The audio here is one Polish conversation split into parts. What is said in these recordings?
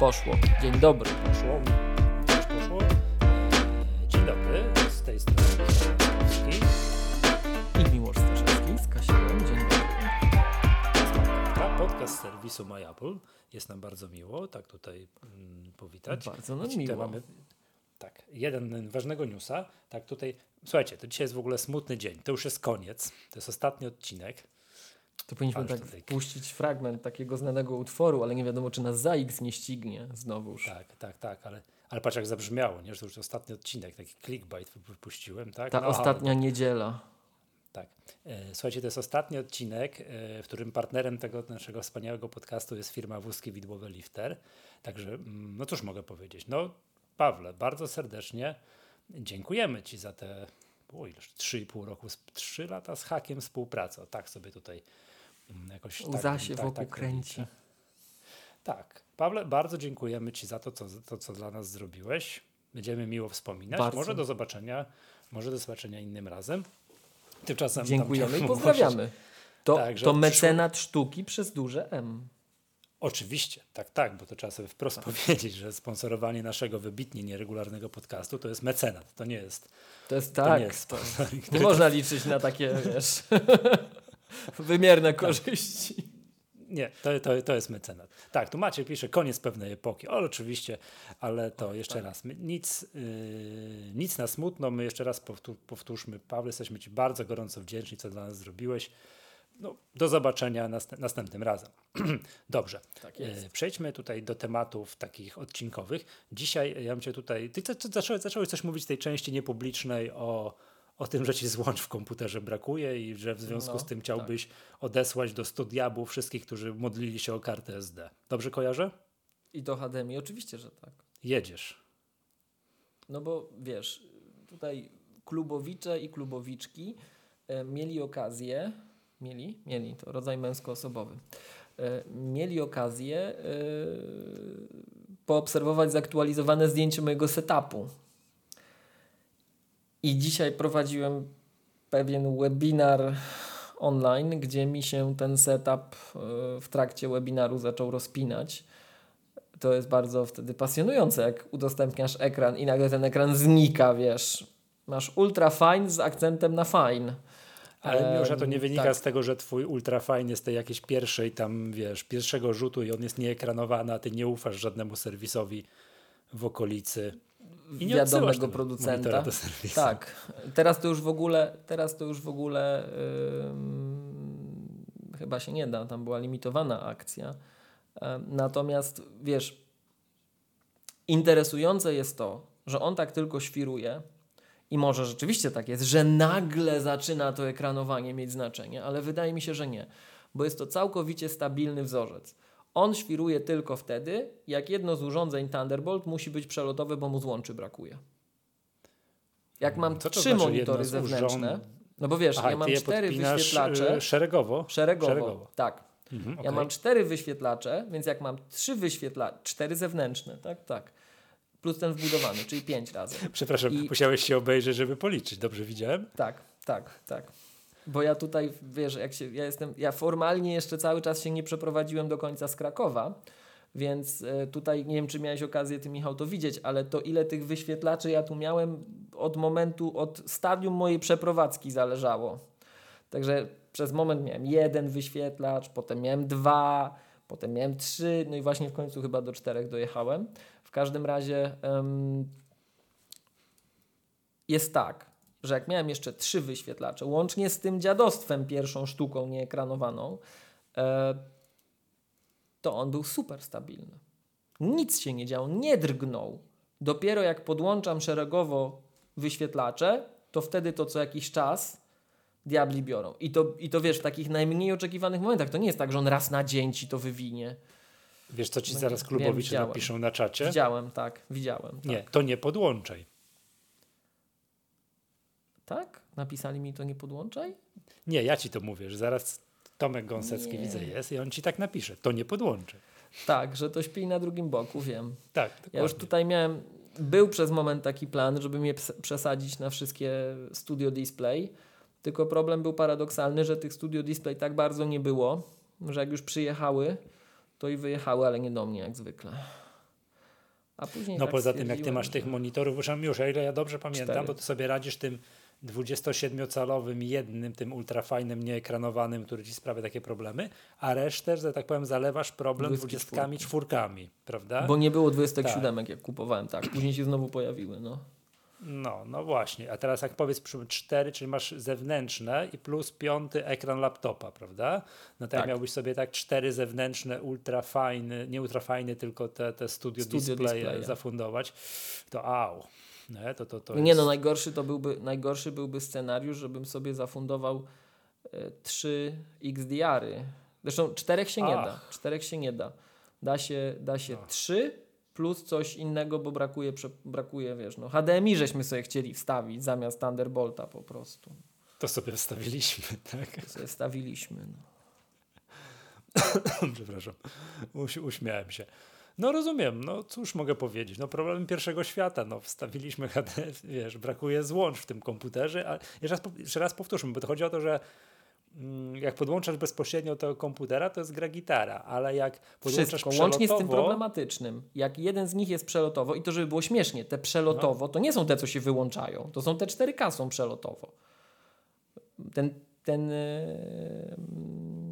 Poszło. Dzień dobry. Poszło. Też poszło. Eee, Dzień dobry, z tej strony Kowalski. I Miłosz Staszewski z Kasiłem. Dzień dobry. Podcast serwisu MyApple. Jest nam bardzo miło, tak tutaj mm, powitać. Bardzo nam tutaj miło. Mamy, tak, jeden ważnego newsa. Tak, tutaj, słuchajcie, to dzisiaj jest w ogóle smutny dzień. To już jest koniec. To jest ostatni odcinek. To powinniśmy tak tutaj- puścić fragment takiego znanego utworu, ale nie wiadomo, czy nas za X nie ścignie znowuż. Tak, tak, tak, ale, ale patrz jak zabrzmiało, nie? że to już ostatni odcinek, taki clickbait wy- wypuściłem, tak? Ta No, ale- ostatnia niedziela. Tak. E, Słuchajcie, to jest ostatni odcinek, e, w którym partnerem tego naszego wspaniałego podcastu jest firma Wózki Widłowe Lifter. Także, mm, no cóż mogę powiedzieć. No, Pawle, bardzo serdecznie dziękujemy Ci za te o, ileż, 3,5 roku, 3 lata z hakiem współpracy. O, tak sobie tutaj mm, jakoś. tak, się tak, wokół tak kręci. Tak. Pawle, bardzo dziękujemy Ci za to, co, to, co dla nas zrobiłeś. Będziemy miło wspominać. Bardzo. Może do zobaczenia, może do zobaczenia innym razem. Tymczasem tam Dziękujemy i pozdrawiamy. To, Tak, to mecenat sztuki przez duże M. Oczywiście, tak, tak, bo to trzeba sobie wprost powiedzieć, że sponsorowanie naszego wybitnie nieregularnego podcastu to jest mecenat, to nie jest, To jest to tak. nie jest to, sponsoring, nie można liczyć na takie, wiesz, wymierne Tak. korzyści. Nie, to, to, to jest mecenat. Tak, tu Maciek pisze koniec pewnej epoki, ale oczywiście, ale to jeszcze tak. raz, my, nic, yy, nic na smutno, my jeszcze raz powtó- powtórzmy, Paweł, jesteśmy Ci bardzo gorąco wdzięczni, co dla nas zrobiłeś. No, do zobaczenia nast- następnym razem. Dobrze. Tak. E, Przejdźmy tutaj do tematów takich odcinkowych. Dzisiaj ja bym cię tutaj. Ty za- zacząłeś, zacząłeś coś mówić w tej części niepublicznej o, o tym, że ci złącz w komputerze brakuje i że w związku No, z tym chciałbyś odesłać do studiabu wszystkich, którzy modlili się o kartę SD. Dobrze kojarzę? I do HDMI, oczywiście, że tak. Jedziesz. No bo wiesz, tutaj klubowicze i klubowiczki e, mieli okazję, mieli, mieli, to rodzaj męskoosobowy, e, mieli okazję e, poobserwować zaktualizowane zdjęcie mojego setupu. I dzisiaj prowadziłem pewien webinar online, gdzie mi się ten setup e, w trakcie webinaru zaczął rozpinać to jest bardzo wtedy pasjonujące, jak udostępniasz ekran i nagle ten ekran znika, wiesz. Masz ultra fine z akcentem na fine. Ale że to nie wynika tak. z tego, że twój ultrafine jest tej jakiejś pierwszej tam, wiesz, pierwszego rzutu i on jest nieekranowany, a ty nie ufasz żadnemu serwisowi w okolicy. I nie wiadomego producenta. do serwisu. Tak. Teraz to już w ogóle, teraz to już w ogóle ym, chyba się nie da, tam była limitowana akcja. Em, Natomiast wiesz, interesujące jest to, że on tak tylko świruje i może rzeczywiście tak jest, że nagle zaczyna to ekranowanie mieć znaczenie, ale wydaje mi się, że nie, bo jest to całkowicie stabilny wzorzec. On świruje tylko wtedy, jak jedno z urządzeń Thunderbolt musi być przelotowe, bo mu złączy brakuje. Jak mam Co trzy znaczy monitory zewnętrzne, urząd- no bo wiesz, Aha, ja mam cztery podpinasz, wyświetlacze y, szeregowo? szeregowo, szeregowo. tak. Mhm, Ja okej. mam cztery wyświetlacze, więc jak mam trzy wyświetlacze, cztery zewnętrzne, tak, tak, plus ten wbudowany, czyli pięć razy. Przepraszam, i- musiałeś się obejrzeć, żeby policzyć. Dobrze widziałem? Tak, tak, tak. Bo ja tutaj, wiesz, jak się, ja jestem, ja formalnie jeszcze cały czas się nie przeprowadziłem do końca z Krakowa, więc e, tutaj nie wiem, czy miałeś okazję ty, Michał, to widzieć, ale to ile tych wyświetlaczy ja tu miałem od momentu, od stadium mojej przeprowadzki zależało. Także przez moment miałem jeden wyświetlacz, potem miałem dwa, potem miałem trzy, no i właśnie w końcu chyba do czterech dojechałem. W każdym razie em, jest tak, że jak miałem jeszcze trzy wyświetlacze, łącznie z tym dziadostwem, pierwszą sztuką nieekranowaną, e, to on był super stabilny. Nic się nie działo, nie drgnął. Dopiero jak podłączam szeregowo wyświetlacze, to wtedy to co jakiś czas diabli biorą. I to, I to wiesz, w takich najmniej oczekiwanych momentach. To nie jest tak, że on raz na dzień ci to wywinie. Wiesz, co ci No zaraz klubowicze napiszą na czacie? Widziałem, tak, widziałem. Tak. Nie, to nie podłączaj. Tak? Napisali mi to nie podłączaj? Nie, ja ci to mówię, że zaraz Tomek Gąsecki Nie. widzę jest i on ci tak napisze. To nie podłączaj. Tak, że to śpi na drugim boku, wiem. Tak, Ja już dokładnie. tutaj miałem, był przez moment taki plan, żeby mnie przesadzić na wszystkie studio display, tylko problem był paradoksalny, że tych studio display tak bardzo nie było, że jak już przyjechały, to i wyjechały, ale nie do mnie jak zwykle. A później No tak poza tym, jak ty masz tych że- monitorów, już, już o ile ja dobrze pamiętam, Cztery. bo ty sobie radzisz tym 27-calowym jednym, tym 27-calowym jednym, tym ultrafajnym, nieekranowanym, który ci sprawia takie problemy, a resztę, że tak powiem, zalewasz problem 24. 24 czwórkami, prawda? Bo nie było 27, jak kupowałem, tak. Później się znowu pojawiły, no. No, no właśnie. A teraz jak powiedz przy 4, czyli masz zewnętrzne i plus piąty ekran laptopa, prawda? No to jak Tak. miałbyś sobie tak cztery zewnętrzne, ultrafajny, nie ultrafajny, tylko te, te studio, Studio display zafundować, to au. Nie, to, to, to Nie jest... no, najgorszy to byłby, najgorszy byłby scenariusz, żebym sobie zafundował e, trzy XDR-y. Zresztą czterech się nie Ach. da. Czterech się nie da. Da się, da się Ach. trzy plus coś innego, bo brakuje, brakuje wiesz, no HDMI żeśmy sobie chcieli wstawić zamiast Thunderbolta po prostu. To sobie wstawiliśmy, tak? To sobie wstawiliśmy. No. Przepraszam, Uś, uśmiałem się. No rozumiem, no cóż mogę powiedzieć, no problem pierwszego świata, no wstawiliśmy HD, wiesz, brakuje złącz w tym komputerze, a jeszcze raz, jeszcze raz powtórzmy, bo to chodzi o to, że mm, jak podłączasz bezpośrednio do komputera, to jest gra gitara, ale jak podłączasz Wszystko, łącznie z tym przelotowo, problematycznym. Jak jeden z nich jest przelotowo, i to żeby było śmiesznie, te przelotowo to nie są te, co się wyłączają, to są te 4K są przelotowo. Ten, ten, yy,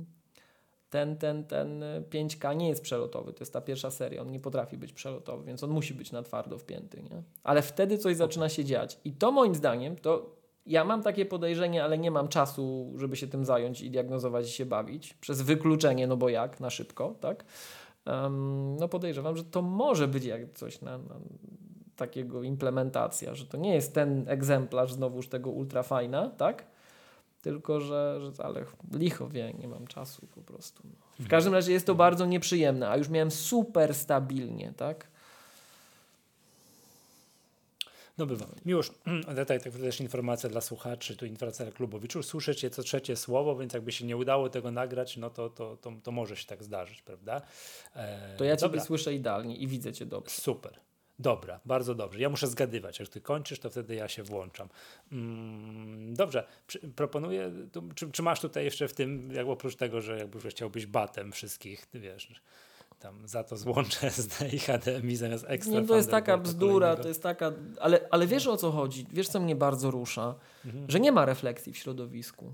ten, ten, ten 5K nie jest przelotowy, to jest ta pierwsza seria, on nie potrafi być przelotowy, więc on musi być na twardo wpięty. Nie? Ale wtedy coś zaczyna się dziać. I to moim zdaniem, to ja mam takie podejrzenie, ale nie mam czasu, żeby się tym zająć i diagnozować i się bawić. Przez wykluczenie, no bo jak, na szybko, tak? Em, no podejrzewam, że to może być jak coś na, na takiego implementacja, że to nie jest ten egzemplarz znowuż tego ultrafajna, tak? Tylko, że, że ale licho wie, nie mam czasu po prostu. No. W każdym razie jest to bardzo nieprzyjemne, a już miałem super stabilnie, tak? No bywa. Miłosz, tutaj tak też informacja dla słuchaczy, tu informacja dla klubowiczów. Słyszycie co trzecie słowo, więc jakby się nie udało tego nagrać, no to, to, to, to może się tak zdarzyć, prawda? E, To ja Ciebie dobra. słyszę idealnie i widzę Cię dobrze. Super. Dobra, bardzo dobrze. Ja muszę zgadywać. Jak ty kończysz, to wtedy ja się włączam. Mm, dobrze, Przy, proponuję. Tu, czy, czy masz tutaj jeszcze w tym, jak oprócz tego, że jakby że chciałbyś batem wszystkich, ty wiesz, tam za to złączę i HDMI zamiast ekstra. Nie, to jest taka bzdura, to jest taka. Ale, ale wiesz o co chodzi? Wiesz, co mnie bardzo rusza? Mhm. Że nie ma refleksji w środowisku.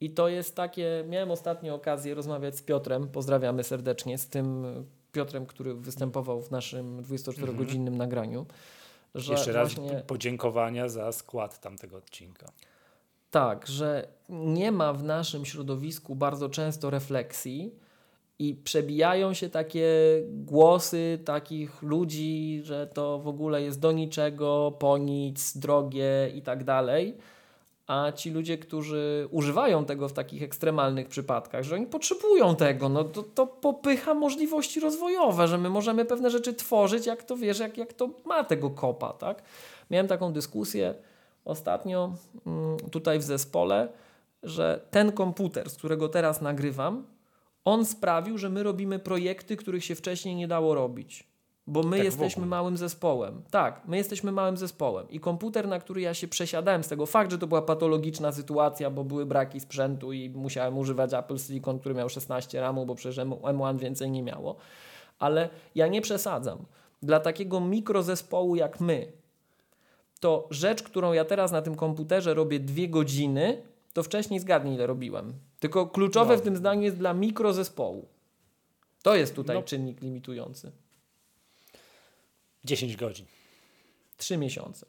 I to jest takie. Miałem ostatnio okazję rozmawiać z Piotrem, pozdrawiamy serdecznie, z tym Piotrem, który występował w naszym 24-godzinnym nagraniu. Że Jeszcze raz właśnie, podziękowania za skład tamtego odcinka. Tak, że nie ma w naszym środowisku bardzo często refleksji i przebijają się takie głosy takich ludzi, że to w ogóle jest do niczego, po nic, drogie i tak dalej. A ci ludzie, którzy używają tego w takich ekstremalnych przypadkach, że oni potrzebują tego, no to, to popycha możliwości rozwojowe, że my możemy pewne rzeczy tworzyć, jak to wiesz, jak, jak to ma tego kopa, tak? Miałem taką dyskusję ostatnio mm, tutaj w zespole, że ten komputer, z którego teraz nagrywam, on sprawił, że my robimy projekty, których się wcześniej nie dało robić. Bo my Tak jesteśmy małym zespołem. Tak, my jesteśmy małym zespołem. I komputer, na który ja się przesiadałem z tego fakt, że to była patologiczna sytuacja, bo były braki sprzętu i musiałem używać Apple Silicon, który miał 16 RAMu, bo przecież M1 więcej nie miało. Ale ja nie przesadzam. Dla takiego mikrozespołu jak my, to rzecz, którą ja teraz na tym komputerze robię dwie godziny, to wcześniej zgadnij ile robiłem. Tylko kluczowe No. w tym zdaniu jest dla mikrozespołu. To jest tutaj No. czynnik limitujący. 10 godzin. Trzy miesiące.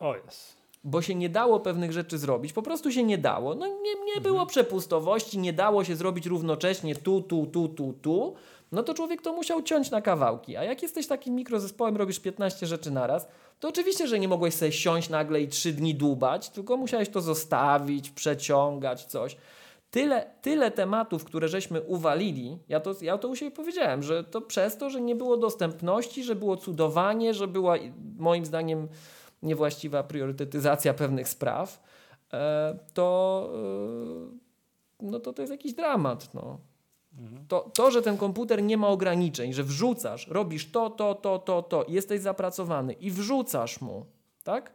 O jest. Bo się nie dało pewnych rzeczy zrobić, po prostu się nie dało. No nie, nie Mhm. było przepustowości, nie dało się zrobić równocześnie tu, tu, tu, tu, tu. No to człowiek to musiał ciąć na kawałki. A jak jesteś takim mikrozespołem, robisz 15 rzeczy naraz, to oczywiście, że nie mogłeś sobie siąść nagle i trzy dni dłubać, tylko musiałeś to zostawić, przeciągać coś. Tyle, tyle tematów, które żeśmy uwalili, ja to, ja to u siebie powiedziałem, że to przez to, że nie było dostępności, że było cudowanie, że była moim zdaniem niewłaściwa priorytetyzacja pewnych spraw, e, to, e, no to to jest jakiś dramat. No. To, to, że ten komputer nie ma ograniczeń, że wrzucasz, robisz to, to, to, to, to, jesteś zapracowany i wrzucasz mu, tak?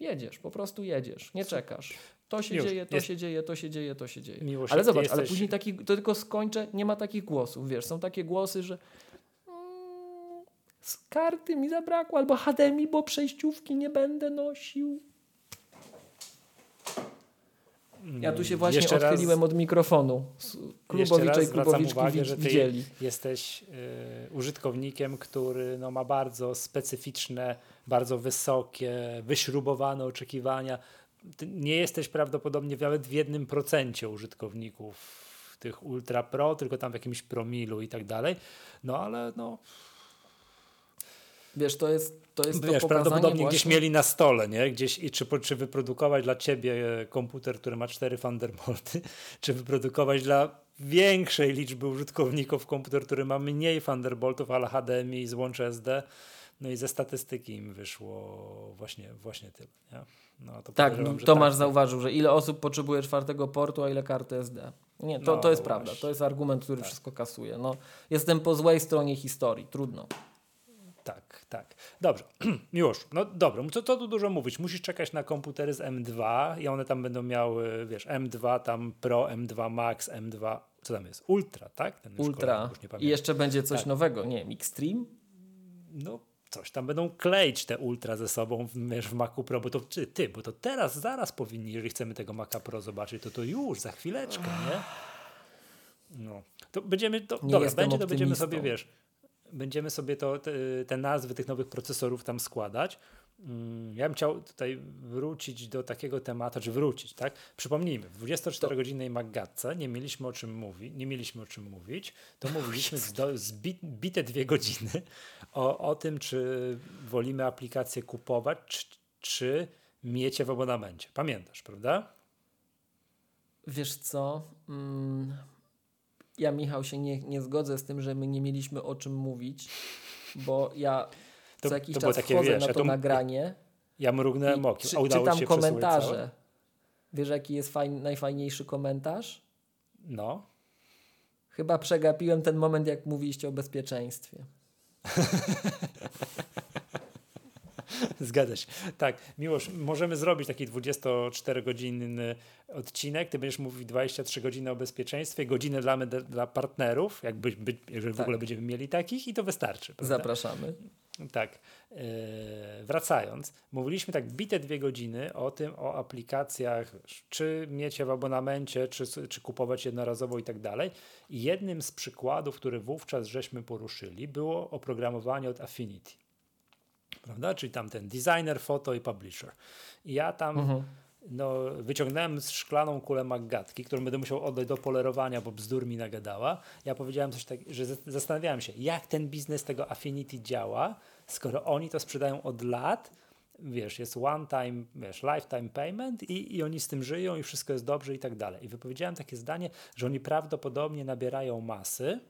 Jedziesz, po prostu jedziesz, nie czekasz. To się Już, dzieje, to jest- się dzieje, to się dzieje, to się dzieje. Miłość, ale zobacz, ale jesteś- później taki, to tylko skończę, nie ma takich głosów, wiesz, są takie głosy, że mm, Z karty mi zabrakło, albo HDMI, bo przejściówki nie będę nosił. Ja tu się właśnie Jeszcze raz- odchyliłem od mikrofonu. Klubowicze raz i klubowiczki uwagę, że ty widzieli. jesteś y, użytkownikiem, który no, ma bardzo specyficzne, bardzo wysokie, wyśrubowane oczekiwania. Nie jesteś prawdopodobnie nawet w jednym procencie użytkowników tych Ultra Pro, tylko tam w jakimś promilu i tak dalej. No ale no, Wiesz, to jest to, jest to wiesz, pokazanie prawdopodobnie właśnie... gdzieś mieli na stole, nie? Gdzieś, i czy, czy wyprodukować dla ciebie e, komputer, który ma cztery Thunderbolty, czy wyprodukować dla większej liczby użytkowników komputer, który ma mniej Thunderboltów, ale HDMI, złącze SD. No i ze statystyki im wyszło właśnie, właśnie tyle. Nie? No, to Tak, Tomasz tak. zauważył, że ile osób potrzebuje czwartego portu, a ile karty SD. Nie, to, No to jest prawda. To jest argument, który Tak. wszystko kasuje. No, jestem po złej stronie historii. Trudno. Tak, tak. Dobrze. Miłosz, no dobra, co, co tu dużo mówić? Musisz czekać na komputery z M2 i one tam będą miały, wiesz, M2 tam Pro, M2 Max, M2, co tam jest? Ultra, tak? Już Ultra. już I jeszcze będzie coś Tak. nowego. Nie wiem, Extreme? no coś tam będą kleić te ultra ze sobą w, wiesz, w Macu Pro, bo to ty, ty, bo to teraz, zaraz powinni, jeżeli chcemy tego Maca Pro zobaczyć, to to już, za chwileczkę, nie? No, to będziemy, to, Nie dobra, będzie, to będziemy sobie, wiesz, będziemy sobie to, te, te nazwy tych nowych procesorów tam składać. Mm, Ja bym chciał tutaj wrócić do takiego tematu, czy wrócić, tak? Przypomnijmy, w 24-godzinnej Maggatce nie mieliśmy o czym mówić, nie mieliśmy o czym mówić, to mówiliśmy zdo, zbi, bite dwie godziny o, o tym, czy wolimy aplikację kupować, czy, czy mieć je w abonamencie. Pamiętasz, prawda? Wiesz co? Mm, ja, Michał, się nie, nie zgodzę z tym, że my nie mieliśmy o czym mówić, bo ja To- co jakiś to czas takie, wchodzę wiesz, na to to- nagranie Ja mrugnąłem okiem, czy, czytam się komentarze. Wiesz, jaki jest fajn, najfajniejszy komentarz? No. Chyba przegapiłem ten moment, jak mówiliście o bezpieczeństwie. Zgadza się. Tak, Miłosz, możemy zrobić taki 24-godzinny odcinek. Ty będziesz mówił 23 godziny o bezpieczeństwie, godzinę dla, dla partnerów, jakby, by, jeżeli w Tak. ogóle będziemy mieli takich i to wystarczy. Prawda? Zapraszamy. Tak. E, wracając, mówiliśmy tak bite dwie godziny o tym, o aplikacjach, czy mieć je w abonamencie, czy, czy kupować jednorazowo i tak dalej. I jednym z przykładów, które wówczas żeśmy poruszyli, było oprogramowanie od Affinity. Prawda? Czyli tam ten designer, foto i publisher. I ja tam Mhm. no, wyciągnąłem z szklaną kulę Maggatki, którą będę musiał oddać do polerowania, bo bzdur mi nagadała. Ja powiedziałem coś takiego, że zastanawiałem się, jak ten biznes tego Affinity działa, skoro oni to sprzedają od lat, wiesz, jest one time, wiesz, lifetime payment i, i oni z tym żyją i wszystko jest dobrze i tak dalej. I wypowiedziałem takie zdanie, że oni prawdopodobnie nabierają masy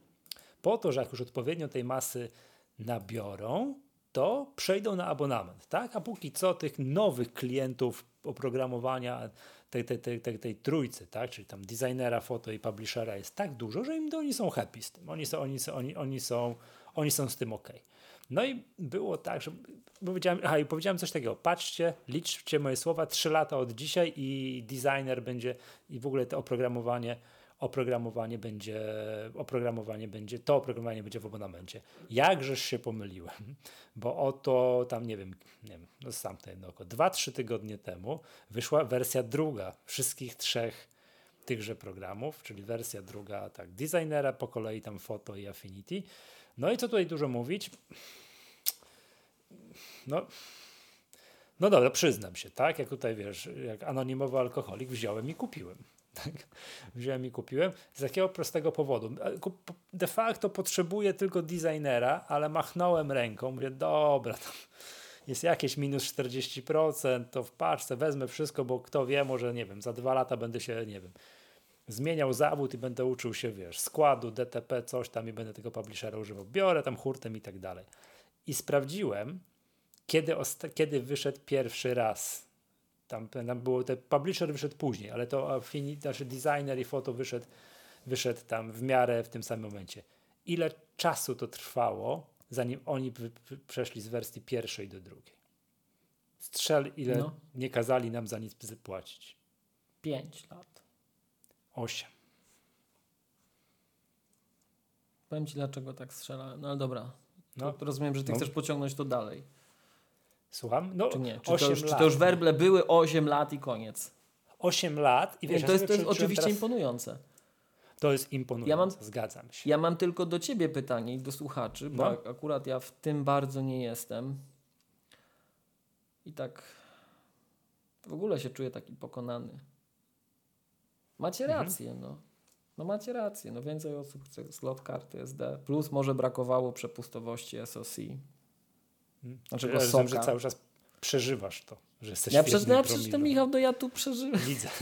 po to, że jak już odpowiednio tej masy nabiorą, to przejdą na abonament, tak? A póki co tych nowych klientów oprogramowania tej, tej, tej, tej, tej trójcy, tak? Czyli tam designera, foto i publishera jest tak dużo, że im oni są happy z tym. Oni są, oni są, oni, oni są, oni są z tym ok. No i było tak, że powiedziałem, aha, i powiedziałem coś takiego, patrzcie, liczcie moje słowa, trzy lata od dzisiaj i designer będzie i w ogóle to oprogramowanie oprogramowanie będzie, oprogramowanie będzie, to oprogramowanie będzie w abonamencie. Jakżeż się pomyliłem, bo oto tam, nie wiem, nie wiem, no sam to jedno oko, dwa, trzy tygodnie temu wyszła wersja druga wszystkich trzech tychże programów, czyli wersja druga, tak, designera, po kolei tam foto i Affinity. No i co tutaj dużo mówić? No, no dobra, przyznam się, tak? Jak tutaj wiesz, jak anonimowy alkoholik wziąłem i kupiłem. Tak? Wziąłem i kupiłem z takiego prostego powodu. De facto potrzebuję tylko designera, ale machnąłem ręką, mówię, dobra, to jest jakieś minus 40%, to w paczce wezmę wszystko, bo kto wie, może nie wiem, za dwa lata będę się, nie wiem, zmieniał zawód i będę uczył się, wiesz, składu, DTP, coś tam i będę tego publishera używał. Biorę tam hurtem i tak dalej. I sprawdziłem, kiedy, kiedy wyszedł pierwszy raz. Tam, tam było, ten publisher wyszedł później, ale to Affinity, znaczy designer i foto wyszedł, wyszedł tam w miarę w tym samym momencie. Ile czasu to trwało, zanim oni przeszli z wersji pierwszej do drugiej? Strzel, ile no. nie kazali nam za nic płacić? Pięć lat. Osiem. Powiem ci, dlaczego tak strzelałem. No ale dobra. No. To rozumiem, że ty no. chcesz pociągnąć to dalej. Słucham? No, czy nie? Czy, to już, czy to już werble były 8 lat i koniec? 8 lat i wiesz, to jest, to jest oczywiście teraz... imponujące. To jest imponujące, ja mam, zgadzam się. Ja mam tylko do ciebie pytanie i do słuchaczy, bo no. akurat ja w tym bardzo nie jestem. I tak w ogóle się czuję taki pokonany. Macie mhm. rację, mhm. no. No macie rację, no więcej osób chce slot karty SD, plus może brakowało przepustowości SOC. Hmm. Znaczy ja rozumiem, że cały czas przeżywasz to, że jesteś Ja przecież, ja przecież ten Michał, no ja tu przeżywam. Widzę.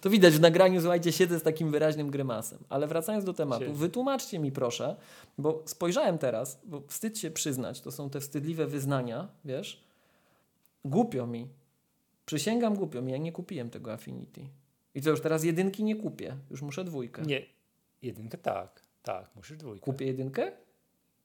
To widać w nagraniu, słuchajcie, siedzę z takim wyraźnym grymasem. Ale wracając do tematu, wytłumaczcie mi proszę, bo spojrzałem teraz, bo wstyd się przyznać, to są te wstydliwe wyznania, wiesz, głupio mi, przysięgam głupio mi, ja nie kupiłem tego Affinity. I co, już teraz jedynki nie kupię, już muszę dwójkę. Nie, jedynkę tak, tak, musisz dwójkę. Kupię jedynkę?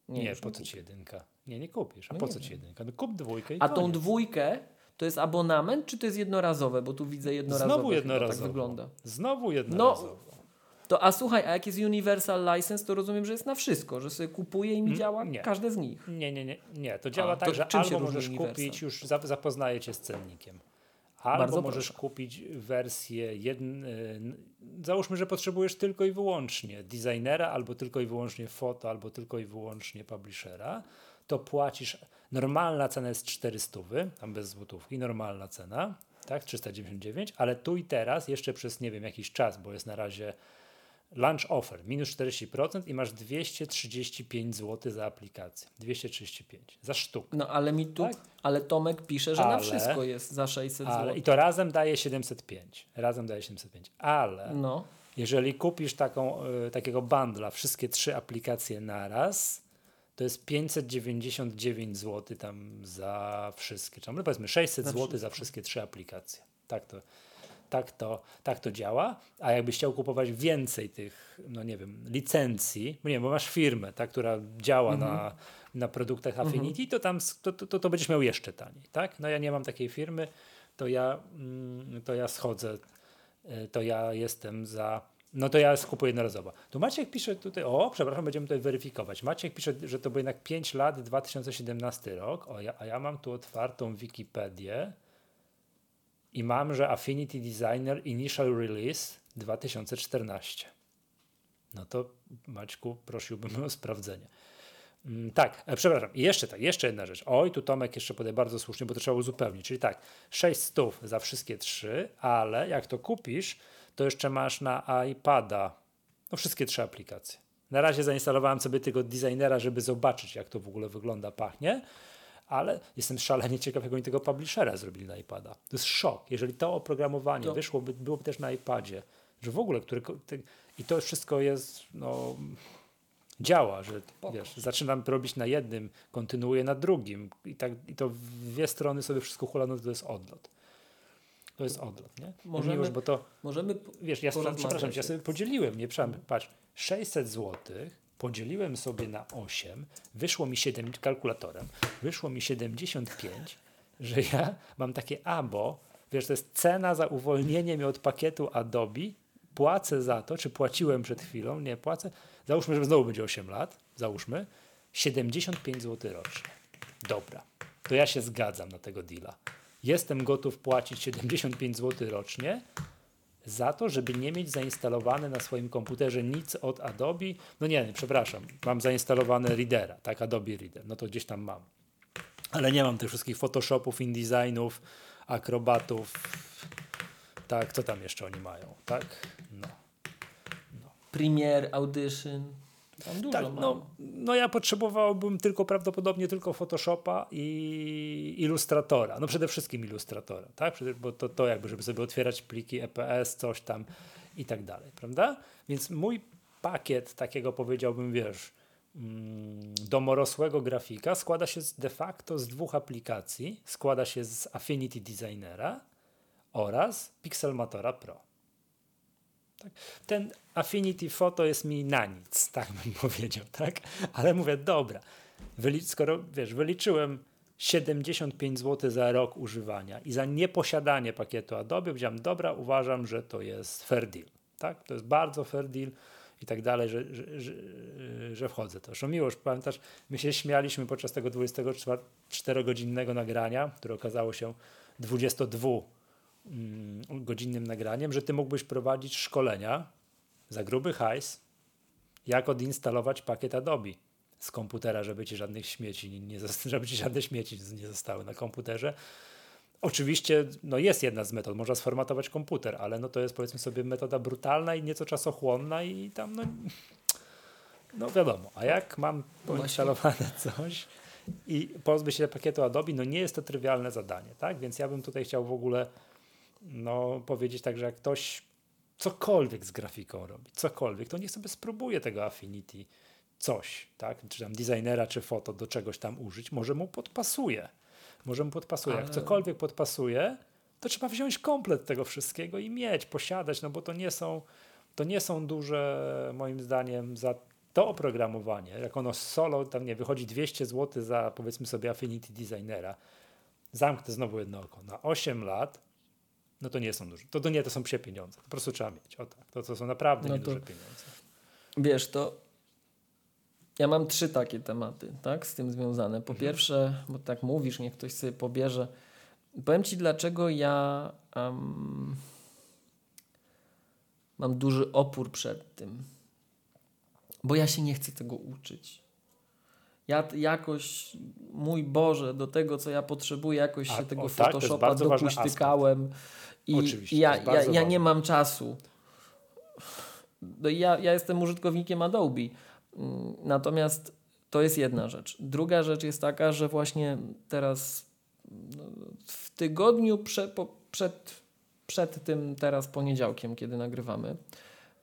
Nie, nie po co ci jedynka? Nie, nie kupisz. A no po co ci jedynka? No kup dwójkę i A koniec. tą dwójkę to jest abonament, czy to jest jednorazowe? Bo tu widzę jednorazowe. Znowu jednorazowo. Tak wygląda. Znowu jednorazowo. No, to, a słuchaj, a jak jest Universal License, to rozumiem, że jest na wszystko, że sobie kupuje i mi mm, działa nie. każde z nich. Nie, nie, nie. nie. To działa a, tak, to że albo możesz kupić, już zapoznaje cię z cennikiem. Albo Bardzo możesz proszę. kupić wersję, jedn, y, załóżmy, że potrzebujesz tylko i wyłącznie designera, albo tylko i wyłącznie foto, albo tylko i wyłącznie publishera, to płacisz, normalna cena jest 400, tam bez złotówki, normalna cena, tak, 399, ale tu i teraz, jeszcze przez, nie wiem, jakiś czas, bo jest na razie Lunch offer minus 40% i masz 235 zł za aplikację. 235 za sztukę. No ale mi tu, tak? ale Tomek pisze, że ale, na wszystko jest za 600 zł. I to razem daje 705. Razem daje 705. Ale no. jeżeli kupisz taką, y, takiego bundla, wszystkie trzy aplikacje naraz, to jest 599 zł tam za wszystkie. Czy powiedzmy 600 zł za wszystkie trzy aplikacje. Tak to tak to, tak to działa, a jakbyś chciał kupować więcej tych, no nie wiem, licencji, bo nie bo masz firmę, ta, która działa mhm. na, na produktach mhm. Affinity, to tam to, to, to będziesz miał jeszcze taniej, tak? No ja nie mam takiej firmy, to ja, mm, to ja schodzę, e, to ja jestem za, no to ja skupuję jednorazowo. Tu Maciek pisze tutaj, o, przepraszam, będziemy tutaj weryfikować. Maciek pisze, że to był jednak 5 lat, 2017 rok, o, ja, a ja mam tu otwartą Wikipedię, i mam, że Affinity Designer Initial Release 2014. No to Maćku, prosiłbym o sprawdzenie. Mm, tak, e, przepraszam, jeszcze tak, jeszcze jedna rzecz. Oj, tu Tomek jeszcze podaje bardzo słusznie, bo to trzeba uzupełnić. Czyli tak, 6 stów za wszystkie trzy, ale jak to kupisz, to jeszcze masz na iPada no wszystkie trzy aplikacje. Na razie zainstalowałem sobie tego designera, żeby zobaczyć, jak to w ogóle wygląda, pachnie ale jestem szalenie ciekaw, jak oni tego publishera zrobili na iPada. To jest szok. Jeżeli to oprogramowanie to... wyszłoby, byłoby też na iPadzie, że w ogóle, który, i to wszystko jest, no, działa, że wiesz, zaczynam robić na jednym, kontynuuję na drugim i, tak, i to w dwie strony sobie wszystko hula, no to jest odlot. To jest odlot, nie? Możemy, Miłość, bo to, możemy wiesz, ja przepraszam, ja sobie podzieliłem, nie, patrz, 600 złotych podzieliłem sobie na 8, wyszło mi 7 kalkulatorem, wyszło mi 75, że ja mam takie abo, wiesz, to jest cena za uwolnienie mnie od pakietu Adobe, płacę za to, czy płaciłem przed chwilą, nie płacę, załóżmy, że znowu będzie 8 lat, załóżmy, 75 zł rocznie. Dobra, to ja się zgadzam na tego deala. Jestem gotów płacić 75 zł rocznie, za to, żeby nie mieć zainstalowane na swoim komputerze nic od Adobe. No nie, przepraszam, mam zainstalowane Readera, tak, Adobe Reader, no to gdzieś tam mam. Ale nie mam tych wszystkich Photoshopów, InDesignów, Acrobatów, tak, co tam jeszcze oni mają, tak? No. no. Premiere, Audition. Tam dużo tak, no, no ja potrzebowałbym tylko prawdopodobnie tylko Photoshopa i Illustratora. No przede wszystkim Illustratora, tak? Bo to, to jakby, żeby sobie otwierać pliki EPS, coś tam i tak dalej, prawda? Więc mój pakiet takiego powiedziałbym, wiesz, mm, domorosłego grafika składa się de facto z dwóch aplikacji. Składa się z Affinity Designera oraz Pixelmatora Pro. Tak? Ten Affinity Photo jest mi na nic, tak bym powiedział, tak? Ale mówię, dobra, skoro wiesz, wyliczyłem 75 zł za rok używania i za nieposiadanie pakietu Adobe, powiedziałem, dobra, uważam, że to jest fair deal. Tak? To jest bardzo fair deal i tak dalej, że, że, że, że wchodzę. To już miłość, pamiętasz, my się śmialiśmy podczas tego 24-godzinnego nagrania, które okazało się 22-godzinnym mm, nagraniem, że ty mógłbyś prowadzić szkolenia za gruby hajs, jak odinstalować pakiet Adobe z komputera, żeby ci żadnych śmieci nie, żeby ci żadne śmieci nie zostały na komputerze. Oczywiście no jest jedna z metod, można sformatować komputer, ale no to jest powiedzmy sobie metoda brutalna i nieco czasochłonna i tam no, no wiadomo, a jak mam poinstalowane coś i pozbyć się pakietu Adobe, no nie jest to trywialne zadanie, tak? Więc ja bym tutaj chciał w ogóle no, powiedzieć tak, że jak ktoś cokolwiek z grafiką robi, cokolwiek, to niech sobie spróbuje tego Affinity coś, tak? Czy tam designera, czy foto do czegoś tam użyć, może mu podpasuje. Może mu podpasuje. Jak cokolwiek podpasuje, to trzeba wziąć komplet tego wszystkiego i mieć, posiadać, no bo to nie są, to nie są duże, moim zdaniem, za to oprogramowanie, jak ono solo, tam nie, wychodzi 200 zł za powiedzmy sobie Affinity Designera, zamknę znowu jedno oko, na 8 lat, no to nie są duże, to, to nie, to są psie pieniądze, to po prostu trzeba mieć, o tak, to, to są naprawdę no nieduże pieniądze. Wiesz, to ja mam trzy takie tematy, tak, z tym związane. Po mhm. pierwsze, bo tak mówisz, niech ktoś sobie pobierze. Powiem Ci, dlaczego ja um, mam duży opór przed tym. Bo ja się nie chcę tego uczyć. Ja jakoś, mój Boże, do tego, co ja potrzebuję, jakoś A, się tego o, tak, Photoshopa dokuśtykałem. I, i ja, ja, ja nie mam czasu. No ja, ja jestem użytkownikiem Adobe Natomiast to jest jedna rzecz. Druga rzecz jest taka, że właśnie teraz no, w tygodniu prze, po, przed, przed tym teraz poniedziałkiem, kiedy nagrywamy,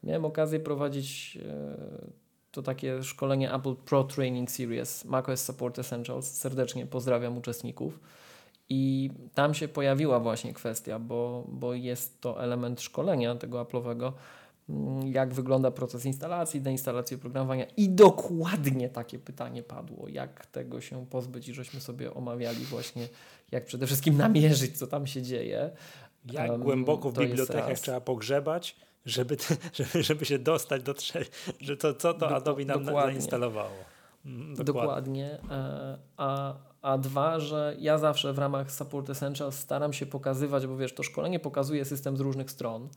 miałem okazję prowadzić e, to takie szkolenie Apple Pro Training Series macOS Support Essentials. Serdecznie pozdrawiam uczestników. I tam się pojawiła właśnie kwestia, bo, bo jest to element szkolenia tego Apple'owego, Mm, jak wygląda proces instalacji, deinstalacji oprogramowania i dokładnie takie pytanie padło, jak tego się pozbyć i żeśmy sobie omawiali właśnie, jak przede wszystkim namierzyć, co tam się dzieje. Jak um, głęboko w bibliotekach trzeba pogrzebać, żeby, żeby, żeby się dostać do trzech, że to co to Adobe nam dokładnie. zainstalowało. Mm, dokładnie. dokładnie. E, a, a dwa, że ja zawsze w ramach Support Essentials staram się pokazywać, bo wiesz, to szkolenie pokazuje system z różnych stron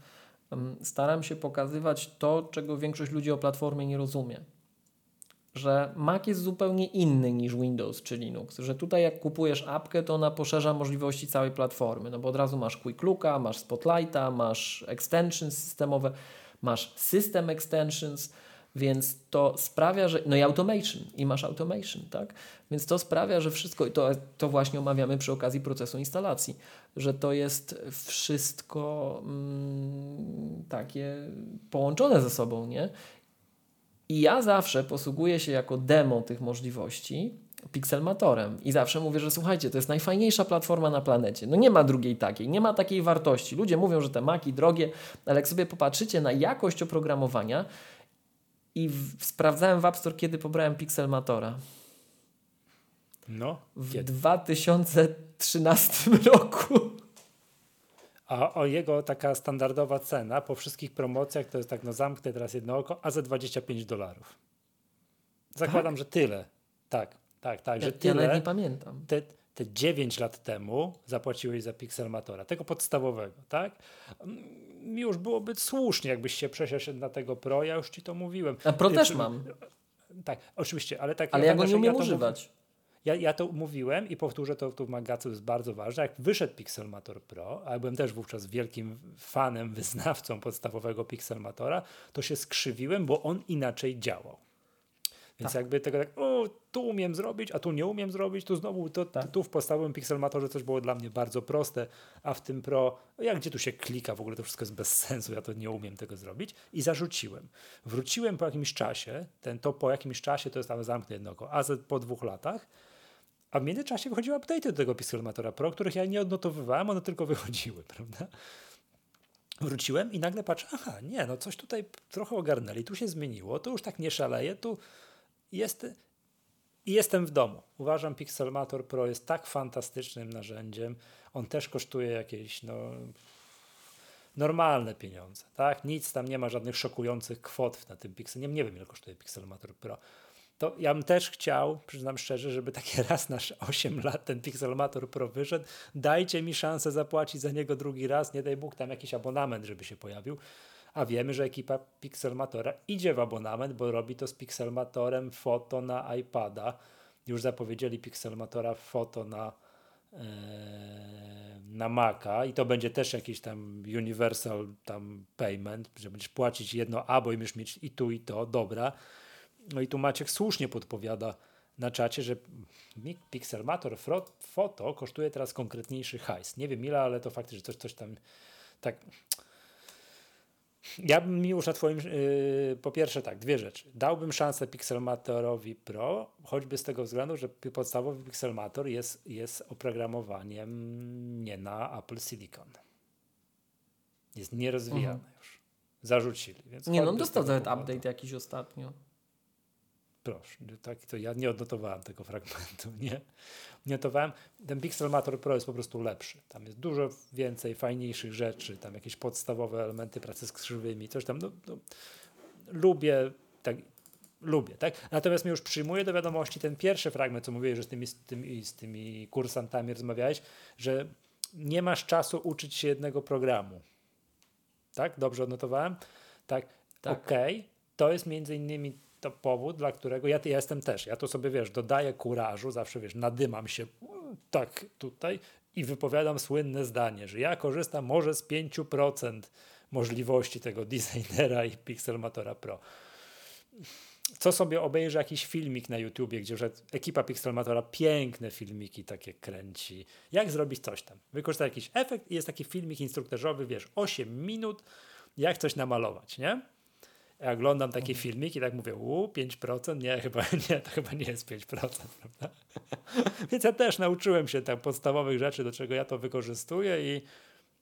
staram się pokazywać to, czego większość ludzi o platformie nie rozumie. Że Mac jest zupełnie inny niż Windows czy Linux, że tutaj jak kupujesz apkę, to ona poszerza możliwości całej platformy, no bo od razu masz Quick Looka, masz Spotlighta, masz extensions systemowe, masz system extensions, więc to sprawia, że. No i automation, i masz automation, tak? Więc to sprawia, że wszystko, i to, to właśnie omawiamy przy okazji procesu instalacji, że to jest wszystko mm, takie połączone ze sobą, nie? I ja zawsze posługuję się jako demo tych możliwości Pixelmatorem i zawsze mówię, że słuchajcie, to jest najfajniejsza platforma na planecie. No nie ma drugiej takiej, nie ma takiej wartości. Ludzie mówią, że te maki drogie, ale jak sobie popatrzycie na jakość oprogramowania, i w, sprawdzałem w App Store, kiedy pobrałem Pixelmatora. No. W kiedy? 2013 roku. A o jego taka standardowa cena po wszystkich promocjach to jest tak, no zamknę teraz jedno oko, a za 25 dolarów. Zakładam, tak? że tyle. Tak, tak, tak, ja, że tyle. Ja nie pamiętam. Te, te 9 lat temu zapłaciłeś za Pixelmatora, tego podstawowego, tak? mi już byłoby słusznie, jakbyś się przesiadł na tego Pro, ja już ci to mówiłem. A Pro też mam. Tak, oczywiście, ale tak. Ale ja, ja go nie umiem ja używać. Ja, ja to mówiłem i powtórzę to tu w Magacu, jest bardzo ważne. Jak wyszedł Pixelmator Pro, a ja byłem też wówczas wielkim fanem, wyznawcą podstawowego Pixelmatora, to się skrzywiłem, bo on inaczej działał. Więc tak. jakby tego tak, o, tu umiem zrobić, a tu nie umiem zrobić, tu znowu, to, tak. tu w podstawowym Pixelmatorze coś było dla mnie bardzo proste, a w tym Pro, jak gdzie tu się klika, w ogóle to wszystko jest bez sensu, ja to nie umiem tego zrobić i zarzuciłem. Wróciłem po jakimś czasie, ten to po jakimś czasie to jest tam zamknę jedno oko, a po dwóch latach, a w międzyczasie wychodziły update do tego Pixelmatora Pro, których ja nie odnotowywałem, one tylko wychodziły, prawda? Wróciłem i nagle patrzę, aha, nie, no coś tutaj trochę ogarnęli, tu się zmieniło, to już tak nie szaleje, tu jest, i jestem w domu. Uważam, Pixelmator Pro jest tak fantastycznym narzędziem. On też kosztuje jakieś no, normalne pieniądze, tak? Nic tam nie ma żadnych szokujących kwot na tym Pixel. Nie, nie wiem ile kosztuje Pixelmator Pro. To ja bym też chciał, przyznam szczerze, żeby takie raz na 8 lat ten Pixelmator Pro wyszedł. Dajcie mi szansę zapłacić za niego drugi raz, nie daj Bóg tam jakiś abonament, żeby się pojawił. A wiemy, że ekipa Pixelmatora idzie w abonament, bo robi to z Pixelmatorem foto na iPada. Już zapowiedzieli Pixelmatora foto na na Maca i to będzie też jakiś tam universal tam payment, że będziesz płacić jedno A, bo będziesz mieć i tu i to, dobra. No i tu Maciek słusznie podpowiada na czacie, że Pixelmator Foto kosztuje teraz konkretniejszy hajs. Nie wiem ile, ale to faktycznie coś, coś tam tak ja bym już na Twoim, yy, po pierwsze tak, dwie rzeczy. Dałbym szansę Pixelmatorowi Pro, choćby z tego względu, że podstawowy Pixelmator jest, jest oprogramowaniem nie na Apple Silicon. Jest nierozwijany mhm. już. Zarzucili. Więc nie no, dostał nawet update jakiś ostatnio. Proszę, tak, to ja nie odnotowałem tego fragmentu, nie? Nie odnotowałem. Ten Pixelmator Pro jest po prostu lepszy. Tam jest dużo więcej fajniejszych rzeczy, tam jakieś podstawowe elementy pracy z krzywymi, coś tam. No, no, lubię, tak, lubię, tak? Natomiast mi już przyjmuję do wiadomości ten pierwszy fragment, co mówiłeś, że z tymi, z tymi, z tymi kursantami rozmawiałeś, że nie masz czasu uczyć się jednego programu. Tak? Dobrze odnotowałem? Tak. tak. Okej. Okay. To jest między innymi to powód, dla którego ja, ja jestem też, ja to sobie, wiesz, dodaję kurażu, zawsze, wiesz, nadymam się tak tutaj i wypowiadam słynne zdanie, że ja korzystam może z 5% możliwości tego designera i Pixelmatora Pro. Co sobie obejrzę jakiś filmik na YouTubie, gdzie że ekipa Pixelmatora piękne filmiki takie kręci. Jak zrobić coś tam? Wykorzystać jakiś efekt i jest taki filmik instruktażowy, wiesz, 8 minut, jak coś namalować, nie? Ja oglądam takie mhm. filmiki i tak mówię, u 5%? Nie, chyba nie, to chyba nie jest 5%, prawda? Więc ja też nauczyłem się tak podstawowych rzeczy, do czego ja to wykorzystuję i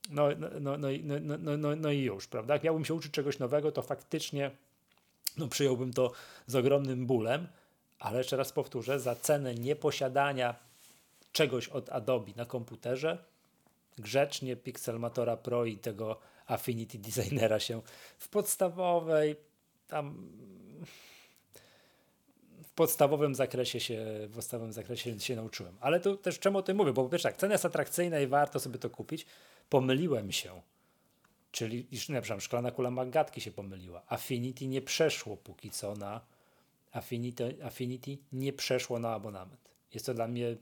no, no, no, no, no, no, no, no i już, prawda? Jak miałbym się uczyć czegoś nowego, to faktycznie no, przyjąłbym to z ogromnym bólem, ale jeszcze raz powtórzę, za cenę nieposiadania czegoś od Adobe na komputerze, grzecznie Pixelmatora Pro i tego Affinity Designera się w podstawowej tam w podstawowym zakresie się, w podstawowym zakresie się nauczyłem. Ale to też czemu o tym mówię? Bo po pierwsze tak, cena jest atrakcyjna i warto sobie to kupić. Pomyliłem się. Czyli, nie szklana kula Magatki się pomyliła. Affinity nie przeszło póki co na Affinity, Affinity nie przeszło na abonament. Jest to dla mnie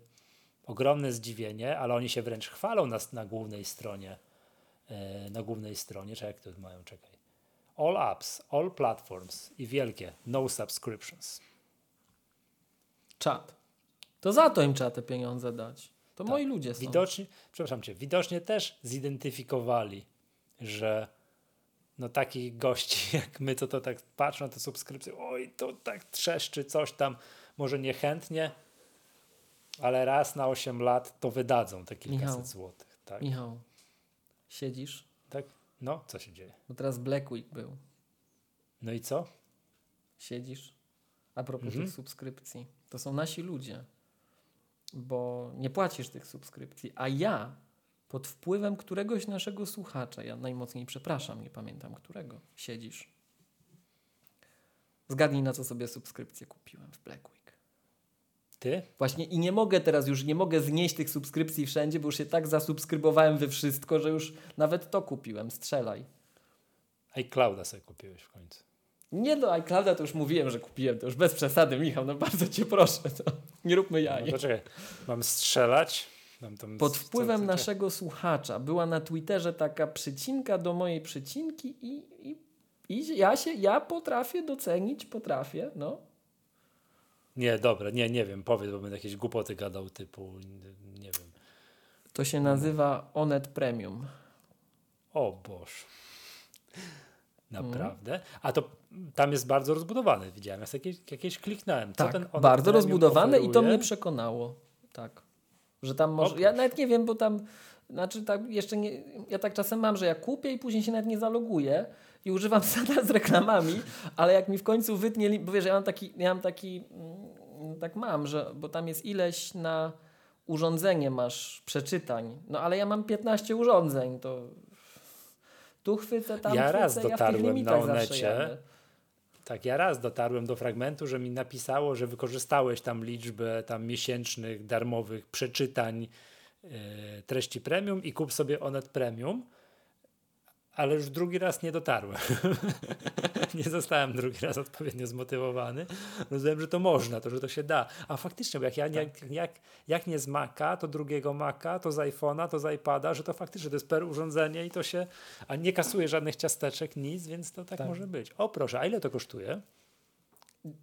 ogromne zdziwienie, ale oni się wręcz chwalą nas na głównej stronie na głównej stronie, czy jak to mają, czekaj. All apps, all platforms i wielkie no subscriptions. Czat. To za to im trzeba te pieniądze dać. To tak. moi ludzie są. Widocznie, przepraszam cię, widocznie też zidentyfikowali, że no takich gości jak my, co to tak patrzą na te subskrypcje, oj, to tak trzeszczy coś tam, może niechętnie, ale raz na 8 lat to wydadzą te kilkaset Michał, złotych. Tak? Michał, Siedzisz? Tak? No, co się dzieje? Bo teraz Black Week był. No i co? Siedzisz? A propos mhm. tych subskrypcji. To są nasi ludzie. Bo nie płacisz tych subskrypcji. A ja pod wpływem któregoś naszego słuchacza, ja najmocniej przepraszam, nie pamiętam którego, siedzisz. Zgadnij, na co sobie subskrypcję kupiłem w Black. Ty? Właśnie i nie mogę teraz już, nie mogę znieść tych subskrypcji wszędzie, bo już się tak zasubskrybowałem we wszystko, że już nawet to kupiłem. Strzelaj. iClouda sobie kupiłeś w końcu. Nie do no, iClouda to już mówiłem, że kupiłem. To już bez przesady, Michał. No bardzo cię proszę. To nie róbmy jaj. No czekaj. Mam strzelać? Mam Pod wpływem co, co, naszego słuchacza była na Twitterze taka przycinka do mojej przycinki i, i, i ja się, ja potrafię docenić, potrafię, no. Nie, dobra, nie, nie wiem, powiedz, bo będę jakieś głupoty gadał typu, nie wiem. To się nazywa Onet Premium. O Boż. Naprawdę? A to tam jest bardzo rozbudowany, widziałem, ja jakieś, jakieś kliknąłem. Co tak, bardzo rozbudowane i to mnie przekonało. Tak. Że tam może, ja nawet nie wiem, bo tam, znaczy tak jeszcze nie, ja tak czasem mam, że ja kupię i później się nawet nie zaloguję i używam sada z reklamami, ale jak mi w końcu wytnie, bo wiesz, ja mam taki, ja mam taki, mm, tak mam, że, bo tam jest ileś na urządzenie masz przeczytań, no ale ja mam 15 urządzeń, to Tu chwycę, tam Ja chwycę, raz ja dotarłem na limitach zawsze Onecie. Tak, ja raz dotarłem do fragmentu, że mi napisało, że wykorzystałeś tam liczbę tam miesięcznych, darmowych przeczytań e, treści premium i kup sobie Onet Premium, ale już drugi raz nie dotarłem. nie zostałem drugi raz odpowiednio zmotywowany. Rozumiem, że to można, to, że to się da. A faktycznie, bo jak, ja, jak, jak, jak nie z Maca, to drugiego Maca, to z iPhone'a, to z iPada, że to faktycznie to jest per urządzenie i to się, a nie kasuje żadnych ciasteczek, nic, więc to tak, Tak. może być. O proszę, a ile to kosztuje?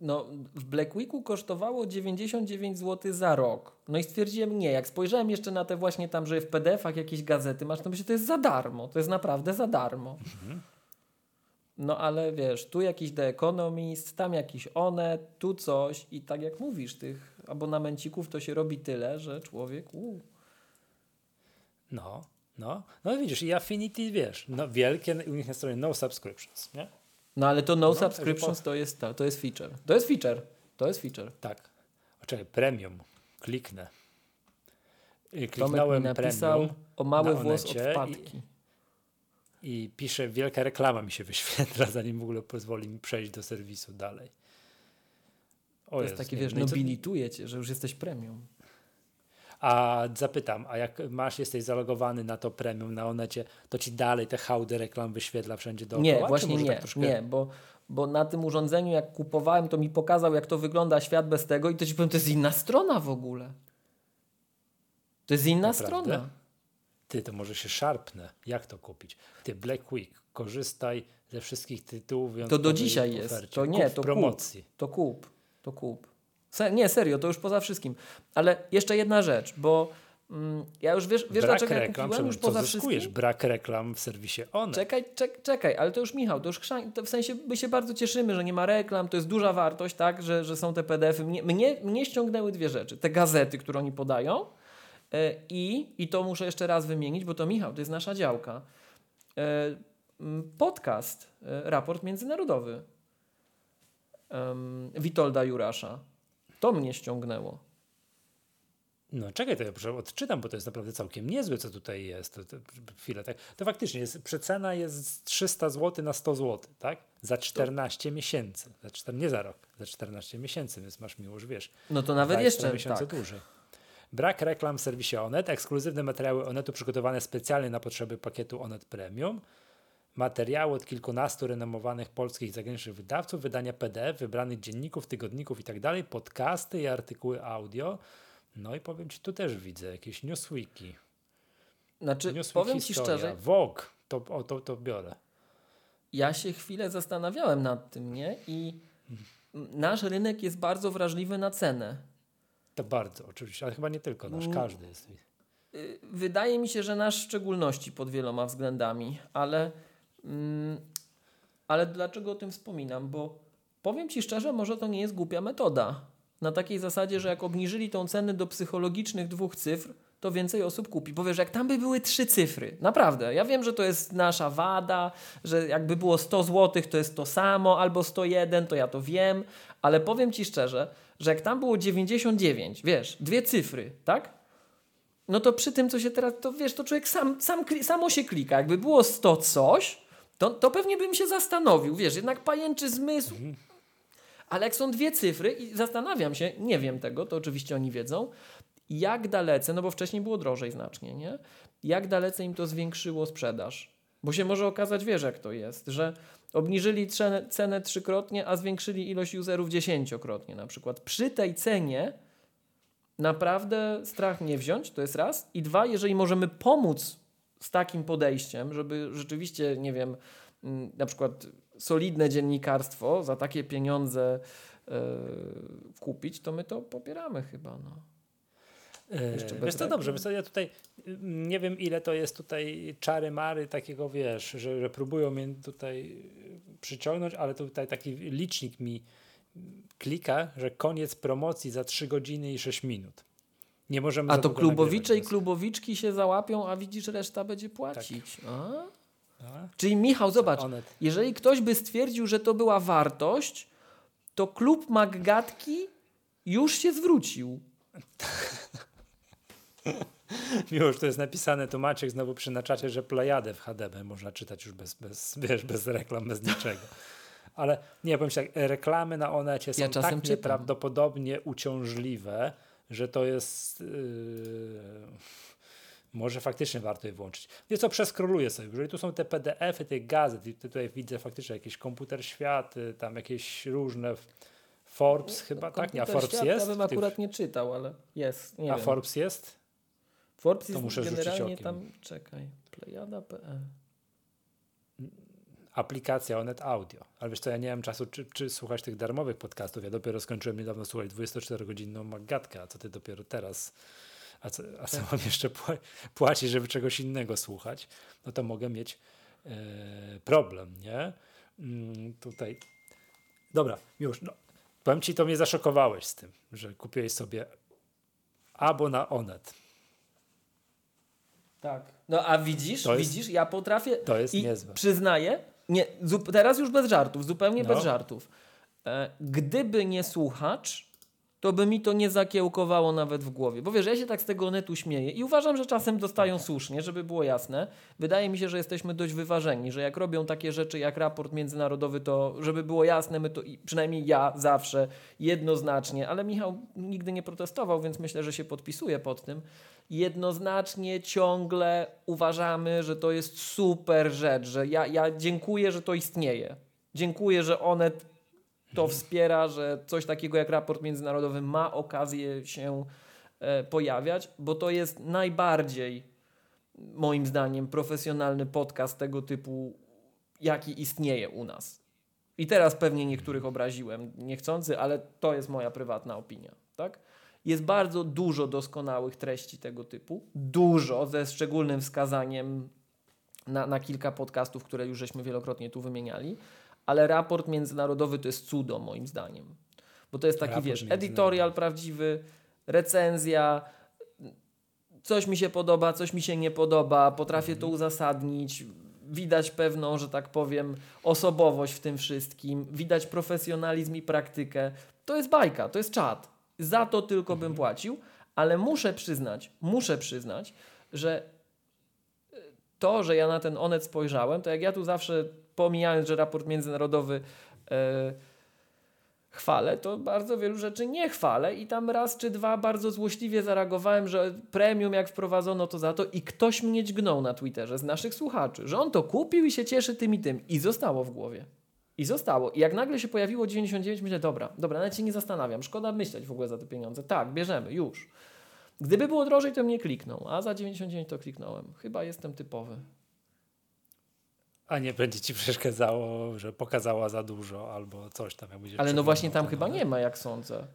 No, w Black Weeku kosztowało 99 zł za rok. No i stwierdziłem nie. Jak spojrzałem jeszcze na te właśnie tam, że w PDF-ach jakieś gazety masz, to myślę, to jest za darmo. To jest naprawdę za darmo. No ale wiesz, tu jakiś The Economist, tam jakiś Onet, tu coś i tak jak mówisz, tych abonamencików to się robi tyle, że człowiek... Uu. No, no, no widzisz, i Affinity, wiesz, no wielkie, u nich na stronie no subscriptions, nie? No ale to no, No, subscriptions po- to jest, to, to jest feature. To jest feature. To jest feature. Tak. O, czekaj, premium, kliknę. I Tomek mi Kliknąłem napisał premium o mały na włos od i- wpadki. i pisze, wielka reklama mi się wyświetla, zanim w ogóle pozwoli mi przejść do serwisu dalej. O To jest takie, wiesz. No nobilituje cię, że już jesteś premium. A zapytam, a jak masz, jesteś zalogowany na to premium na Onecie, to ci dalej te hałdy reklam wyświetla wszędzie dookoła? Nie, właśnie może nie, tak troszkę... nie, bo, bo na tym urządzeniu jak kupowałem, to mi pokazał jak to wygląda świat bez tego i to ci powiem, to jest inna strona w ogóle. To jest inna Naprawdę? strona. Ty, to może się szarpnę. Jak to kupić? Ty, Black Week, korzystaj ze wszystkich tytułów. To do dzisiaj jest. To nie, Kup to promocji. kup. To kup. To kup. Se, nie, serio, to już poza wszystkim. Ale jeszcze jedna rzecz, bo mm, ja już wiesz, wiesz Brak dlaczego ja reklam, kupiłem już poza zyskujesz? wszystkim? Brak reklam w serwisie One. Czekaj, czek, czekaj, ale to już Michał, to już chrzan- to w sensie my się bardzo cieszymy, że nie ma reklam, to jest duża wartość, tak, że, że są te PDF-y. Mnie, mnie, mnie ściągnęły dwie rzeczy. Te gazety, które oni podają e, i, i to muszę jeszcze raz wymienić, bo to Michał, to jest nasza działka. M, podcast, e, raport międzynarodowy Witolda Jurasza. To mnie ściągnęło. No czekaj, to ja odczytam, bo to jest naprawdę całkiem niezłe, co tutaj jest. To, to, chwilę, tak. to faktycznie jest, przecena jest 300 zł na 100 zł, tak? Za 14 miesięcy. Za czter, nie za rok, za 14 miesięcy, więc masz miłość, wiesz. No to nawet 20 jeszcze miesiące tak. dłużej. Brak reklam w serwisie Onet, ekskluzywne materiały Onetu przygotowane specjalnie na potrzeby pakietu Onet Premium, materiały od kilkunastu renomowanych polskich i zagranicznych wydawców, wydania PDF, wybranych dzienników, tygodników i tak dalej, podcasty i artykuły audio. No i powiem Ci, tu też widzę jakieś newsweeki. Znaczy, Newsweek powiem Ci historia, szczerze, Vogue, to, o, to, to biorę. ja się chwilę zastanawiałem nad tym, nie? I nasz rynek jest bardzo wrażliwy na cenę. To bardzo, oczywiście, ale chyba nie tylko nasz, Mm. każdy jest. Y, Wydaje mi się, że nasz w szczególności pod wieloma względami, ale, ale dlaczego o tym wspominam? Bo powiem Ci szczerze, może to nie jest głupia metoda. Na takiej zasadzie, że jak obniżyli tą cenę do psychologicznych dwóch cyfr, to więcej osób kupi. Powiesz, jak tam by były trzy cyfry, naprawdę. Ja wiem, że to jest nasza wada, że jakby było 100 zł, to jest to samo, albo 101, to ja to wiem, ale powiem Ci szczerze, że jak tam było 99, wiesz, dwie cyfry, tak? No to przy tym, co się teraz, to wiesz, to człowiek sam, sam samo się klika. Jakby było 100 coś, to, to pewnie bym się zastanowił, wiesz, jednak pajęczy zmysł. Ale jak są dwie cyfry i zastanawiam się, nie wiem tego, to oczywiście oni wiedzą, jak dalece, no bo wcześniej było drożej znacznie, nie? Jak dalece im to zwiększyło sprzedaż? Bo się może okazać, wiesz jak to jest, że obniżyli cenę, cenę trzykrotnie, a zwiększyli ilość userów dziesięciokrotnie na przykład. Przy tej cenie naprawdę strach nie wziąć, to jest raz. I dwa, jeżeli możemy pomóc z takim podejściem, żeby rzeczywiście, nie wiem, mm, na przykład solidne dziennikarstwo za takie pieniądze e, kupić, to my to popieramy chyba. No. Jeszcze Yy, bez wiesz co, dobrze, wiesz co, ja tutaj y, nie wiem ile to jest tutaj czary mary takiego, wiesz, że, że próbują mnie tutaj y, przyciągnąć, ale tutaj taki licznik mi mm, klika, że koniec promocji za 3 godziny i 6 minut. Nie możemy A to klubowicze i klubowiczki się załapią, a widzisz, reszta będzie płacić. Więc- A? Czyli Michał, zobacz, jeżeli ktoś by stwierdził, że to była wartość, to klub Maggatki już się zwrócił. Miłoż, to jest napisane, tu Maciek znowu przy na czacie, że Plejadę w HDB można czytać już bez, bez, wiesz, bez reklam, bez niczego. Ale nie, powiem tak, reklamy na Onecie są Ja tak czytam. nieprawdopodobnie uciążliwe, że to jest... Yy, może faktycznie warto je włączyć. Wiesz co, przeskroluję sobie. Jeżeli tu są te PDF-y tych gazet i tutaj widzę faktycznie jakiś komputer świat, y, tam jakieś różne Forbes chyba, tak? Nie, a Forbes świat jest? Ja bym akurat nie czytał, ale jest. Nie a wiem. Forbes jest? Forbes to jest muszę generalnie tam, czekaj, plejada.pl. aplikacja Onet Audio. Ale wiesz co, ja nie mam czasu czy, czy słuchać tych darmowych podcastów. Ja dopiero skończyłem niedawno słuchać 24-godzinną Magatkę, a co ty dopiero teraz? A co, a co Tak. mam jeszcze pła- płacić, żeby czegoś innego słuchać? No to mogę mieć e, problem, nie? Mm, tutaj. Dobra, już. No, powiem ci, to mnie zaszokowałeś z tym, że kupiłeś sobie abo na Onet. Tak. No a widzisz, jest- widzisz, ja potrafię. to jest i niezłe. Przyznaję, nie, teraz już bez żartów, zupełnie No. bez żartów. E, gdyby nie słuchacz, to by mi to nie zakiełkowało nawet w głowie. Bo wiesz, ja się tak z tego netu śmieję i uważam, że czasem dostają słusznie, żeby było jasne. Wydaje mi się, że jesteśmy dość wyważeni, że jak robią takie rzeczy jak raport międzynarodowy, to żeby było jasne, my to, przynajmniej ja zawsze jednoznacznie, ale Michał nigdy nie protestował, więc myślę, że się podpisuje pod tym. Jednoznacznie ciągle uważamy, że to jest super rzecz, że ja, ja dziękuję, że to istnieje. Dziękuję, że one to wspiera, że coś takiego jak raport międzynarodowy ma okazję się e, pojawiać, bo to jest najbardziej, moim zdaniem, profesjonalny podcast tego typu, jaki istnieje u nas. I teraz pewnie niektórych obraziłem niechcący, ale to jest moja prywatna opinia. Tak? Jest bardzo dużo doskonałych treści tego typu. Dużo, ze szczególnym wskazaniem na, na kilka podcastów, które już żeśmy wielokrotnie tu wymieniali. Ale raport międzynarodowy to jest cudo, moim zdaniem. Bo to jest taki, Raport wiesz, editorial prawdziwy, recenzja, coś mi się podoba, coś mi się nie podoba, potrafię to uzasadnić. Widać pewną, że tak powiem, osobowość w tym wszystkim, widać profesjonalizm i praktykę. To jest bajka, to jest czat. Za to tylko bym płacił, ale muszę przyznać, muszę przyznać, że to, że ja na ten onet spojrzałem, to jak ja tu zawsze pomijając, że raport międzynarodowy e, chwalę, to bardzo wielu rzeczy nie chwalę i tam raz czy dwa bardzo złośliwie zareagowałem, że premium jak wprowadzono to za to i ktoś mnie dźgnął na Twitterze z naszych słuchaczy, że on to kupił i się cieszy tym i tym i zostało w głowie. I zostało. I jak nagle się pojawiło 99, myślę, dobra, dobra, nawet się nie zastanawiam, szkoda myśleć w ogóle za te pieniądze. Tak, bierzemy, już. Gdyby było drożej, to mnie kliknął, a za 99 to kliknąłem. Chyba jestem typowy. A nie będzie ci przeszkadzało, że pokazała za dużo albo coś tam. Jak Ale no właśnie tam chyba nie ma, jak sądzę.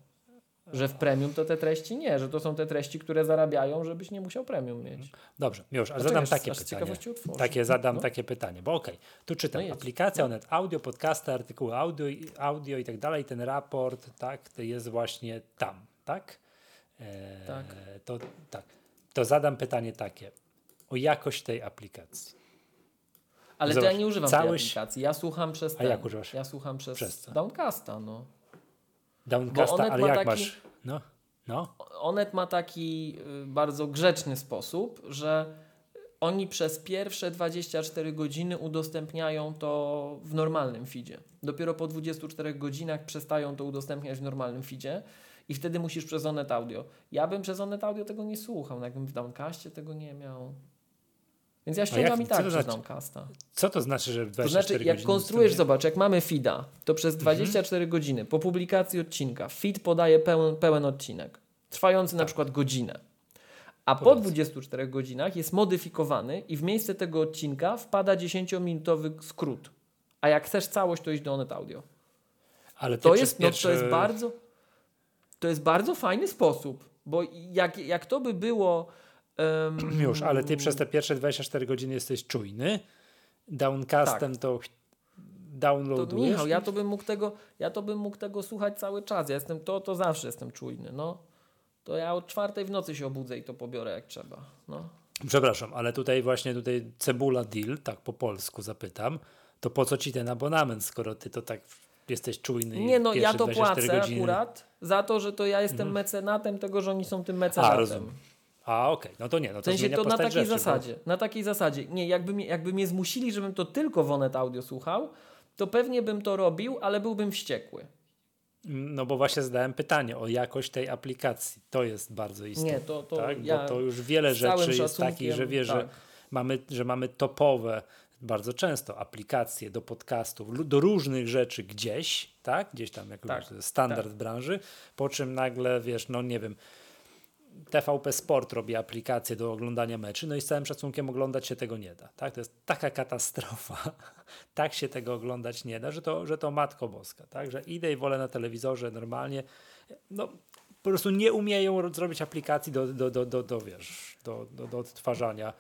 Że w premium to te treści nie, że to są te treści, które zarabiają, żebyś nie musiał premium mieć. Dobrze, już, a zadam takie aż pytanie. Takie zadam No. takie pytanie, bo okej, tu czytam No aplikacja Onet Audio, podcasty, artykuły audio, audio i tak dalej, ten raport, tak, to jest właśnie tam, tak? E, Tak. To, tak. To zadam pytanie takie, o jakość tej aplikacji. Ale to Zobacz, ja nie używam cały tej aplikacji. Ja słucham przez A ten, jak używasz? Ja słucham przez, Przez co? Downcasta, no. Downcasta, ale jak taki- masz? No, no. Onet ma taki y, bardzo grzeczny sposób, że oni przez pierwsze 24 godziny udostępniają to w normalnym feedzie. Dopiero po 24 godzinach przestają to udostępniać w normalnym feedzie i wtedy musisz przez Onet Audio. Ja bym przez Onet Audio tego nie słuchał, no jakbym w Downcastie tego nie miał. Więc ja ściągam jak- i tak przez znaczy? Downcasta. Co to znaczy, że 24 To znaczy, jak konstruujesz, zobacz, jak mamy feeda, to przez 24 godziny po publikacji odcinka feed podaje pełen, pełen odcinek, trwający na przykład godzinę. A po Powiedz. 24 godzinach jest modyfikowany i w miejsce tego odcinka wpada 10-minutowy skrót. A jak chcesz całość, to iść do Onet Audio. Ale To jest, no, pierwsze... to jest bardzo to jest bardzo fajny sposób, bo jak, jak to by było em, Już, ale ty przez te pierwsze 24 godziny jesteś czujny. Downcastem to ch- To downloadujesz. Michał, ja to bym mógł tego, ja to bym mógł tego słuchać cały czas. Ja jestem to, to zawsze jestem czujny. No. To ja o czwartej w nocy się obudzę i to pobiorę jak trzeba. No. Przepraszam, ale tutaj właśnie tutaj cebula deal, tak po polsku zapytam, to po co ci ten abonament, skoro ty to tak jesteś czujny i Nie no, ja to 24 płacę godziny... akurat za to, że to ja jestem mecenatem tego, że oni są tym A, mecenatem. rozumiem. A, okej, okay. no to nie, no to w sensie to na takiej rzeczy, zasadzie. Na takiej zasadzie. Nie, jakby mnie, jakby mnie zmusili, żebym to tylko w Onet Audio słuchał, to pewnie bym to robił, ale byłbym wściekły. No bo właśnie zadałem pytanie o jakość tej aplikacji. To jest bardzo istotne. Nie, to, to tak? ja Bo to już wiele rzeczy jest takich, że wiesz, tak. że, mamy, że mamy topowe bardzo często aplikacje do podcastów, do różnych rzeczy gdzieś, tak? Gdzieś tam jako Tak, standard branży, po czym nagle, wiesz, no nie wiem, TVP Sport robi aplikację do oglądania meczy, no i z całym szacunkiem oglądać się tego nie da. Tak? To jest taka katastrofa. tak się tego oglądać nie da, że to, że to matko boska. Tak? Że idę i wolę na telewizorze normalnie. No, po prostu nie umieją ro- zrobić aplikacji do, do, do, do, do, wiesz, do, do, do odtwarzania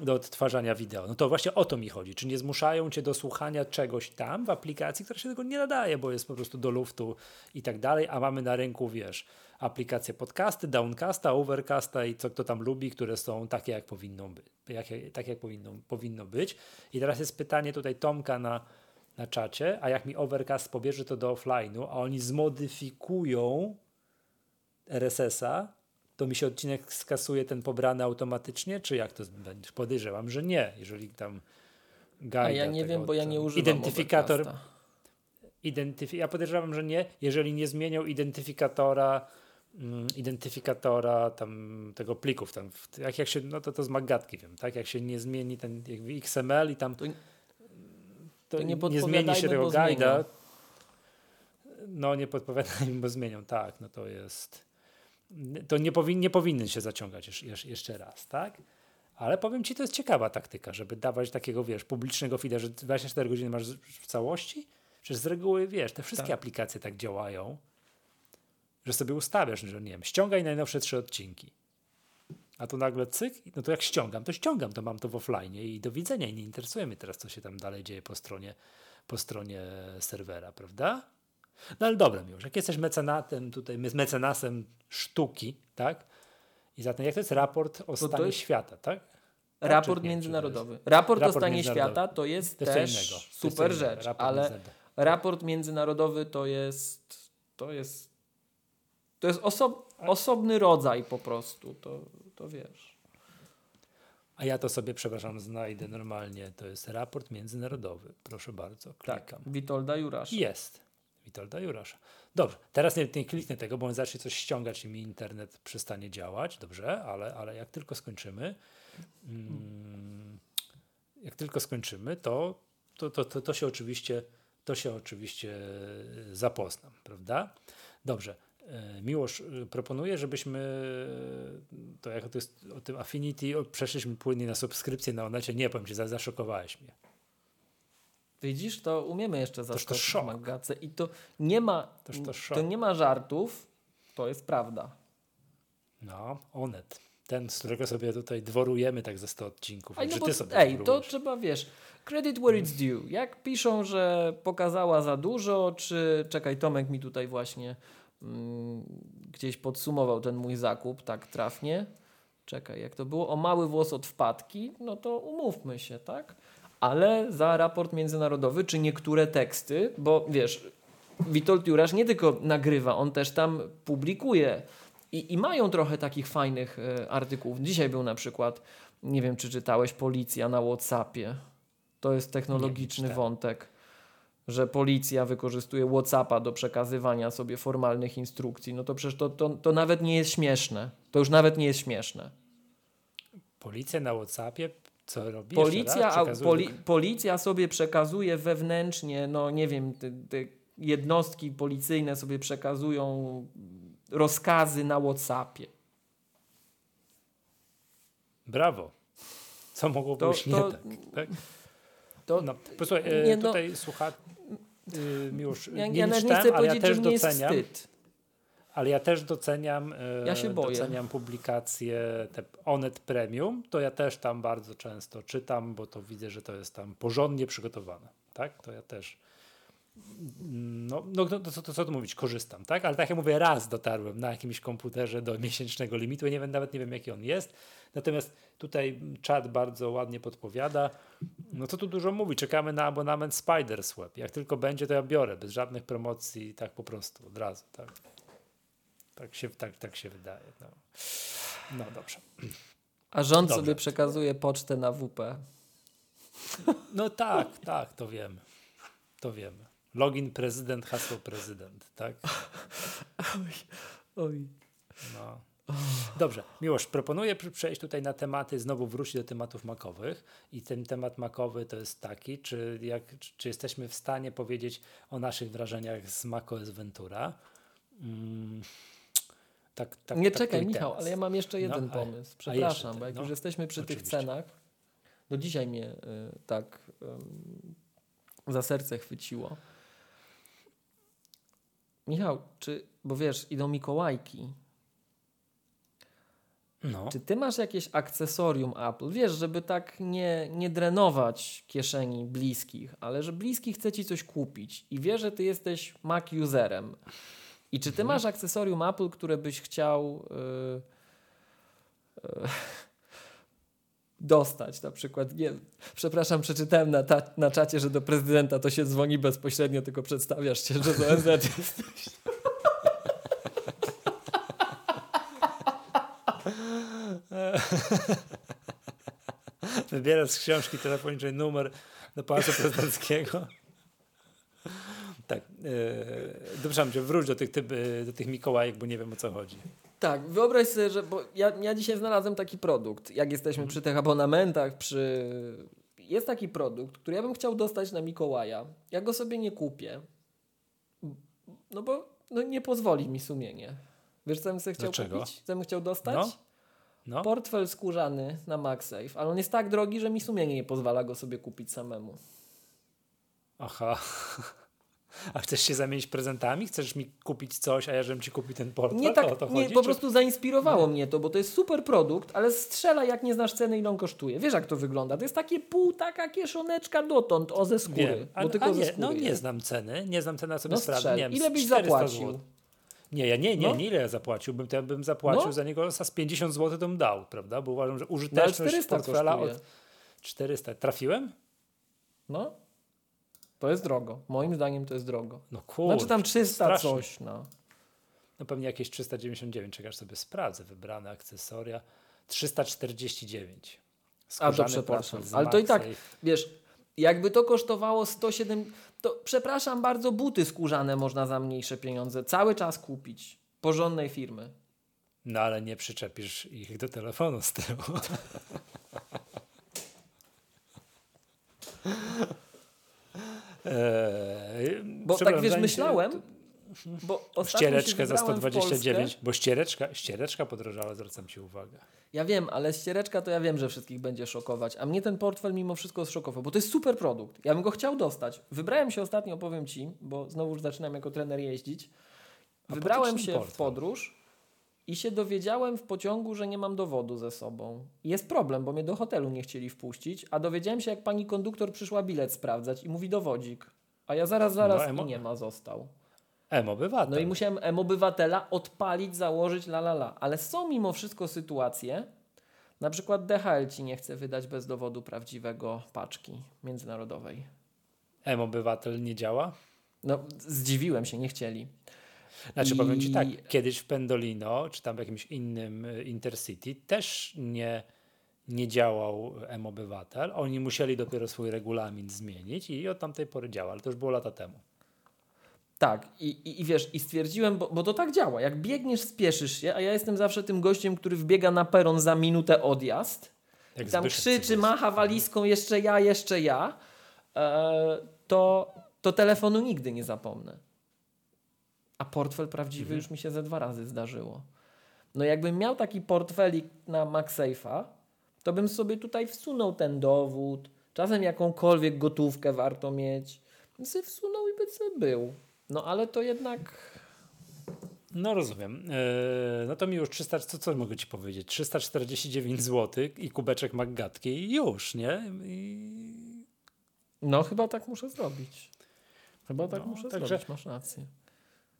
do odtwarzania wideo. No to właśnie o to mi chodzi. Czy nie zmuszają cię do słuchania czegoś tam w aplikacji, która się tego nie nadaje, bo jest po prostu do luftu i tak dalej, a mamy na rynku, wiesz, aplikacje podcasty, downcasta, overcasta i co kto tam lubi, które są takie, jak powinno być. Jak, tak, jak powinno, powinno być. I teraz jest pytanie tutaj Tomka na, na czacie, a jak mi overcast pobierze to do offline'u, a oni zmodyfikują RSS-a, to mi się odcinek skasuje ten pobrany automatycznie, czy jak to będzie? Podejrzewam, że nie, jeżeli tam A guide ja nie wiem, bo ja nie używam Identyfikator, identyfi- ja podejrzewam, że nie, jeżeli nie zmienią identyfikatora identyfikatora tam tego plików tam, jak, jak się, no to to z magatki wiem, tak, jak się nie zmieni ten jakby XML i tam To- to, nie nie, zmieni się tego guida, no nie podpowiadajmy, bo zmienią, tak, no to jest to nie, powin, nie powinny się zaciągać jeszcze, jeszcze- raz, tak? Ale powiem ci, to jest ciekawa taktyka, żeby dawać takiego, wiesz, publicznego feeda, że 24 godziny masz w całości. Przecież z reguły, wiesz, te wszystkie Tak. aplikacje tak działają, że sobie ustawiasz, że nie wiem, ściągaj najnowsze trzy odcinki. A tu nagle cyk, no to jak ściągam, to ściągam, to mam to w offline i do widzenia i nie interesuje mnie teraz, co się tam dalej dzieje po stronie, po stronie serwera, prawda? No ale dobra, już jak jesteś mecenatem, tutaj me- mecenasem sztuki, tak? I zatem jak to jest raport o stanie jest- świata, tak? Tak, Raport nie? Międzynarodowy. Raport, Raport o stanie świata to jest To jest też innego. Super rzecz, ale raport międzynarodowy to jest to jest to jest oso osobny rodzaj po prostu, to, to wiesz. A ja to sobie, przepraszam, znajdę normalnie. To jest raport międzynarodowy. Proszę bardzo, Tak, klikam. Witolda Jurasz. Jest. Witolda Jurasza. Dobrze, teraz nie, nie kliknę tego, bo on zacznie coś ściągać i mi internet przestanie działać. Dobrze, ale, ale jak tylko skończymy, mm, jak tylko skończymy, to, to, to, to, to się oczywiście to się oczywiście e, zapoznam, prawda? Dobrze. E, Miłosz, e, proponuję, żebyśmy e, to jak to jest o tym Affinity, przeszliśmy płynnie na subskrypcję na Onecie. Nie powiem ci, za- zaszokowałeś mnie. Widzisz, to umiemy jeszcze to zaskoczyć szok. Magacę i to nie ma Toż to szok. to nie ma żartów, to jest prawda. No, Onet. Ten, z którego sobie tutaj dworujemy tak ze 100 odcinków. Ej, no bo, ty sobie ej, to trzeba, wiesz, credit where it's due. Jak piszą, że pokazała za dużo, czy czekaj, Tomek mi tutaj właśnie gdzieś podsumował ten mój zakup tak trafnie. Czekaj, jak to było? O mały włos od wpadki, no to umówmy się, tak? Ale za raport międzynarodowy, czy niektóre teksty, bo wiesz, Witold Jurasz nie tylko nagrywa, on też tam publikuje. I, I mają trochę takich fajnych e, artykułów. Dzisiaj był na przykład, nie wiem czy czytałeś, policja na WhatsAppie. To jest technologiczny wątek, że policja wykorzystuje WhatsAppa do przekazywania sobie formalnych instrukcji. No to przecież to, to, to nawet nie jest śmieszne. To już nawet nie jest śmieszne. Policja na Whatsappie co robi? Policja, a, poli, policja sobie przekazuje wewnętrznie, no nie wiem, te, te jednostki policyjne sobie przekazują rozkazy na WhatsAppie. Brawo. Co mogło To- być to- nie tak? tak? To, No, posłuchaj, e, nie, no- tutaj słucha... y, Miłosz, ja, nie, ja nawet nie chcę ale ja powiedzieć, też że mnie jest doceniam, wstyd. ale ja też doceniam, e, Ja się boję. doceniam publikacje te Onet Premium, to ja też tam bardzo często czytam, bo to widzę, że to jest tam porządnie przygotowane, tak? To ja też no, no to, to, to co tu mówić, korzystam, tak? Ale tak jak mówię, raz dotarłem na jakimś komputerze do miesięcznego limitu, nie wiem, nawet nie wiem jaki on jest, natomiast tutaj czat bardzo ładnie podpowiada, no co tu dużo mówi, czekamy na abonament Spiders Web, jak tylko będzie to ja biorę, bez żadnych promocji, tak po prostu, od razu, tak? Tak się, tak, tak się wydaje. No, no dobrze. A rząd Dobrze. sobie przekazuje pocztę na WP. No tak, tak, to wiemy. To wiemy. Login prezydent, hasło prezydent, tak? Oj. No. Dobrze, Miłosz, proponuję pr- przejść tutaj na tematy, znowu wrócić do tematów makowych i ten temat makowy to jest taki, czy, jak, czy, jesteśmy w stanie powiedzieć o naszych wrażeniach z macOS Ventura. Mm, tak, tak, nie tak czekaj, Michał, teraz. ale ja mam jeszcze jeden No, pomysł. Przepraszam, ten, bo jak no. już jesteśmy przy tych Oczywiście. cenach, do dzisiaj mnie y, tak ym, za serce chwyciło. Michał, czy, bo wiesz, idą Mikołajki. No, Czy ty masz jakieś akcesorium Apple? Wiesz, żeby tak nie, nie drenować kieszeni bliskich, ale że bliski chce ci coś kupić i wie, że ty jesteś Mac userem. I czy ty Mhm. masz akcesorium Apple, które byś chciał yy, yy, dostać? Na przykład, nie, przepraszam, przeczytałem na, ta, na czacie, że do prezydenta to się dzwoni bezpośrednio, tylko przedstawiasz się, że do ONZ jesteś. wybierasz z książki telefonicznej numer do Pałacu Prezydenckiego. Tak, yy, dobrze, cię, wróć do tych, typ, yy, do tych Mikołajek, bo nie wiem o co chodzi. Tak, wyobraź sobie, że bo ja, ja dzisiaj znalazłem taki produkt. Jak jesteśmy przy tych abonamentach, przy. Jest taki produkt, który ja bym chciał dostać na Mikołaja. Ja go sobie nie kupię. No bo no nie pozwoli mi sumienie. Wiesz, co bym sobie chciał Dlaczego? kupić? Co bym chciał dostać? No. No, Portfel skórzany na MagSafe, ale on jest tak drogi, że mi sumienie nie pozwala go sobie kupić samemu. aha. A chcesz się zamienić prezentami? Chcesz mi kupić coś, a ja żebym ci kupił ten portfel? Nie tak, to nie, chodzi? po Czy- prostu zainspirowało mnie to, bo to jest super produkt, ale strzela jak nie znasz ceny, ile on kosztuje. Wiesz jak to wygląda? To jest takie pół taka kieszoneczka dotąd, o ze skóry. Wiem, a, bo tylko a ze nie, skóry no nie jest. znam ceny, nie znam ceny, a sobie No sprawdzę. Nie wiem, Ile byś 400 zapłacił? złotych. Nie, ja nie, nie, No. nie ile ja zapłaciłbym, to ja bym zapłacił No. za niego za z 50 zł to bym dał, prawda? Bo uważam, że No użyteczność 400 portfela kosztuje. od 400. Trafiłem? No. To jest drogo. Moim zdaniem to jest drogo. No kurde. Znaczy tam 300 strasznie. coś, no. No pewnie jakieś 399, czekasz sobie sprawdzę, wybrane akcesoria. 349. A to Skórzany przepraszam. Ale to i tak, wiesz, jakby to kosztowało 107, to przepraszam bardzo, buty skórzane można za mniejsze pieniądze cały czas kupić. Porządnej firmy. No ale nie przyczepisz ich do telefonu z tyłu. Eee, Bo tak wiesz, myślałem, bo ostatnio się Ściereczkę za wybrałem w 129, Polskę. bo ściereczka, ściereczka podrożała, zwracam ci uwagę. Ja wiem, ale ściereczka to ja wiem, że wszystkich będzie szokować, a mnie ten portfel mimo wszystko zszokował, bo to jest super produkt. Ja bym go chciał dostać. Wybrałem się ostatnio, powiem Ci, bo znowu już zaczynam jako trener jeździć. Wybrałem się ten w portfel? podróż i się dowiedziałem w pociągu, że nie mam dowodu ze sobą. Jest problem, bo mnie do hotelu nie chcieli wpuścić, a dowiedziałem się, jak pani konduktor przyszła bilet sprawdzać i mówi dowodzik. A ja zaraz, zaraz No, i emo- nie ma, został. M-obywatel. No i musiałem M-Obywatela odpalić, założyć, la la la. Ale są mimo wszystko sytuacje, na przykład DHL ci nie chce wydać bez dowodu prawdziwego paczki międzynarodowej. M-obywatel nie działa? No, zdziwiłem się, nie chcieli. Znaczy I- powiem ci tak, kiedyś w Pendolino, czy tam w jakimś innym y, Intercity też nie, nie działał M-obywatel. Oni musieli dopiero swój regulamin zmienić i od tamtej pory działa, ale to już było lata temu. Tak, i, i, i wiesz, i stwierdziłem, bo, bo to tak działa. Jak biegniesz, spieszysz się, a ja jestem zawsze tym gościem, który wbiega na peron za minutę odjazd. Jak tam krzyczy, macha walizką, jeszcze ja, jeszcze ja, e, to, to telefonu nigdy nie zapomnę. A portfel prawdziwy Mhm. już mi się ze dwa razy zdarzyło. No jakbym miał taki portfelik na MagSafe'a, to bym sobie tutaj wsunął ten dowód, czasem jakąkolwiek gotówkę warto mieć. Bym sobie wsunął i by sobie był. No ale to jednak... No rozumiem. Eee, no to mi już 300, co, co mogę ci powiedzieć? 349 zł i kubeczek Maggatki i już, nie? I... No chyba tak muszę zrobić. Chyba tak No, muszę także- zrobić, masz rację.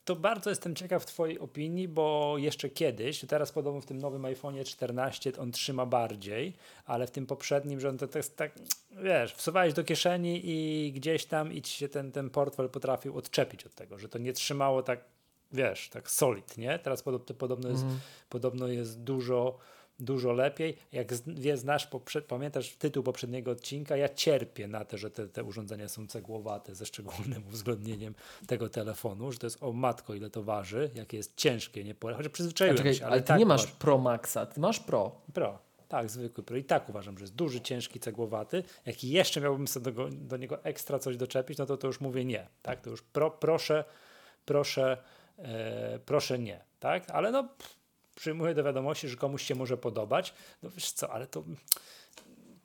To bardzo jestem ciekaw Twojej opinii, bo jeszcze kiedyś, teraz podobno w tym nowym iPhone'ie 14 on trzyma bardziej, ale w tym poprzednim, że on to, jest tak, wiesz, wsuwałeś do kieszeni i gdzieś tam i ci się ten, ten portfel potrafił odczepić od tego, że to nie trzymało tak wiesz, tak solid, nie? Teraz podobno, podobno, jest, Mhm. podobno jest dużo, dużo lepiej. Jak wie, znasz, pamiętasz tytuł poprzedniego odcinka, ja cierpię na to, że te, te urządzenia są cegłowate ze szczególnym uwzględnieniem tego telefonu, że to jest o matko, ile to waży, jakie jest ciężkie, nie pora. Chociaż przyzwyczaiłem czekaj, się, ale, ale ty tak nie masz uważam- Pro Maxa, ty masz Pro. Pro. Tak, zwykły Pro. I tak uważam, że jest duży, ciężki, cegłowaty. Jak jeszcze miałbym sobie do, do niego ekstra coś doczepić, no to to już mówię nie. Tak, to już pro, proszę, proszę, e, proszę nie. Tak, ale no pff, przyjmuję do wiadomości, że komuś się może podobać. No wiesz co, ale to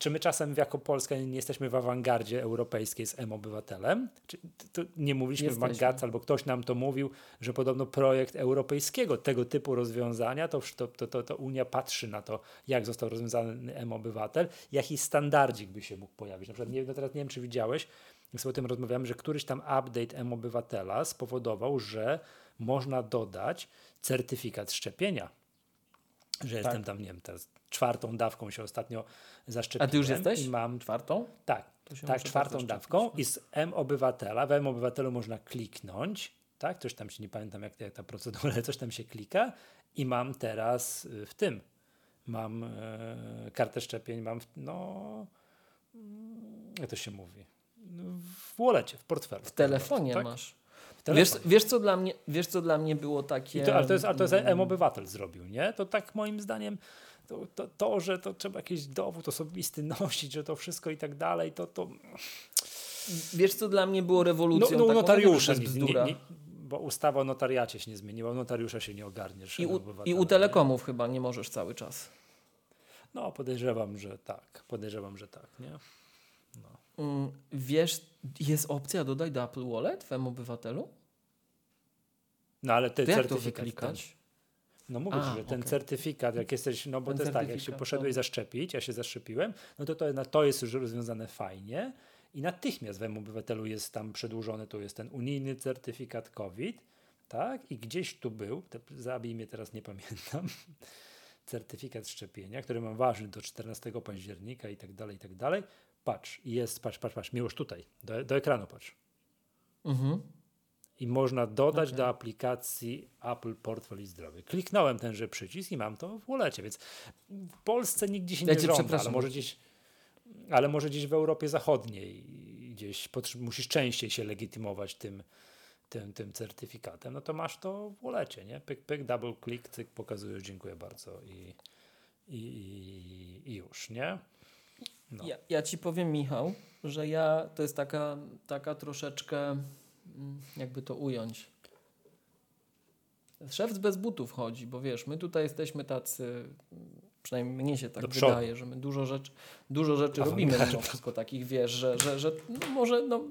czy my czasem jako Polska nie jesteśmy w awangardzie europejskiej z M-Obywatelem? Czy to nie mówiliśmy Jesteśmy. w Magac, albo ktoś nam to mówił, że podobno projekt europejskiego tego typu rozwiązania, to, to, to, to, to Unia patrzy na to, jak został rozwiązany M-Obywatel, jaki standardzik by się mógł pojawić. Na przykład, nie, no teraz nie wiem, czy widziałeś, jak sobie o tym rozmawiamy, że któryś tam update M-Obywatela spowodował, że można dodać certyfikat szczepienia. Że jestem tam, nie wiem, teraz czwartą dawką się ostatnio zaszczepiłem. A ty już jesteś? I mam Czwartą? tak, tak czwartą dawką szczepić, i z M-Obywatela, w M-Obywatelu można kliknąć, tak, coś tam się, nie pamiętam jak, jak ta procedura, ale coś tam się klika i mam teraz y, w tym, mam e, kartę szczepień, mam, w, no, jak to się mówi, No, w wallecie, w portfelu. W telefonie tak? masz. Wiesz, wiesz, co dla mnie, wiesz, co dla mnie było takie... To, ale to jest, ale to jest mm, M-Obywatel zrobił, nie? To tak moim zdaniem to, to, to, że to trzeba jakiś dowód osobisty nosić, że to wszystko i tak dalej, to, to Wiesz, co dla mnie było No, rewolucją? no taką? notariusze, nie, nie, nie, bo ustawa o notariacie się nie zmieniła, notariusza się nie ogarniesz. I, u, I u nie? telekomów chyba nie możesz cały czas. No podejrzewam, że tak, podejrzewam, że tak, nie? Mm, wiesz, jest opcja dodaj do Apple Wallet w M-Obywatelu? No ale ty To jak to certyfikat wyklikać? Ten, no mówię A, ci, że ten okej. certyfikat, jak jesteś, no bo Ten to jest tak, jak się poszedłeś to- zaszczepić, ja się zaszczepiłem, no to to, to jest już rozwiązane fajnie i natychmiast w obywatelu jest tam przedłużony, tu jest ten unijny certyfikat COVID, tak? I gdzieś tu był, te, zabij mnie teraz, nie pamiętam, certyfikat szczepienia, który mam ważny do 14 października i tak dalej, i tak dalej. Patrz, jest, patrz, patrz, patrz, miłość tutaj, do, do ekranu patrz. Mhm. I można dodać Okej. do aplikacji Apple Portfel i Zdrowie. Kliknąłem tenże przycisk i mam to w walecie, więc w Polsce nigdzie się Ja nie żąda, ale może gdzieś, ale może gdzieś w Europie Zachodniej gdzieś musisz częściej się legitymować tym, tym, tym certyfikatem, no to masz to w walecie, nie? Pyk, pyk, double click, cyk, pokazujesz, dziękuję bardzo i, i, i już, nie? No. Ja, ja ci powiem, Michał, że ja to jest taka, taka troszeczkę, mm, jakby to ująć. Szef bez butów chodzi, bo wiesz, my tutaj jesteśmy tacy, przynajmniej mnie się tak wydaje, że my dużo rzeczy, dużo rzeczy robimy Awangarda. mimo wszystko takich, wiesz, że, że, że no może, no,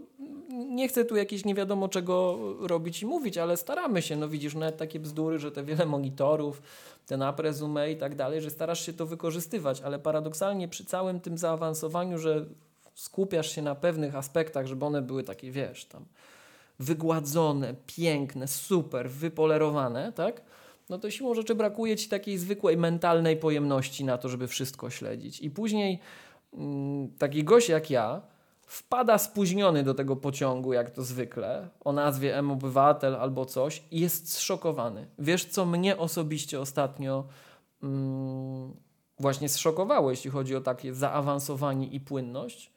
nie chcę tu jakieś nie wiadomo czego robić i mówić, ale staramy się, no widzisz, nawet takie bzdury, że te wiele monitorów, ten app resume i tak dalej, że starasz się to wykorzystywać, ale paradoksalnie przy całym tym zaawansowaniu, że skupiasz się na pewnych aspektach, żeby one były takie, wiesz, tam wygładzone, piękne, super, wypolerowane, tak? No to siłą rzeczy brakuje ci takiej zwykłej mentalnej pojemności na to, żeby wszystko śledzić. I później mm, taki gość jak ja wpada spóźniony do tego pociągu, jak to zwykle, o nazwie M-Obywatel albo coś i jest zszokowany. Wiesz, co mnie osobiście ostatnio mm, właśnie zszokowało, jeśli chodzi o takie zaawansowanie i płynność?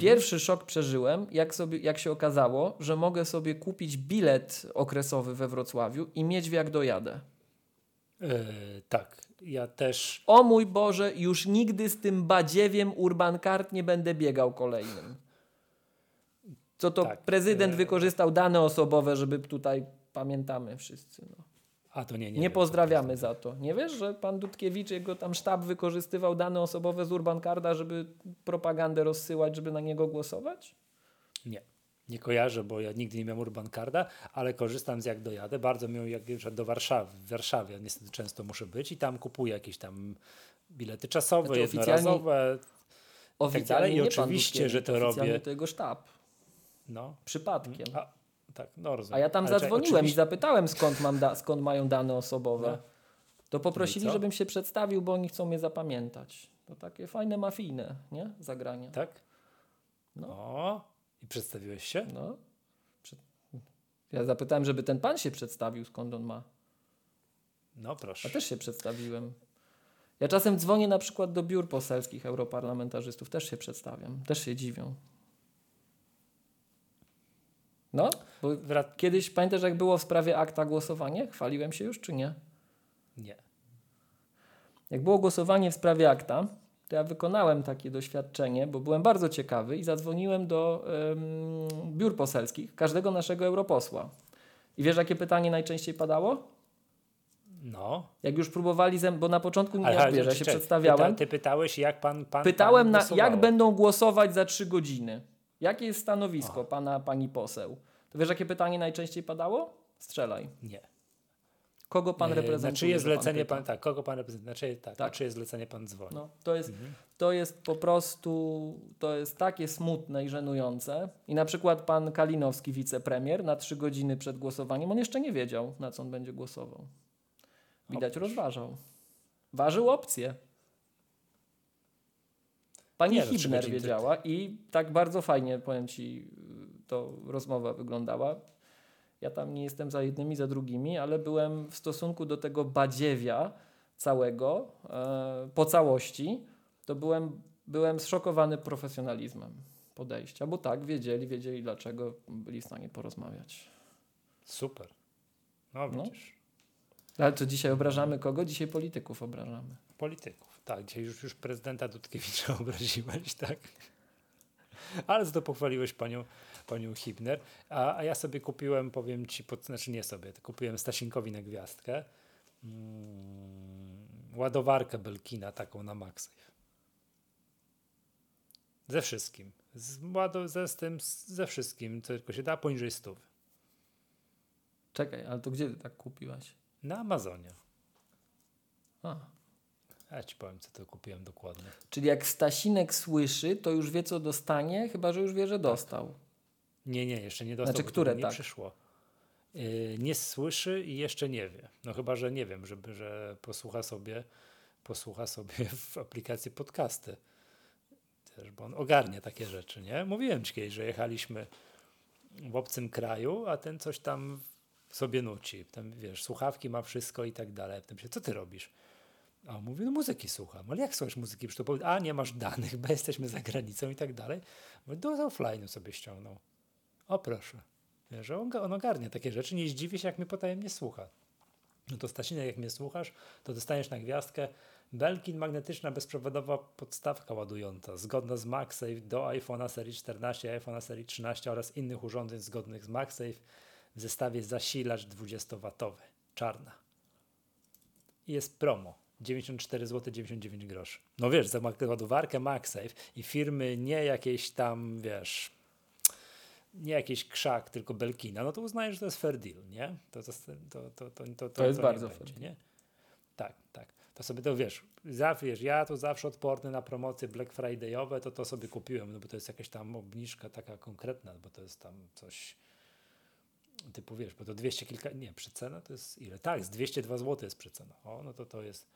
Pierwszy szok przeżyłem, jak, sobie, jak się okazało, że mogę sobie kupić bilet okresowy we Wrocławiu i mieć w jak dojadę. E, tak, ja też O mój Boże, już nigdy z tym badziewiem Urban Card nie będę biegał kolejnym. Co to Tak, prezydent e- wykorzystał dane osobowe, żeby tutaj pamiętamy wszyscy. No. A to nie, nie. Nie, pozdrawiamy za to. Nie wiesz, że pan Dudkiewicz, jego tam sztab wykorzystywał dane osobowe z Urban Carda, żeby propagandę rozsyłać, żeby na niego głosować? Nie. Kojarzę, bo ja nigdy nie miałem Urban Carda, ale korzystam z jak dojadę. Bardzo miło, jak do Warszawy, w Warszawie niestety często muszę być i tam kupuję jakieś tam bilety czasowe, Znaczy jednorazowe. Dalej. I nie pan oczywiście, że to robię. to jego sztab. No, Przypadkiem. a, tak, no rozumiem. A ja tam Ale czekaj, zadzwoniłem i oczywiście- zapytałem, skąd, mam da- skąd mają dane osobowe. No. To poprosili, No i żebym się przedstawił, bo oni chcą mnie zapamiętać. To takie fajne, mafijne, nie? Zagrania. Tak? No. O, i przedstawiłeś się? No. Ja zapytałem, żeby ten pan się przedstawił, skąd on ma. No proszę. Ja też się przedstawiłem. Ja czasem dzwonię na przykład do biur poselskich europarlamentarzystów, też się przedstawiam, też się dziwią. No, bo Wrac- kiedyś pamiętasz, jak było w sprawie akta głosowanie? Chwaliłem się już, czy nie? nie. Jak było głosowanie w sprawie akta, to ja wykonałem takie doświadczenie, bo byłem bardzo ciekawy i zadzwoniłem do em, biur poselskich każdego naszego europosła. I wiesz, jakie pytanie najczęściej padało? No. Jak już próbowali ze bo na początku nie Ale wiesz, ja się przedstawiałem. Pyta, ty pytałeś, jak pan. pan Pytałem, pan na, głosowało. jak będą głosować za trzy godziny. Jakie jest stanowisko O. pana, pani poseł? To wiesz, jakie pytanie najczęściej padało? Strzelaj. Nie. Kogo pan E, reprezentuje? Na czyje zlecenie pyta? pan, tak, kogo pan reprezentuje? Znaczy, tak, Tak. Na czyje zlecenie pan dzwoni? No, to, jest, Mhm. to jest po prostu, to jest takie smutne i żenujące. I na przykład pan Kalinowski, wicepremier, na trzy godziny przed głosowaniem, on jeszcze nie wiedział, na co on będzie głosował. Widać, rozważał. Ważył opcje. Pani Nie, no, Hibner wiedziała i tak bardzo fajnie, powiem Ci, to rozmowa wyglądała. Ja tam nie jestem za jednymi, za drugimi, ale byłem w stosunku do tego badziewia całego, e, po całości, to byłem, byłem zszokowany profesjonalizmem podejścia, bo tak, wiedzieli, wiedzieli dlaczego, byli w stanie porozmawiać. Super. No No. widzisz. Ale to dzisiaj obrażamy kogo? Dzisiaj polityków obrażamy. Polityków. Tak, dzisiaj już, już prezydenta Dudkiewicza obraziłeś, tak? Ale za to pochwaliłeś panią, panią Hibner. A, a ja sobie kupiłem, powiem ci, pod, znaczy nie sobie, kupiłem Stasinkowi na gwiazdkę mm, ładowarkę Belkina taką na MagSafe. Ze wszystkim. Z, ze, z tym, ze wszystkim, co tylko się da, poniżej stówy. Czekaj, ale to gdzie ty tak kupiłaś? Na Amazonie. A. Ja ci powiem, co to kupiłem dokładnie. Czyli jak Stasinek słyszy, to już wie, co dostanie, chyba że już wie, że dostał. Nie, nie, jeszcze nie dostał. Znaczy, które nie tak? przyszło. Yy, nie słyszy i jeszcze nie wie. No chyba, że nie wiem, żeby, że posłucha sobie, posłucha sobie w aplikacji podcasty. Też, bo on ogarnia takie rzeczy, nie? Mówiłem ci kiedyś, że jechaliśmy w obcym kraju, a ten coś tam sobie nuci. Tam, wiesz, słuchawki ma wszystko i tak dalej. Potem się, co ty robisz? A on mówi, no muzyki słucham. Ale jak słuchasz muzyki? Przecież to powie, a nie masz danych, bo jesteśmy za granicą i tak dalej. Mówię, do offline'u sobie ściągnął. O proszę. Że on, on takie rzeczy, nie zdziwi się, jak mnie potajemnie słucha. No to Stasinek, jak mnie słuchasz, to dostaniesz na gwiazdkę Belkin magnetyczna bezprzewodowa podstawka ładująca, zgodna z MagSafe do iPhone'a serii 14, iPhone'a serii 13 oraz innych urządzeń zgodnych z MagSafe w zestawie zasilacz 20W, czarna. I jest promo. 94 zł 99 groszy. No wiesz, za ładowarkę MagSafe i firmy nie jakieś tam, wiesz, nie jakiś krzak, tylko Belkina, no to uznajesz, że to jest fair deal, nie? To, to, to, to, to, to, to, jest niech bardzo będzie, fair nie? Tak, tak. To sobie to wiesz, zawsze, wiesz, ja tu zawsze odporny na promocje Black Friday'owe, to to sobie kupiłem, no bo to jest jakaś tam obniżka taka konkretna, bo to jest tam coś typu, wiesz, bo to 200 kilka, nie, przecena to jest ile? Tak, z 202 zł jest przecena. O, no to to jest,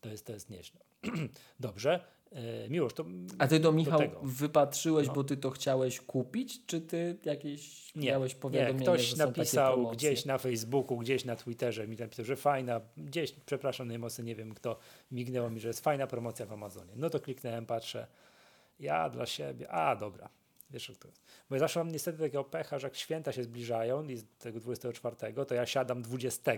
to jest, to jest nieźle. Dobrze. E, Miłosz, to A ty to, Michał, wypatrzyłeś, No. bo ty to chciałeś kupić, czy ty jakieś Nie, miałeś nie, powiadomienie, ktoś że są takie napisał gdzieś na Facebooku, gdzieś na Twitterze, mi napisał, że fajna, gdzieś, przepraszam najmocniej, nie wiem kto, mignęło mi, że jest fajna promocja w Amazonie. No to kliknąłem, patrzę, ja dla siebie, a dobra, wiesz jak to jest. Bo ja zawsze mam niestety takiego pecha, że jak święta się zbliżają i z tego 24, to ja siadam 20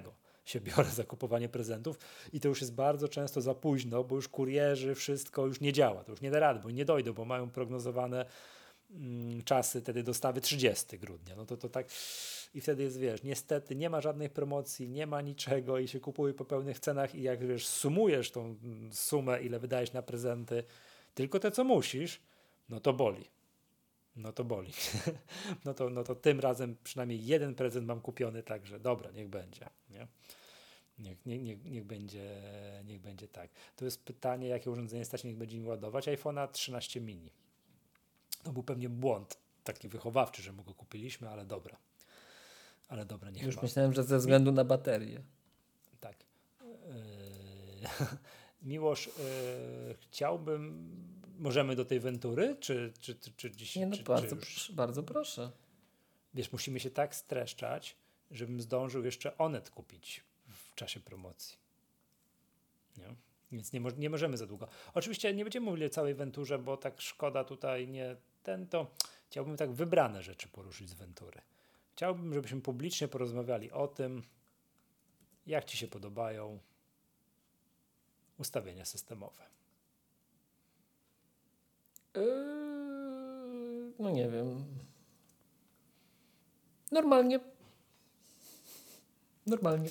się biorę za kupowanie prezentów i to już jest bardzo często za późno, bo już kurierzy, wszystko już nie działa, to już nie da rady, bo nie dojdą, bo mają prognozowane mm, czasy wtedy dostawy 30 grudnia. No to, to tak i wtedy jest, wiesz, niestety nie ma żadnej promocji, nie ma niczego i się kupuje po pełnych cenach i jak wiesz, sumujesz tą mm, sumę, ile wydajesz na prezenty, tylko te, co musisz, no to boli. No to boli. no, to, no to tym razem przynajmniej jeden prezent mam kupiony, także dobra, niech będzie. Nie? Niech, niech, niech, niech, będzie, niech będzie tak. To jest pytanie, jakie urządzenie stać niech będzie mi ładować. iPhone'a 13 mini. To był pewnie błąd taki wychowawczy, że mu go kupiliśmy, ale dobra. Ale dobra, niech Już ma. myślałem, że ze względu na baterię. Tak. Yy, Miłosz, yy, chciałbym, możemy do tej wentury, czy, czy, czy, czy dziś? Nie, no czy, bardzo, czy proszę, bardzo proszę. wiesz, musimy się tak streszczać, żebym zdążył jeszcze Onet kupić czasie promocji. Nie? Więc nie, mo nie możemy za długo. Oczywiście nie będziemy mówili o całej Venturze, bo tak szkoda tutaj nie ten to. Chciałbym tak wybrane rzeczy poruszyć z Ventury. Chciałbym, żebyśmy publicznie porozmawiali o tym, jak Ci się podobają ustawienia systemowe. Yy, no nie wiem. Normalnie. Normalnie.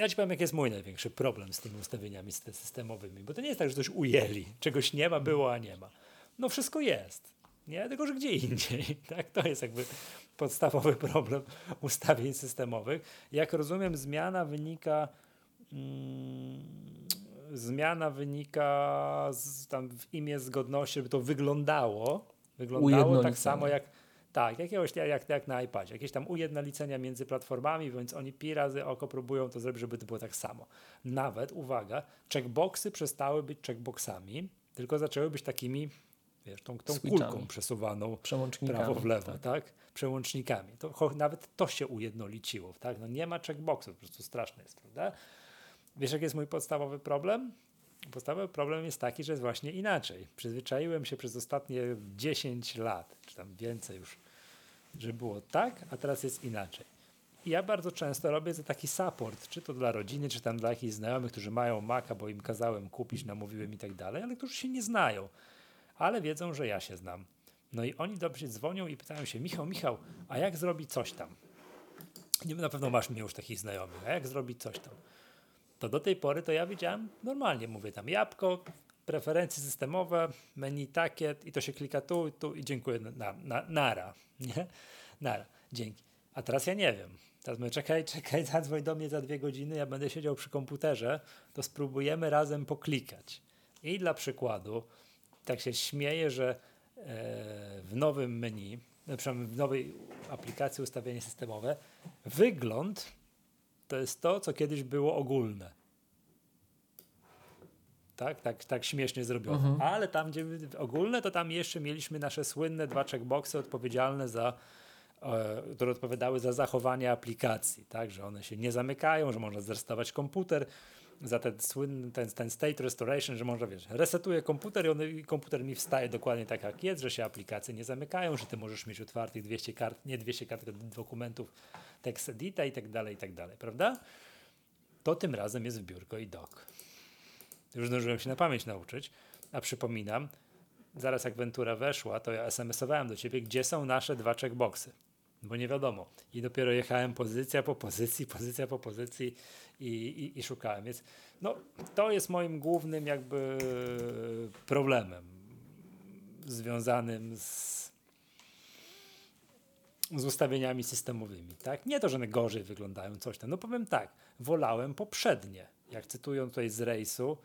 Ja ci powiem, jaki jest mój największy problem z tymi ustawieniami systemowymi, bo to nie jest tak, że coś ujęli, czegoś nie ma, było, a nie ma. No wszystko jest, nie? Tylko, że gdzie indziej, tak? To jest jakby podstawowy problem ustawień systemowych. Jak rozumiem, zmiana wynika mm, zmiana wynika z, tam w imię zgodności, żeby to wyglądało, wyglądało tak samo jak tak, jakiegoś, jak, jak na iPadzie, jakieś tam ujednolicenia między platformami, więc oni pi razy oko próbują to zrobić, żeby to było tak samo. Nawet, uwaga, checkboxy przestały być checkboxami, tylko zaczęły być takimi, wiesz, tą, tą kulką przesuwaną prawo w lewo, tak? tak? Przełącznikami. To, nawet to się ujednoliciło, tak? No nie ma checkboxów, po prostu straszne jest, prawda? Wiesz, jaki jest mój podstawowy problem? Podstawowy problem jest taki, że jest właśnie inaczej. Przyzwyczaiłem się przez ostatnie 10 lat, czy tam więcej już, że było tak, a teraz jest inaczej. I ja bardzo często robię za taki support, czy to dla rodziny, czy tam dla jakichś znajomych, którzy mają Maca, bo im kazałem kupić, namówiłem i tak dalej, ale którzy się nie znają, ale wiedzą, że ja się znam. No i oni dobrze dzwonią i pytają się, Michał, Michał, a jak zrobić coś tam? Nie, na pewno masz mnie już takich znajomych, a jak zrobić coś tam? To do tej pory to ja widziałem normalnie, mówię tam jabłko, preferencje systemowe, menu takie i to się klika tu, tu i dziękuję, na, na, nara, nie? Nara, dzięki. A teraz ja nie wiem. Teraz mówię, czekaj, czekaj, zadzwoń do mnie za dwie godziny, ja będę siedział przy komputerze, to spróbujemy razem poklikać. I dla przykładu, tak się śmieję, że e, w nowym menu, w nowej aplikacji ustawienie systemowe, wygląd to jest to, co kiedyś było ogólne. Tak, tak, tak śmiesznie zrobione. Mhm. Ale tam, gdzie ogólne, to tam jeszcze mieliśmy nasze słynne dwa checkboxy odpowiedzialne za, e, które odpowiadały za zachowanie aplikacji, tak, że one się nie zamykają, że można zresetować komputer, za ten słynny, ten, ten state restoration, że można, wiesz, resetuję komputer i, on, i komputer mi wstaje dokładnie tak jak jest, że się aplikacje nie zamykają, że ty możesz mieć otwartych 200 kart, nie 200 kart, dokumentów text edita i tak dalej, i tak dalej, prawda? To tym razem jest w biurko i doc. Już zdążyłem się na pamięć nauczyć, a przypominam, zaraz jak Ventura weszła, to ja SMS-owałem do ciebie, gdzie są nasze dwa checkboxy bo nie wiadomo. I dopiero jechałem pozycja po pozycji, pozycja po pozycji i, i, i szukałem. Więc no, to jest moim głównym jakby problemem związanym z, z ustawieniami systemowymi. Tak? Nie to, że one gorzej wyglądają, coś tam. No powiem tak, wolałem poprzednie. Jak cytują tutaj z rejsu,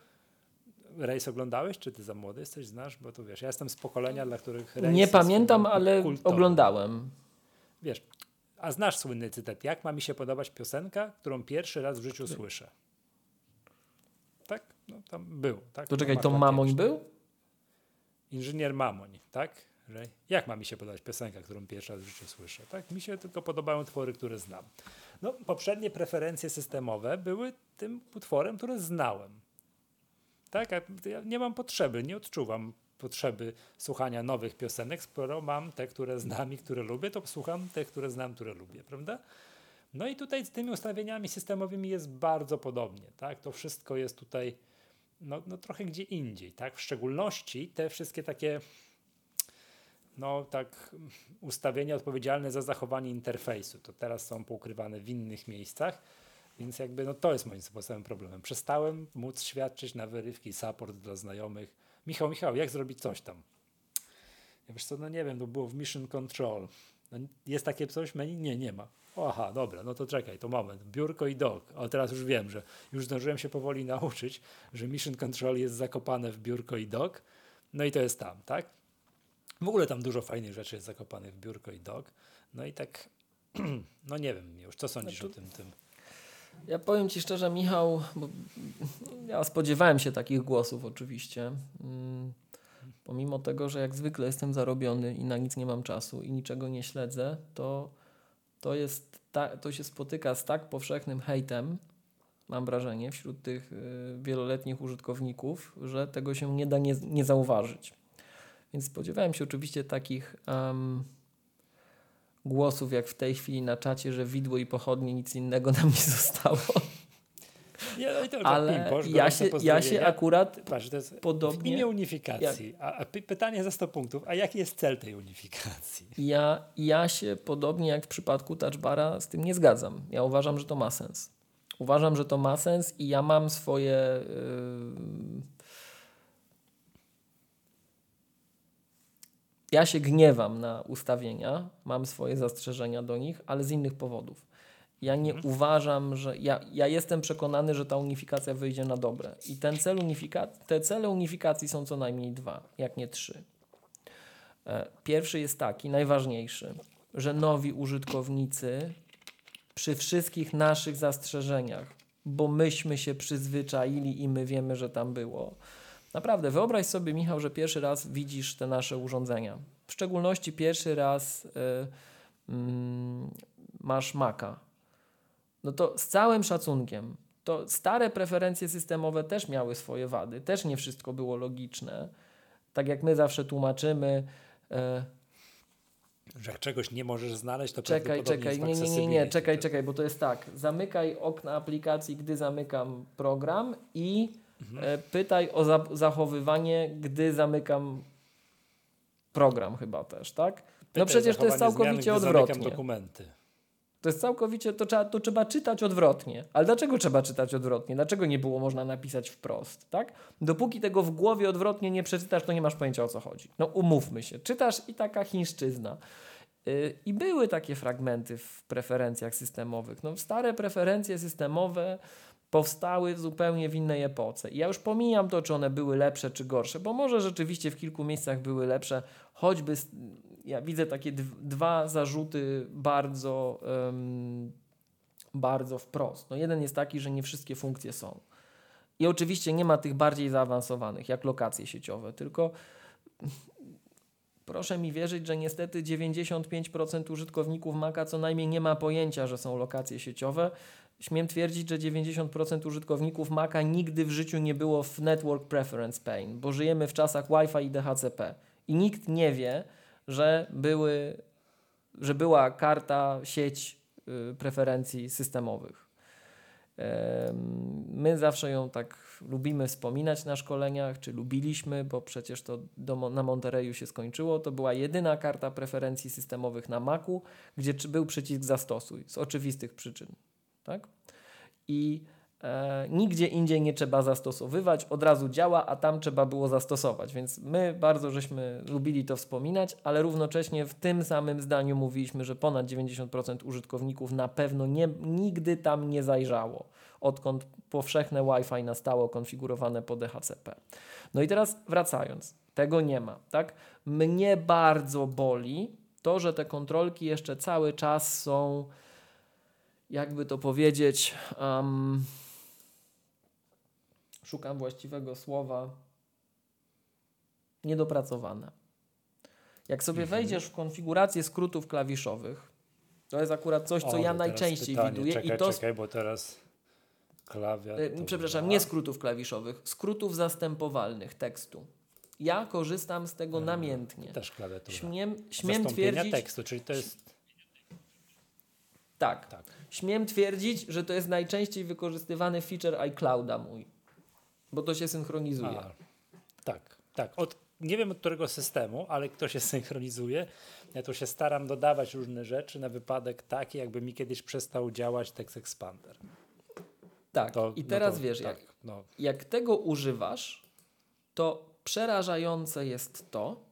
rejs oglądałeś, czy ty za młody jesteś, znasz? Bo tu wiesz, ja jestem z pokolenia, dla których rejs Nie pamiętam, ale kultowy. oglądałem. Wiesz, a znasz słynny cytat, jak ma mi się podobać piosenka, którą pierwszy raz w życiu słyszę? Tak? No tam był. Tak? To czekaj, to Mamoń był? Inżynier Mamoń, tak? Że jak ma mi się podobać piosenka, którą pierwszy raz w życiu słyszę? Tak? Mi się tylko podobają utwory, które znam. No, poprzednie preferencje systemowe były tym utworem, który znałem. Tak? Ja nie mam potrzeby, nie odczuwam potrzeby słuchania nowych piosenek, skoro mam te, które znam i które lubię, to słucham te, które znam, które lubię, prawda? No i tutaj z tymi ustawieniami systemowymi jest bardzo podobnie, tak? To wszystko jest tutaj no, no trochę gdzie indziej, tak? W szczególności te wszystkie takie no tak ustawienia odpowiedzialne za zachowanie interfejsu, to teraz są poukrywane w innych miejscach, więc jakby no to jest moim podstawowym problemem. Przestałem móc świadczyć na wyrywki support dla znajomych, Michał, Michał, jak zrobić coś tam? Ja wiesz co, no nie wiem, to było w Mission Control. No, jest takie coś menu? Nie, nie ma. Aha, dobra, no to czekaj, to moment. Biurko i dock. A teraz już wiem, że już zdążyłem się powoli nauczyć, że Mission Control jest zakopane w biurko i dock. No i to jest tam, tak? W ogóle tam dużo fajnych rzeczy jest zakopanych w biurko i dock. No i tak, no nie wiem już, co sądzisz znaczy, o tym, tym? Ja powiem Ci szczerze, Michał, bo ja spodziewałem się takich głosów oczywiście. Mm, pomimo tego, że jak zwykle jestem zarobiony i na nic nie mam czasu i niczego nie śledzę, to, to, jest ta, to się spotyka z tak powszechnym hejtem, mam wrażenie, wśród tych y, wieloletnich użytkowników, że tego się nie da nie, nie zauważyć. Więc spodziewałem się oczywiście takich um, głosów, jak w tej chwili na czacie, że widło i pochodnie nic innego nam nie zostało. Nie, no i to Ale pimposz, ja się, ja się akurat Patrz, to jest podobnie... W imię unifikacji. A, a pytanie za 100 punktów. A jaki jest cel tej unifikacji? Ja, ja się podobnie jak w przypadku touchbara z tym nie zgadzam. Ja uważam, że to ma sens. Uważam, że to ma sens i ja mam swoje... Yy... Ja się gniewam na ustawienia, mam swoje zastrzeżenia do nich, ale z innych powodów. Ja nie mhm. uważam, że. Ja, ja jestem przekonany, że ta unifikacja wyjdzie na dobre. I ten cel unifika te cele unifikacji są co najmniej dwa, jak nie trzy. E, pierwszy jest taki, najważniejszy, że nowi użytkownicy przy wszystkich naszych zastrzeżeniach, bo myśmy się przyzwyczaili i my wiemy, że tam było. Naprawdę, wyobraź sobie, Michał, że pierwszy raz widzisz te nasze urządzenia. W szczególności pierwszy raz y, y, masz Maca no to z całym szacunkiem, to stare preferencje systemowe też miały swoje wady, też nie wszystko było logiczne. Tak jak my zawsze tłumaczymy. E, że jak czegoś nie możesz znaleźć, to czekaj, czekaj, nie, nie, nie, nie, czekaj, czekaj, bo to jest tak. Zamykaj okna aplikacji, gdy zamykam program i mhm. e, pytaj o za zachowywanie, gdy zamykam program chyba też, tak? No przecież to jest całkowicie zmian, odwrotnie. dokumenty. To jest całkowicie, to trzeba, to trzeba czytać odwrotnie. Ale dlaczego trzeba czytać odwrotnie? Dlaczego nie było można napisać wprost, tak? Dopóki tego w głowie odwrotnie nie przeczytasz, to nie masz pojęcia o co chodzi. No umówmy się. Czytasz i taka chińszczyzna. Yy, I były takie fragmenty w preferencjach systemowych. No, stare preferencje systemowe powstały zupełnie w innej epoce. I ja już pomijam to, czy one były lepsze, czy gorsze, bo może rzeczywiście w kilku miejscach były lepsze, choćby ja widzę takie dwa zarzuty bardzo, um, bardzo wprost. No jeden jest taki, że nie wszystkie funkcje są. I oczywiście nie ma tych bardziej zaawansowanych, jak lokacje sieciowe, tylko proszę mi wierzyć, że niestety 95% użytkowników Maca co najmniej nie ma pojęcia, że są lokacje sieciowe. Śmiem twierdzić, że 90% użytkowników Maca nigdy w życiu nie było w Network Preference Pane, bo żyjemy w czasach Wi-Fi i DHCP. I nikt nie wie, że, były, że była karta, sieć y, preferencji systemowych. My zawsze ją tak lubimy wspominać na szkoleniach, czy lubiliśmy, bo przecież to do, na Monterey się skończyło. To była jedyna karta preferencji systemowych na Macu, gdzie był przycisk zastosuj z oczywistych przyczyn. Tak? I E, nigdzie indziej nie trzeba zastosowywać, od razu działa, a tam trzeba było zastosować. Więc my bardzo żeśmy lubili to wspominać, ale równocześnie w tym samym zdaniu mówiliśmy, że ponad 90% użytkowników na pewno nie, nigdy tam nie zajrzało, odkąd powszechne Wi-Fi nastało konfigurowane po DHCP. No i teraz wracając, tego nie ma. Tak? Mnie bardzo boli to, że te kontrolki jeszcze cały czas są, jakby to powiedzieć, um, szukam właściwego słowa, niedopracowane. Jak sobie mhm. wejdziesz w konfigurację skrótów klawiszowych, to jest akurat coś, co o, ja najczęściej pytanie. widuję. Czekaj, i to... czekaj, bo teraz klawiatura... E, przepraszam, nie skrótów klawiszowych, skrótów zastępowalnych tekstu. Ja korzystam z tego hmm, namiętnie. Też klawiatura. Śmiem, śmiem twierdzić... tekstu, czyli to jest... Tak. tak. Śmiem twierdzić, że to jest najczęściej wykorzystywany feature iClouda mój. Bo to się synchronizuje. A, tak, tak. Od, nie wiem od którego systemu, ale kto się synchronizuje. Ja tu się staram dodawać różne rzeczy na wypadek taki, jakby mi kiedyś przestał działać Text Expander. Tak, to, i no teraz no to, wiesz, tak, jak, no. jak tego używasz, to przerażające jest to,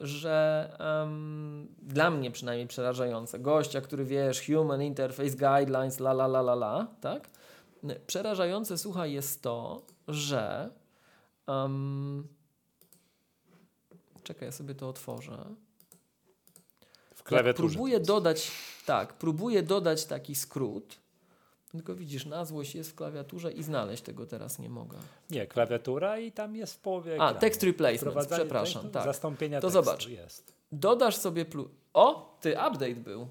że um, dla mnie przynajmniej przerażające, gościa, który wiesz, Human Interface Guidelines, la la la la la, tak? Przerażające, słuchaj, jest to, że. Um, czekaj, ja sobie to otworzę. W klawiaturze. próbuję dodać, tak, próbuję dodać taki skrót. Tylko widzisz, na złość jest w klawiaturze i znaleźć tego teraz nie mogę. Nie, klawiatura i tam jest w połowie. A, text replacement, przepraszam. tak. Zastąpienia to tekstu zobacz. jest. Dodasz sobie plus. O, ty update był.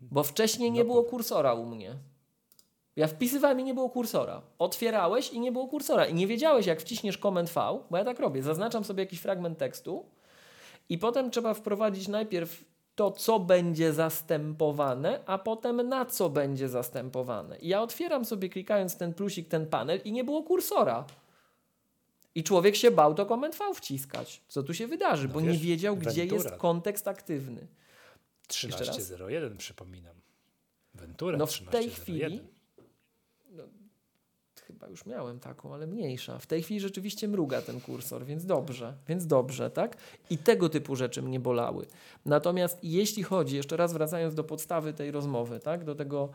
Bo wcześniej nie No było kursora u mnie. Ja wpisywałem i nie było kursora. Otwierałeś i nie było kursora. I nie wiedziałeś, jak wciśniesz Command V, bo ja tak robię. Zaznaczam sobie jakiś fragment tekstu i potem trzeba wprowadzić najpierw to, co będzie zastępowane, a potem na co będzie zastępowane. I ja otwieram sobie, klikając ten plusik, ten panel i nie było kursora. I człowiek się bał to Command V wciskać. Co tu się wydarzy, No bo wiesz, nie wiedział, gdzie Ventura. jest kontekst aktywny. Jeszcze raz? 13.01 przypominam. Ventura No w tej 13.01. chwili chyba już miałem taką, ale mniejsza. W tej chwili rzeczywiście mruga ten kursor, więc dobrze, więc dobrze, tak? I tego typu rzeczy mnie bolały. Natomiast jeśli chodzi, jeszcze raz wracając do podstawy tej rozmowy, tak? Do tego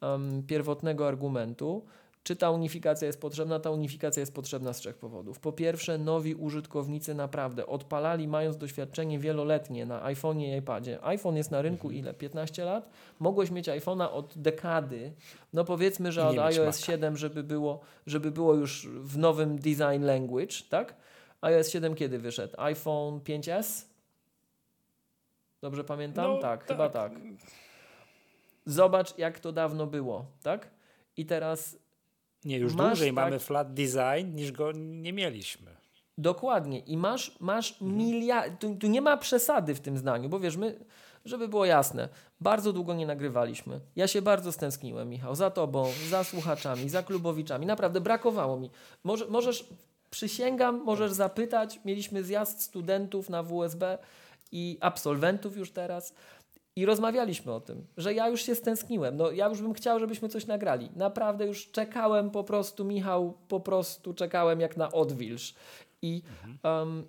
em, pierwotnego argumentu, czy ta unifikacja jest potrzebna? Ta unifikacja jest potrzebna z trzech powodów. Po pierwsze, nowi użytkownicy naprawdę odpalali, mając doświadczenie wieloletnie na iPhone'ie i iPadzie. iPhone jest na rynku ile? 15 lat? Mogłeś mieć iPhone'a od dekady. No powiedzmy, że od iOS Maca. 7, żeby było, żeby było już w nowym design language, tak? iOS 7 kiedy wyszedł? iPhone 5S? Dobrze pamiętam? No, tak, tak. chyba tak. Zobacz, jak to dawno było, tak? I teraz Nie, już Masz dłużej tak- mamy flat design niż go nie mieliśmy. Dokładnie. I masz, masz miliard. Tu, tu nie ma przesady w tym zdaniu, bo wiesz, my, żeby było jasne, bardzo długo nie nagrywaliśmy. Ja się bardzo stęskniłem, Michał, za tobą, za słuchaczami, za klubowiczami. Naprawdę brakowało mi. Może, możesz, przysięgam, możesz zapytać. Mieliśmy zjazd studentów na WSB i absolwentów już teraz. I rozmawialiśmy o tym, że ja już się stęskniłem. No, ja już bym chciał, żebyśmy coś nagrali. Naprawdę już czekałem po prostu, Michał, po prostu czekałem jak na odwilż. I em,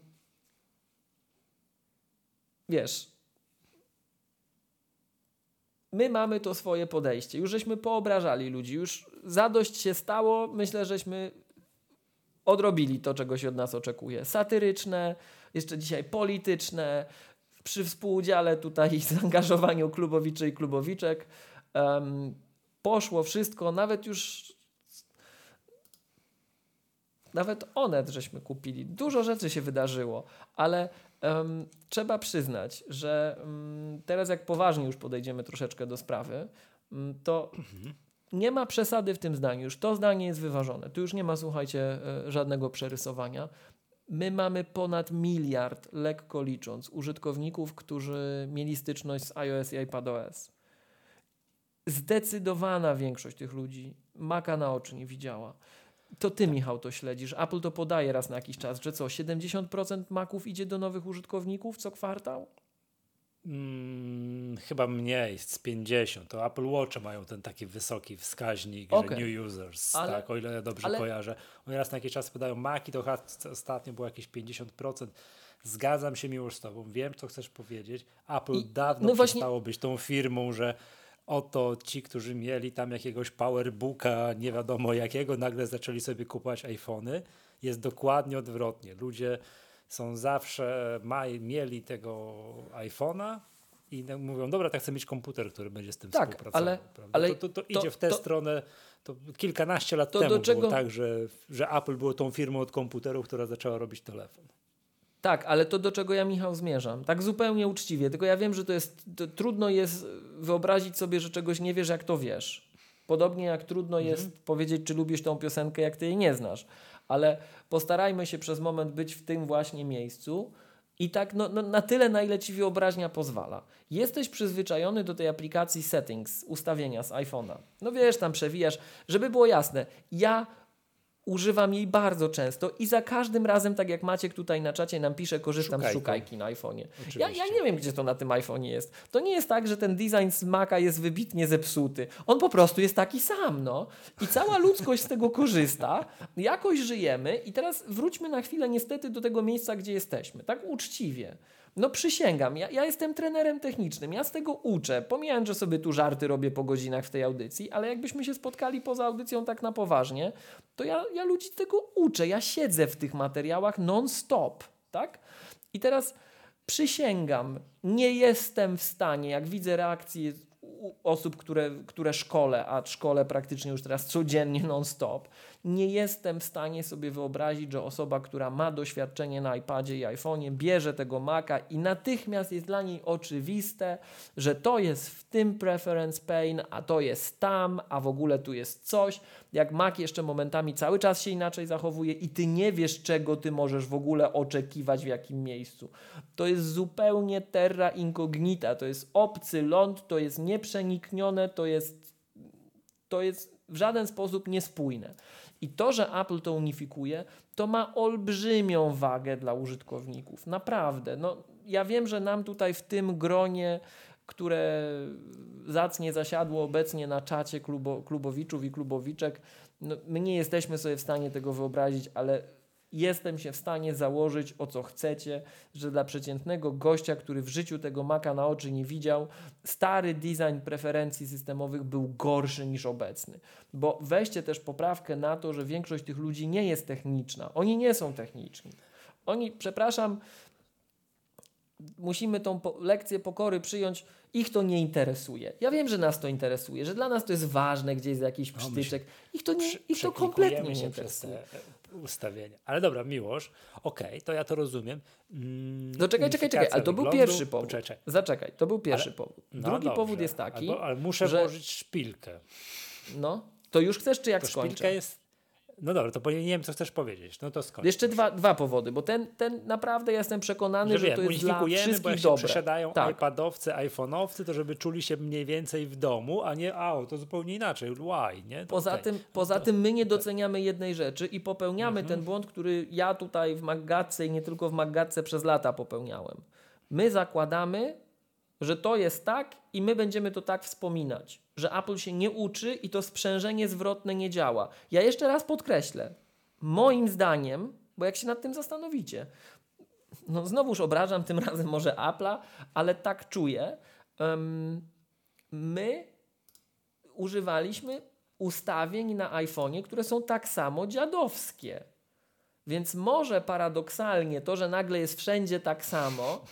wiesz, my mamy to swoje podejście. Już żeśmy poobrażali ludzi, już zadość się stało. Myślę, żeśmy odrobili to, czego się od nas oczekuje. Satyryczne, jeszcze dzisiaj polityczne, przy współudziale tutaj i zaangażowaniu klubowiczy i klubowiczek. em, poszło wszystko, nawet już nawet Onet żeśmy kupili. Dużo rzeczy się wydarzyło, ale em, trzeba przyznać, że em, teraz jak poważnie już podejdziemy troszeczkę do sprawy, to nie ma przesady w tym zdaniu. Już to zdanie jest wyważone. Tu już nie ma, słuchajcie, e, żadnego przerysowania. My mamy ponad miliard, lekko licząc, użytkowników, którzy mieli styczność z iOS i iPadOS. Zdecydowana większość tych ludzi Maca na oczy nie widziała. To ty, Michał, to śledzisz. Apple to podaje raz na jakiś czas, że co, 70% Maców idzie do nowych użytkowników co kwartał? Mm, chyba mniej, z 50. To Apple Watch mają ten taki wysoki wskaźnik, Okej. że new users, Ale- tak, o ile dobrze ale- kojarzę. Oni raz na jakiś czas podają Maki, to ostatnio było jakieś 50%. Zgadzam się miło z tobą, wiem co chcesz powiedzieć. Apple I- dawno no właśnie- przestało być tą firmą, że oto ci, którzy mieli tam jakiegoś powerbooka, nie wiadomo jakiego, nagle zaczęli sobie kupować iPhony. Jest dokładnie odwrotnie. Ludzie są zawsze, mieli tego iPhone'a i na- mówią, dobra, tak chcę mieć komputer, który będzie z tym Tak, współpracował. ale- prawda? ale to, to, to to- idzie w tę stronę. To kilkanaście lat temu do było czego- tak, że, że Apple było tą firmą od komputerów, która zaczęła robić telefon. Tak, ale to do czego ja, Michał, zmierzam. Tak zupełnie uczciwie. Tylko ja wiem, że to jest. To trudno jest wyobrazić sobie, że czegoś nie wiesz, jak to wiesz. Podobnie jak trudno jest powiedzieć, czy lubisz tą piosenkę, jak ty jej nie znasz. Ale postarajmy się przez moment być w tym właśnie miejscu. I tak no, no, na tyle, na ile ci wyobraźnia pozwala. Jesteś przyzwyczajony do tej aplikacji settings, ustawienia z iPhone'a. No wiesz, tam przewijasz. Żeby było jasne, ja używam jej bardzo często i za każdym razem, tak jak Maciek tutaj na czacie nam pisze, korzystam z szukajki na iPhone'ie. Ja, ja nie wiem, gdzie to na tym iPhone'ie jest. To nie jest tak, że ten design z Maca jest wybitnie zepsuty. On po prostu jest taki sam, no. I cała ludzkość z tego korzysta. Jakoś żyjemy i teraz wróćmy na chwilę niestety do tego miejsca, gdzie jesteśmy. Tak uczciwie. No przysięgam, ja, ja jestem trenerem technicznym, ja z tego uczę. Pomijając, że sobie tu żarty robię po godzinach w tej audycji, ale jakbyśmy się spotkali poza audycją tak na poważnie, to ja, ja ludzi tego uczę. Ja siedzę w tych materiałach non-stop, tak? I teraz przysięgam, nie jestem w stanie, jak widzę reakcje osób, które, które szkole, a szkole praktycznie już teraz codziennie non-stop, Nie jestem w stanie sobie wyobrazić, że osoba, która ma doświadczenie na iPadzie i iPhone'ie, bierze tego Maca i natychmiast jest dla niej oczywiste, że to jest w tym preference pane, a to jest tam, a w ogóle tu jest coś. Jak Mac jeszcze momentami cały czas się inaczej zachowuje i ty nie wiesz, czego ty możesz w ogóle oczekiwać w jakim miejscu. To jest zupełnie terra incognita, to jest obcy ląd, to jest nieprzeniknione, to jest, to jest w żaden sposób niespójne. I to, że Apple to unifikuje, to ma olbrzymią wagę dla użytkowników. Naprawdę. No, ja wiem, że nam tutaj w tym gronie, które zacnie zasiadło obecnie na czacie klubo, klubowiczów i klubowiczek, no, my nie jesteśmy sobie w stanie tego wyobrazić, ale jestem się w stanie założyć o co chcecie, że dla przeciętnego gościa, który w życiu tego Maca na oczy nie widział, stary design preferencji systemowych był gorszy niż obecny. Bo weźcie też poprawkę na to, że większość tych ludzi nie jest techniczna. Oni nie są techniczni. Oni, przepraszam, musimy tą po lekcję pokory przyjąć. Ich to nie interesuje. Ja wiem, że nas to interesuje, że dla nas to jest ważne, gdzie jest jakiś psztyczek. Ich to, nie, ich to kompletnie nie interesuje ustawienia. Ale dobra, Miłosz, okej, okay, to ja to rozumiem. Mm, no czekaj, czekaj, czekaj, ale to był pierwszy powód. Poczekaj. Zaczekaj, to był pierwszy ale, powód. No Drugi dobrze, powód jest taki, albo, ale muszę że... włożyć szpilkę. No, to już chcesz, czy jak to skończę? Szpilka jest no dobra, to nie wiem, co chcesz powiedzieć. No to skończ. Jeszcze dwa, dwa powody, bo ten, ten naprawdę jestem przekonany, że, że to jest dla wszystkich bo jak dobre. przesiadają tak. iPadowcy, iPhone'owcy, to żeby czuli się mniej więcej w domu, a nie a, to zupełnie inaczej. Why, nie? poza okay. tym, poza to... tym my nie doceniamy jednej rzeczy i popełniamy mhm. ten błąd, który ja tutaj w Maggatce i nie tylko w Maggatce przez lata popełniałem. My zakładamy, że to jest tak i my będziemy to tak wspominać, że Apple się nie uczy i to sprzężenie zwrotne nie działa. Ja jeszcze raz podkreślę, moim zdaniem, bo jak się nad tym zastanowicie, no znowuż obrażam tym razem może Apple'a, ale tak czuję, um, my używaliśmy ustawień na iPhone'ie, które są tak samo dziadowskie. Więc może paradoksalnie to, że nagle jest wszędzie tak samo,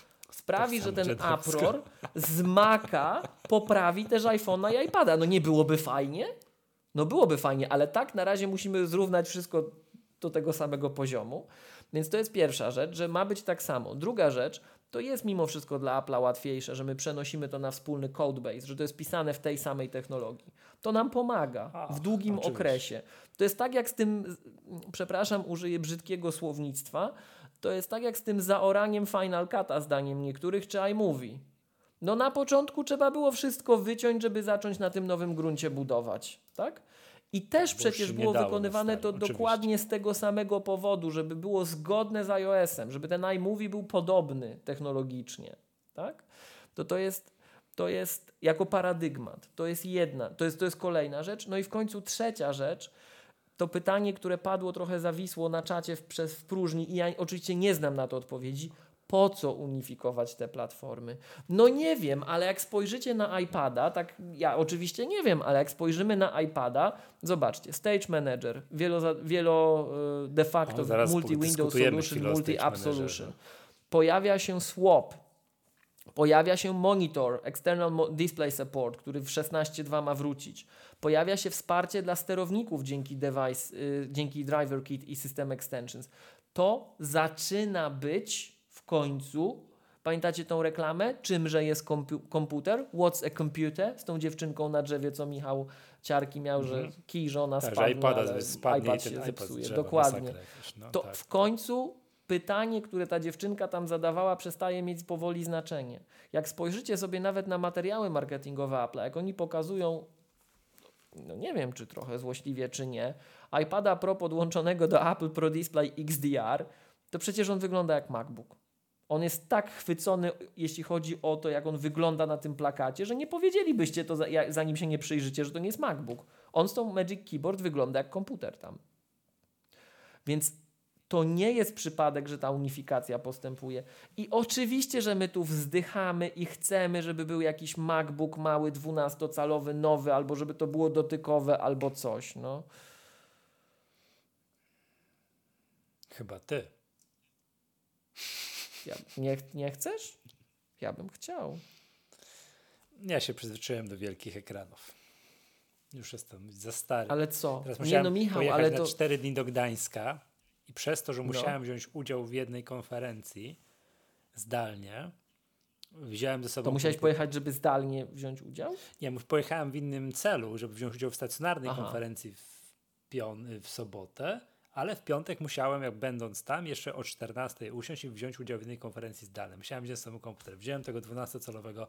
sprawi, że ten Apror z Maca poprawi też iPhone'a i iPada. No nie byłoby fajnie? No byłoby fajnie, ale tak na razie musimy zrównać wszystko do tego samego poziomu. Więc to jest pierwsza rzecz, że ma być tak samo. Druga rzecz, to jest mimo wszystko dla Apple'a łatwiejsze, że my przenosimy to na wspólny codebase, że to jest pisane w tej samej technologii. To nam pomaga A, w długim oczywiście. okresie. To jest tak jak z tym, przepraszam, użyję brzydkiego słownictwa, to jest tak jak z tym zaoraniem Final Cut'a zdaniem niektórych czy iMovie. No na początku trzeba było wszystko wyciąć, żeby zacząć na tym nowym gruncie budować, tak? I też przecież było wykonywane to oczywiście. dokładnie z tego samego powodu, żeby było zgodne z iOS-em, żeby ten iMovie był podobny technologicznie, tak? To to jest, to jest jako paradygmat. To jest jedna, to jest, to jest kolejna rzecz. No i w końcu trzecia rzecz, to pytanie, które padło trochę zawisło na czacie w, przez w próżni i ja oczywiście nie znam na to odpowiedzi. Po co unifikować te platformy? No nie wiem, ale jak spojrzycie na iPada, tak ja oczywiście nie wiem, ale jak spojrzymy na iPada, zobaczcie, Stage Manager, wielo, wielo e, de facto multi-window solution, multi-app solution. Pojawia się swap, Pojawia się monitor, external display support, który w 16.2 ma wrócić. Pojawia się wsparcie dla sterowników dzięki device, yy, dzięki driver kit i system extensions. To zaczyna być w końcu, pamiętacie tą reklamę? Czymże jest komputer? What's a computer? Z tą dziewczynką na drzewie, co Michał Ciarki miał, że mhm. kij żona tak, spadła, ale spadnie iPad się zepsuje. Dokładnie. No, to tak. w końcu pytanie, które ta dziewczynka tam zadawała, przestaje mieć powoli znaczenie. Jak spojrzycie sobie nawet na materiały marketingowe Apple, jak oni pokazują, no nie wiem czy trochę złośliwie, czy nie, iPada Pro podłączonego do Apple Pro Display XDR, to przecież on wygląda jak MacBook. On jest tak chwycony, jeśli chodzi o to, jak on wygląda na tym plakacie, że nie powiedzielibyście to, zanim się nie przyjrzycie, że to nie jest MacBook. On z tą Magic Keyboard wygląda jak komputer tam. Więc to nie jest przypadek, że ta unifikacja postępuje. I oczywiście, że my tu wzdychamy i chcemy, żeby był jakiś MacBook mały, 12-calowy, nowy, albo żeby to było dotykowe, albo coś. No. Chyba ty. Ja, nie, nie chcesz? Ja bym chciał. Ja się przyzwyczaiłem do wielkich ekranów. Już jestem za stary. Ale co? Teraz Nie musiałem no Michał, pojechać ale na to... 4 dni do Gdańska i przez to, że No. musiałem wziąć udział w jednej konferencji zdalnie, wziąłem ze sobą... To musiałeś komputer. pojechać, żeby zdalnie wziąć udział? Nie, pojechałem w innym celu, żeby wziąć udział w stacjonarnej Aha. konferencji w, pion, w sobotę, ale w piątek musiałem, jak będąc tam, jeszcze o 14 usiąść i wziąć udział w innej konferencji zdalnej. Musiałem wziąć ze sobą komputer. Wziąłem tego 12-calowego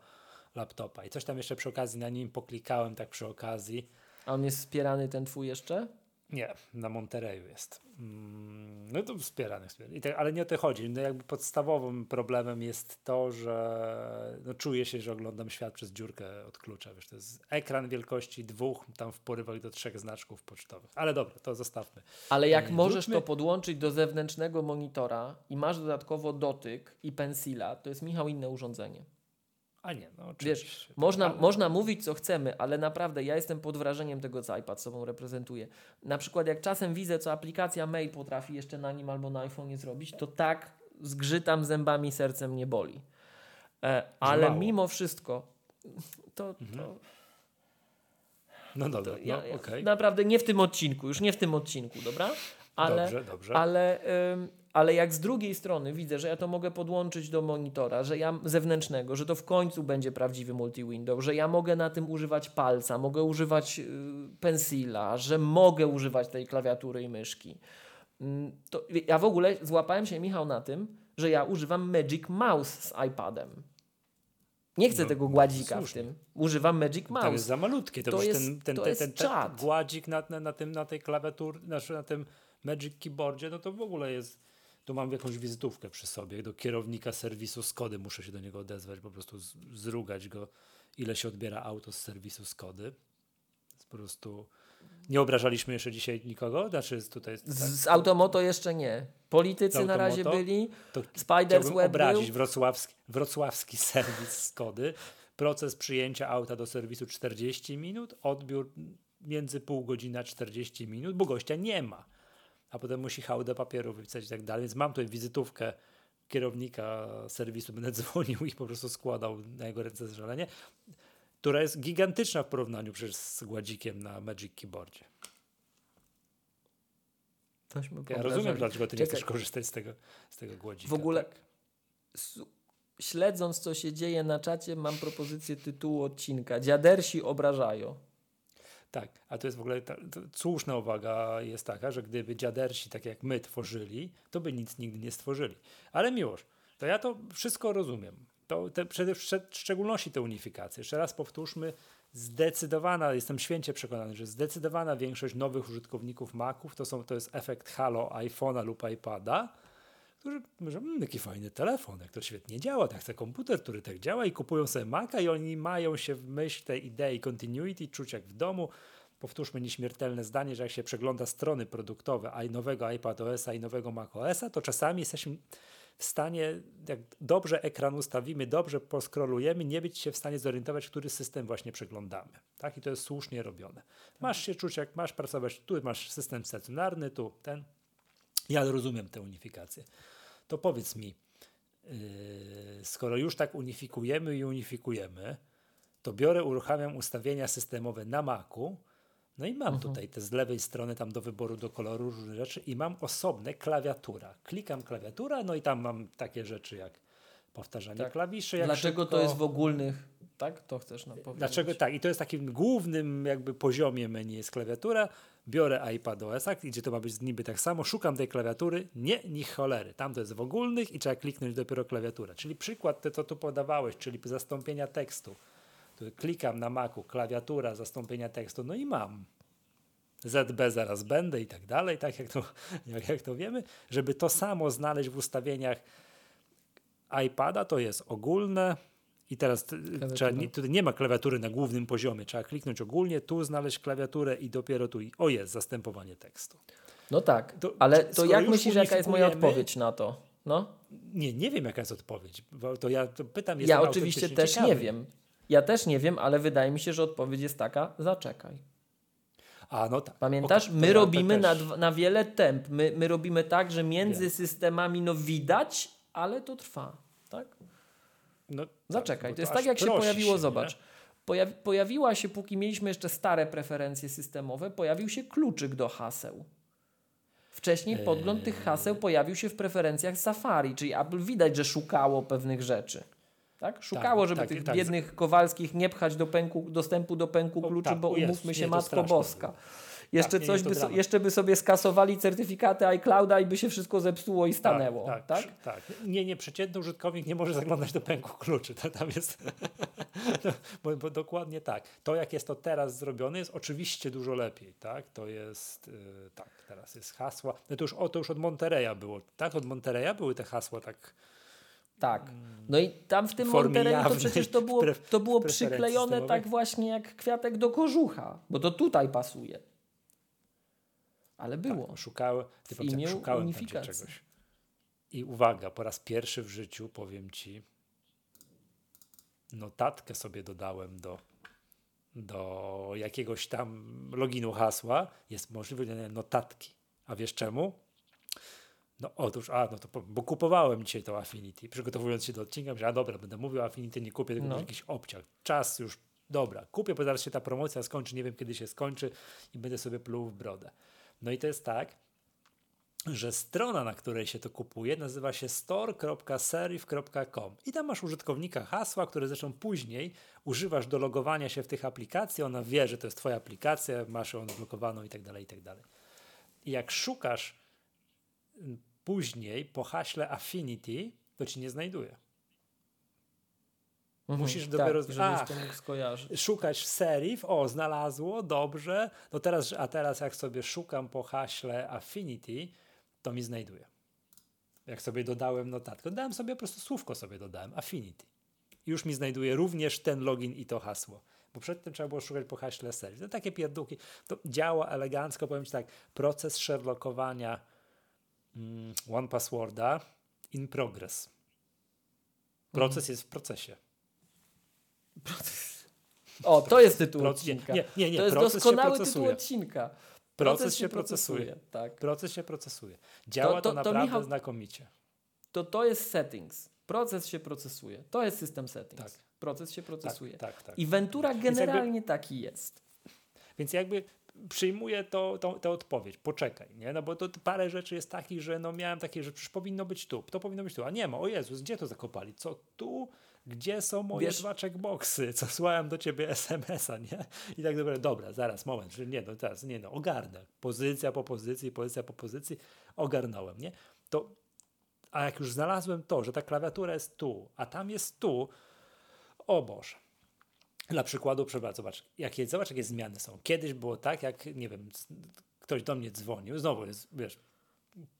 laptopa i coś tam jeszcze przy okazji na nim poklikałem, tak przy okazji. A on jest wspierany, ten twój jeszcze? Nie, na Monterey jest. Mm, No to wspierany, wspierany. Tak, ale nie o to chodzi. No jakby podstawowym problemem jest to, że no czuję się, że oglądam świat przez dziurkę od klucza. Wiesz, to jest ekran wielkości dwóch, tam w porywach do trzech znaczków pocztowych. Ale dobra, to zostawmy. Ale jak Nie, możesz to podłączyć do zewnętrznego monitora i masz dodatkowo dotyk i pensila, to jest Michał inne urządzenie. A nie, no oczywiście. Wiesz, można, Ale- można mówić co chcemy, ale naprawdę ja jestem pod wrażeniem tego, co iPad sobą reprezentuje. Na przykład jak czasem widzę, co aplikacja mail potrafi jeszcze na nim albo na iPhone'ie zrobić, to tak zgrzytam zębami, sercem nie boli. E, ale mało. mimo wszystko to, to, No dobra, ja, no okej. naprawdę nie w tym odcinku, już nie w tym odcinku, dobra? Ale, Dobrze, dobrze. ale, ym, ale jak z drugiej strony widzę, że ja to mogę podłączyć do monitora, że ja zewnętrznego, że to w końcu będzie prawdziwy multi-window, że ja mogę na tym używać palca, mogę używać y, pensila, że mogę używać tej klawiatury i myszki. Ym, To ja w ogóle złapałem się, Michał, na tym, że ja używam Magic Mouse z iPadem. Nie chcę No, tego gładzika w tym. Używam Magic To Mouse. jest za malutkie. To, To jest- ten, ten, to ten, ten, ten gładzik na, na, na, tym, na tej klawiaturze, znaczy na tym Magic Keyboardzie, no to w ogóle jest. Tu mam jakąś wizytówkę przy sobie do kierownika serwisu Skody. Muszę się do niego odezwać, po prostu z, zrugać go, ile się odbiera auto z serwisu Skody. Po prostu. Nie obrażaliśmy jeszcze dzisiaj nikogo? Znaczy tutaj. Z, tak, z Automoto jeszcze nie. Politycy Z na razie byli. to Spiders Web obrazić był. wrocławski, wrocławski serwis Skody. Proces przyjęcia auta do serwisu 40 minut, odbiór między pół godziny a 40 minut, bo gościa nie ma. A potem musi hałdę papieru wypisać i tak dalej. Więc mam tutaj wizytówkę kierownika serwisu, będę dzwonił i po prostu składał na jego ręce zżalenie, która jest gigantyczna w porównaniu przecież z gładzikiem na Magic Keyboardzie. Ja rozumiem, dlaczego ty nie Czekaj. chcesz korzystać z tego, z tego gładzika. W ogóle tak? śledząc co się dzieje na czacie mam propozycję tytułu odcinka. Dziadersi obrażają. Tak, a to jest w ogóle ta, słuszna uwaga jest taka, że gdyby dziadersi tak jak my tworzyli, to by nic nigdy nie stworzyli. Ale miłość, to ja to wszystko rozumiem. To te, przede, w szczególności te unifikacje. Jeszcze raz powtórzmy, zdecydowana, jestem święcie przekonany, że zdecydowana większość nowych użytkowników Maców to, są, to jest efekt halo iPhone'a lub iPada, którzy mówią, mmm, jaki fajny telefon, jak to świetnie działa, tak chcę komputer, który tak działa i kupują sobie Maca i oni mają się w myśl tej idei continuity, czuć jak w domu. Powtórzmy nieśmiertelne zdanie, że jak się przegląda strony produktowe i nowego iPadOS-a i nowego macOS-a, to czasami jesteśmy w stanie, jak dobrze ekran ustawimy, dobrze poskrolujemy, nie być się w stanie zorientować, który system właśnie przeglądamy. Tak? I to jest słusznie robione. Masz się czuć, jak masz pracować, tu masz system stacjonarny, tu ten. Ja rozumiem tę unifikację. To powiedz mi, yy, skoro już tak unifikujemy i unifikujemy, to biorę, uruchamiam ustawienia systemowe na Macu, no i mam tutaj te z lewej strony tam do wyboru do koloru różne rzeczy i mam osobne klawiatura. Klikam klawiatura, no i tam mam takie rzeczy jak powtarzanie Tak. klawiszy. Jak Dlaczego szybko, to jest w ogólnych, tak? To chcesz nam powiedzieć. Dlaczego tak? I to jest takim głównym jakby poziomie menu jest klawiatura. Biorę iPad OS, gdzie to ma być niby tak samo, szukam tej klawiatury, nie, ni cholery. Tam to jest w ogólnych i trzeba kliknąć dopiero klawiaturę. Czyli przykład, te co tu podawałeś, czyli zastąpienia tekstu. Tu klikam na Macu, klawiatura, zastąpienia tekstu, no i mam. ZB zaraz będę i tak dalej, tak jak to, jak, jak to wiemy, żeby to samo znaleźć w ustawieniach iPada, to jest ogólne, i teraz trzeba, nie, tutaj nie ma klawiatury na głównym poziomie. Trzeba kliknąć ogólnie, tu znaleźć klawiaturę i dopiero tu. O jest, zastępowanie tekstu. No tak, To- ale to jak myślisz, jaka jest moja odpowiedź na to? No? Nie, nie wiem jaka jest odpowiedź. Bo to ja to pytam, Ja oczywiście też ciekawy. nie wiem. Ja też nie wiem, ale wydaje mi się, że odpowiedź jest taka, zaczekaj. A, no tak. Pamiętasz, to my robimy na, na wiele temp. My, my robimy tak, że między Wiem. systemami no widać, ale to trwa. Tak? No, Zaczekaj, bo to jest tak, jak się pojawiło, nie? zobacz. Pojawi, pojawiła się, póki mieliśmy jeszcze stare preferencje systemowe, pojawił się kluczyk do haseł. Wcześniej podgląd tych haseł pojawił się w preferencjach Safari, czyli Apple widać, że szukało pewnych rzeczy. Tak? Szukało, Tak, żeby tak, tych tak. biednych Kowalskich nie pchać do pęku, dostępu do pęku kluczy, tak, bo o Jezus, umówmy się, Matko Boska. Jeszcze, Tak, coś by so, jeszcze by sobie skasowali certyfikaty iClouda i by się wszystko zepsuło i stanęło. Tak, Tak, tak, tak. Nie, nie, przeciętny użytkownik nie może zaglądać do pęku kluczy. To tam jest. no, bo, bo dokładnie tak. To, jak jest to teraz zrobione, jest oczywiście dużo lepiej. Tak? To jest. Yy, tak, teraz jest hasła. No to już, o, to już od Montereya było. Tak, od Montereya były te hasła tak. Tak. No i tam w tym Monterey to przecież to było, to było przyklejone tak właśnie jak kwiatek do kożucha, bo to tutaj pasuje. Ale było. Tak, szukałem, ty W imię szukałem unifikacji. czegoś. I uwaga, po raz pierwszy w życiu powiem ci, notatkę sobie dodałem do, do jakiegoś tam loginu hasła. Jest możliwe notatki. A wiesz czemu? No otóż, a no to bo kupowałem dzisiaj to Affinity, przygotowując się do odcinka, że a dobra, będę mówił Affinity, nie kupię, tylko No. jakiś obciach. Czas już, dobra, kupię, bo zaraz się ta promocja skończy, nie wiem kiedy się skończy i będę sobie pluł w brodę. No i to jest tak, że strona, na której się to kupuje, nazywa się store.serif.com i tam masz użytkownika hasła, które zresztą później używasz do logowania się w tych aplikacji, ona wie, że to jest twoja aplikacja, masz ją odblokowaną i tak dalej, i tak. I jak szukasz mm, później po haśle Affinity, to ci nie znajduje. Mhm, musisz dopiero- Tak, Ach. to mógł skojarzyć. Szukać serif, o, znalazło, dobrze. No teraz, a teraz jak sobie szukam po haśle Affinity, to mi znajduje. Jak sobie dodałem notatkę, dałem sobie po prostu słówko sobie dodałem, Affinity. Już mi znajduje również ten login i to hasło. Bo przedtem trzeba było szukać po haśle serif. To takie pierdółki. To działa elegancko, powiem Ci tak, proces sherlockowania mm, One Passworda in progress. Proces jest w procesie. O, to jest tytuł Proces- odcinka. nie, nie, nie, to jest proces się doskonały tytuł procesuje. odcinka. Proces się procesuje. Tak. Proces się procesuje. Działa to, To- to- to naprawdę Michał- znakomicie. To to jest settings. Proces się procesuje. To jest system settings. Tak. Proces się Tak, procesuje. tak, tak. I Ventura Więc jakby- generalnie taki jest. Więc jakby przyjmuję to, to, tę odpowiedź, poczekaj, nie? No bo to parę rzeczy jest takich, że no miałem takie, że przecież powinno być tu, to powinno być tu, a nie ma, o Jezus, gdzie to zakopali? Co tu? Gdzie są moje Wiesz- dwa checkboxy? Co słałem do ciebie SMS-a, nie? I tak dobra, dobra, zaraz, moment, że nie, no teraz, nie no, ogarnę. Pozycja po pozycji, pozycja po pozycji, ogarnąłem, nie? To, a jak już znalazłem to, że ta klawiatura jest tu, a tam jest tu, o Boże. Dla przykładu, przepraszam, zobacz, jakie, zobacz, jakie zmiany są. Kiedyś było tak, jak, nie wiem, ktoś do mnie dzwonił, znowu jest, wiesz,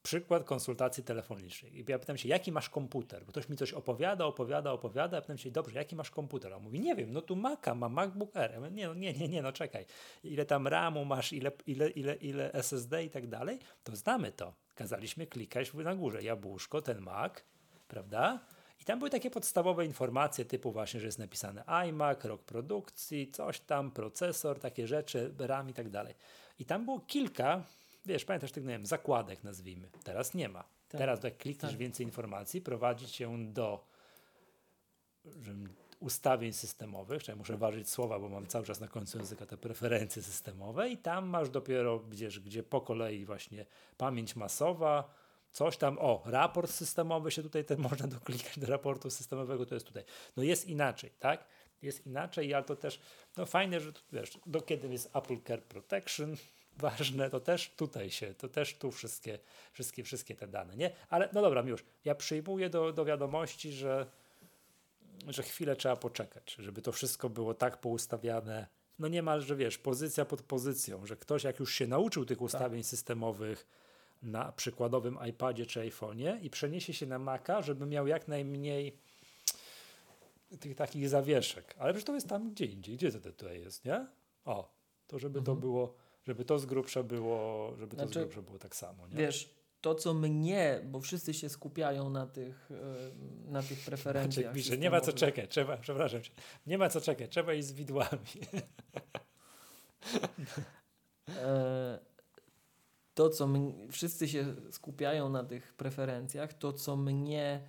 przykład konsultacji telefonicznej. I ja pytam się, jaki masz komputer? Bo ktoś mi coś opowiada, opowiada, opowiada, a pytam się, dobrze, jaki masz komputer? A on mówi, nie wiem, no tu Maca, ma MacBook Air. Ja mówię, nie, no, nie, nie, nie, no czekaj. Ile tam RAMu masz, ile, ile, ile, ile SSD i tak dalej? To znamy to. Kazaliśmy klikać na górze, jabłuszko, ten Mac, prawda? I tam były takie podstawowe informacje typu właśnie, że jest napisane iMac, rok produkcji, coś tam, procesor, takie rzeczy, RAM i tak dalej. I tam było kilka, wiesz, pamiętasz tych, nie wiem, zakładek nazwijmy. Teraz nie ma. Teraz jak klikniesz tak. więcej informacji, prowadzi cię do ustawień systemowych, czyli muszę ważyć słowa, bo mam cały czas na końcu języka te preferencje systemowe i tam masz dopiero, gdzieś, gdzie po kolei właśnie pamięć masowa, coś tam, o, raport systemowy się tutaj ten można doklikać do raportu systemowego, to jest tutaj. No jest inaczej, tak? Jest inaczej, ale to też, no fajne, że wiesz, do kiedy jest Apple Care Protection, ważne, to też tutaj się, to też tu wszystkie, wszystkie, wszystkie te dane, nie? Ale no dobra, już, ja przyjmuję do, do wiadomości, że że chwilę trzeba poczekać, żeby to wszystko było tak poustawiane, no niemal, że wiesz, pozycja pod pozycją, że ktoś jak już się nauczył tych ustawień systemowych na przykładowym iPadzie czy iPhone'ie i przeniesie się na Maca, żeby miał jak najmniej tych takich zawieszek. Ale przecież to jest tam gdzie indziej. Gdzie to tutaj jest, nie? O, to żeby to było, żeby to z grubsza było, żeby to z Znaczy, grubsza było tak samo, nie? Wiesz, to co mnie, bo wszyscy się skupiają na tych, e, na tych preferencjach. Maciek pisze, nie ma co czekać, trzeba, przepraszam nie ma co czekać, trzeba iść z widłami. E, to, co mnie, wszyscy się skupiają na tych preferencjach, to, co mnie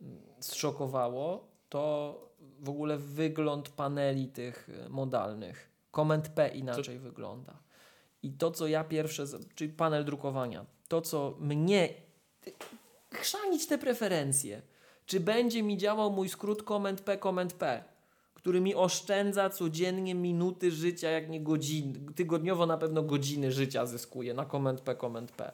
mm, zszokowało, to w ogóle wygląd paneli tych modalnych. Command P inaczej to... wygląda. I to, co ja pierwsze, czyli panel drukowania, to, co mnie chrzanić te preferencje. Czy będzie mi działał mój skrót Command P, Command P, który mi oszczędza codziennie minuty życia, jak nie godziny, tygodniowo na pewno godziny życia zyskuje na Command P, Command P.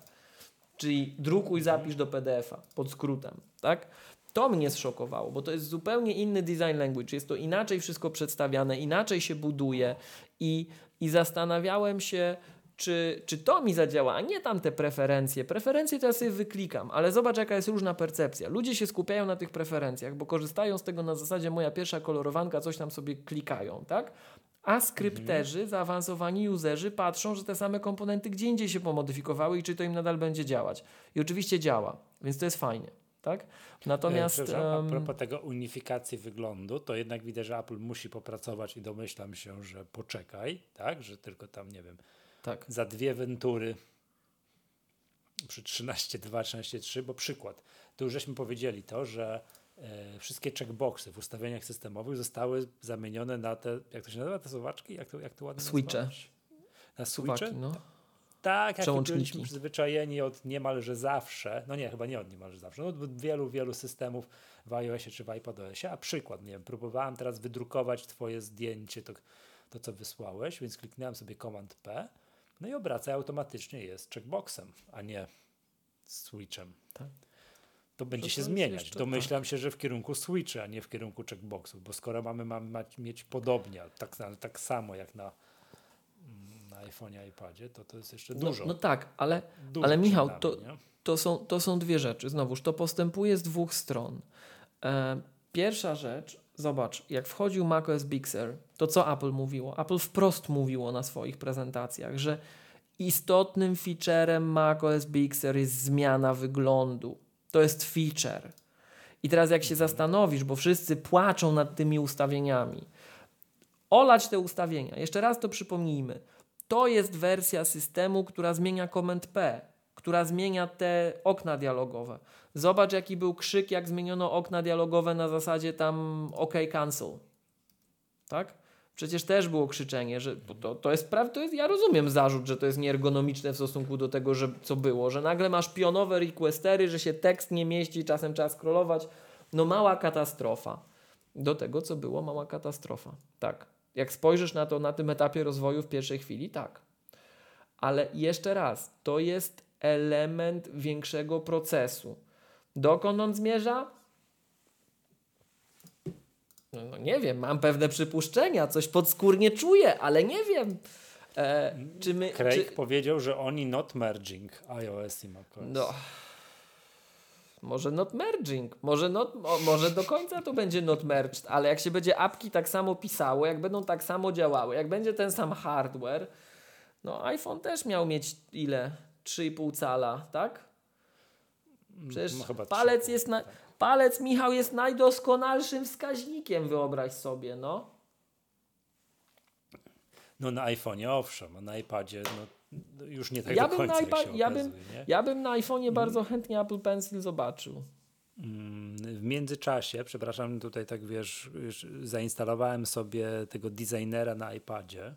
Czyli drukuj, zapisz do PDF-a pod skrótem, tak? To mnie zszokowało, bo to jest zupełnie inny design language. Jest to inaczej wszystko przedstawiane, inaczej się buduje i, i zastanawiałem się, czy, czy to mi zadziała, a nie tamte preferencje. Preferencje to ja sobie wyklikam, ale zobacz, jaka jest różna percepcja. Ludzie się skupiają na tych preferencjach, bo korzystają z tego na zasadzie moja pierwsza kolorowanka, coś tam sobie klikają, tak? A skrypterzy, mhm. zaawansowani userzy patrzą, że te same komponenty gdzie indziej się pomodyfikowały i czy to im nadal będzie działać. I oczywiście działa, więc to jest fajnie. Tak? Natomiast. Um... A propos tego unifikacji wyglądu, to jednak widać, że Apple musi popracować i domyślam się, że poczekaj, tak? Że tylko tam, nie wiem, tak. za dwie wentury przy 13.2, 13.3, bo przykład. Tu już żeśmy powiedzieli to, że e, wszystkie checkboxy w ustawieniach systemowych zostały zamienione na te, jak to się nazywa, te suwaczki? Jak to, jak to ładnie Switche. Nazwać? Na switche? Suwaki, no. Tak, jak byliśmy przyzwyczajeni od niemalże zawsze, no nie, chyba nie od niemalże zawsze, no od wielu, wielu systemów w iOSie czy w iPadOSie, a przykład, nie wiem, próbowałem teraz wydrukować twoje zdjęcie, to, to co wysłałeś, więc kliknąłem sobie Command P, no i obraca automatycznie jest checkboxem, a nie switchem. Tak. To będzie to się zmieniać. Jeszcze, Domyślam tak. się, że w kierunku switcha, a nie w kierunku checkboxów, bo skoro mamy, mamy mieć podobnie, tak, tak samo jak na, na iPhone'ie, iPadzie, to to jest jeszcze no, dużo. No tak, ale, ale Michał, to, to, są, to są dwie rzeczy. Znowuż, to postępuje z dwóch stron. E, pierwsza rzecz, Zobacz, jak wchodził macOS Big Sur, to co Apple mówiło? Apple wprost mówiło na swoich prezentacjach, że istotnym featurem macOS Big Sur jest zmiana wyglądu. To jest feature. I teraz jak się zastanowisz, bo wszyscy płaczą nad tymi ustawieniami, olać te ustawienia. Jeszcze raz to przypomnijmy. To jest wersja systemu, która zmienia Command P, która zmienia te okna dialogowe. Zobacz, jaki był krzyk, jak zmieniono okna dialogowe na zasadzie tam OK cancel. Tak? Przecież też było krzyczenie, że to, to jest prawda, ja rozumiem zarzut, że to jest nieergonomiczne w stosunku do tego, że, co było, że nagle masz pionowe requestery, że się tekst nie mieści, czasem trzeba scrollować. No mała katastrofa. Do tego, co było, mała katastrofa. Tak. Jak spojrzysz na to na tym etapie rozwoju w pierwszej chwili, tak. Ale jeszcze raz, to jest element większego procesu. Dokąd on zmierza? No, no, nie wiem, mam pewne przypuszczenia, coś podskórnie czuję, ale nie wiem. E, czy my, Craig czy... powiedział, że oni not merging iOS i macOS. No. Może not merging, może, not, może do końca to będzie not merged, ale jak się będzie apki tak samo pisało, jak będą tak samo działały, jak będzie ten sam hardware, no iPhone też miał mieć ile? 3,5 cala, tak? Przecież no, palec jest na, palec Michał jest najdoskonalszym wskaźnikiem, wyobraź sobie, no. No na iPhone'ie owszem, a na iPadzie no, już nie tak ja do końca na iPad, ja, bym, ja bym na iPhone'ie mm. bardzo chętnie Apple Pencil zobaczył. Mm, w międzyczasie, przepraszam, tutaj tak wiesz, zainstalowałem sobie tego designera na iPadzie.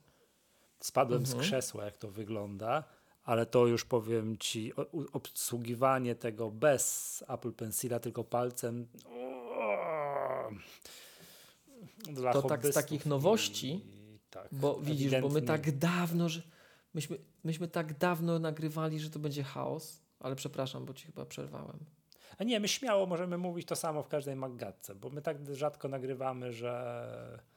Spadłem mhm. z krzesła, jak to wygląda ale to już powiem Ci, obsługiwanie tego bez Apple Pencila, tylko palcem. Dla to tak z takich nowości, tak, bo widzisz, bo my tak dawno, że myśmy, myśmy tak dawno nagrywali, że to będzie chaos, ale przepraszam, bo Ci chyba przerwałem. A nie, my śmiało możemy mówić to samo w każdej Maggatce, bo my tak rzadko nagrywamy, że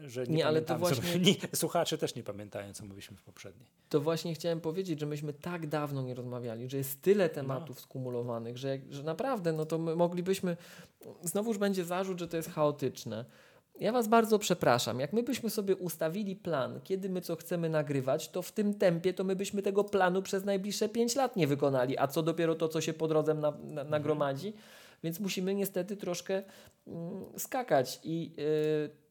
że nie, nie ale to właśnie. Nie, słuchacze też nie pamiętają, co mówiliśmy w poprzedniej. To właśnie chciałem powiedzieć, że myśmy tak dawno nie rozmawiali, że jest tyle tematów no. skumulowanych, że, że naprawdę, no to my moglibyśmy. Znowuż będzie zarzut, że to jest chaotyczne. Ja Was bardzo przepraszam. Jak my byśmy sobie ustawili plan, kiedy my co chcemy nagrywać, to w tym tempie to my byśmy tego planu przez najbliższe 5 lat nie wykonali. A co dopiero to, co się po drodze na, na, nagromadzi. Mhm. Więc musimy niestety troszkę mm, skakać. I yy,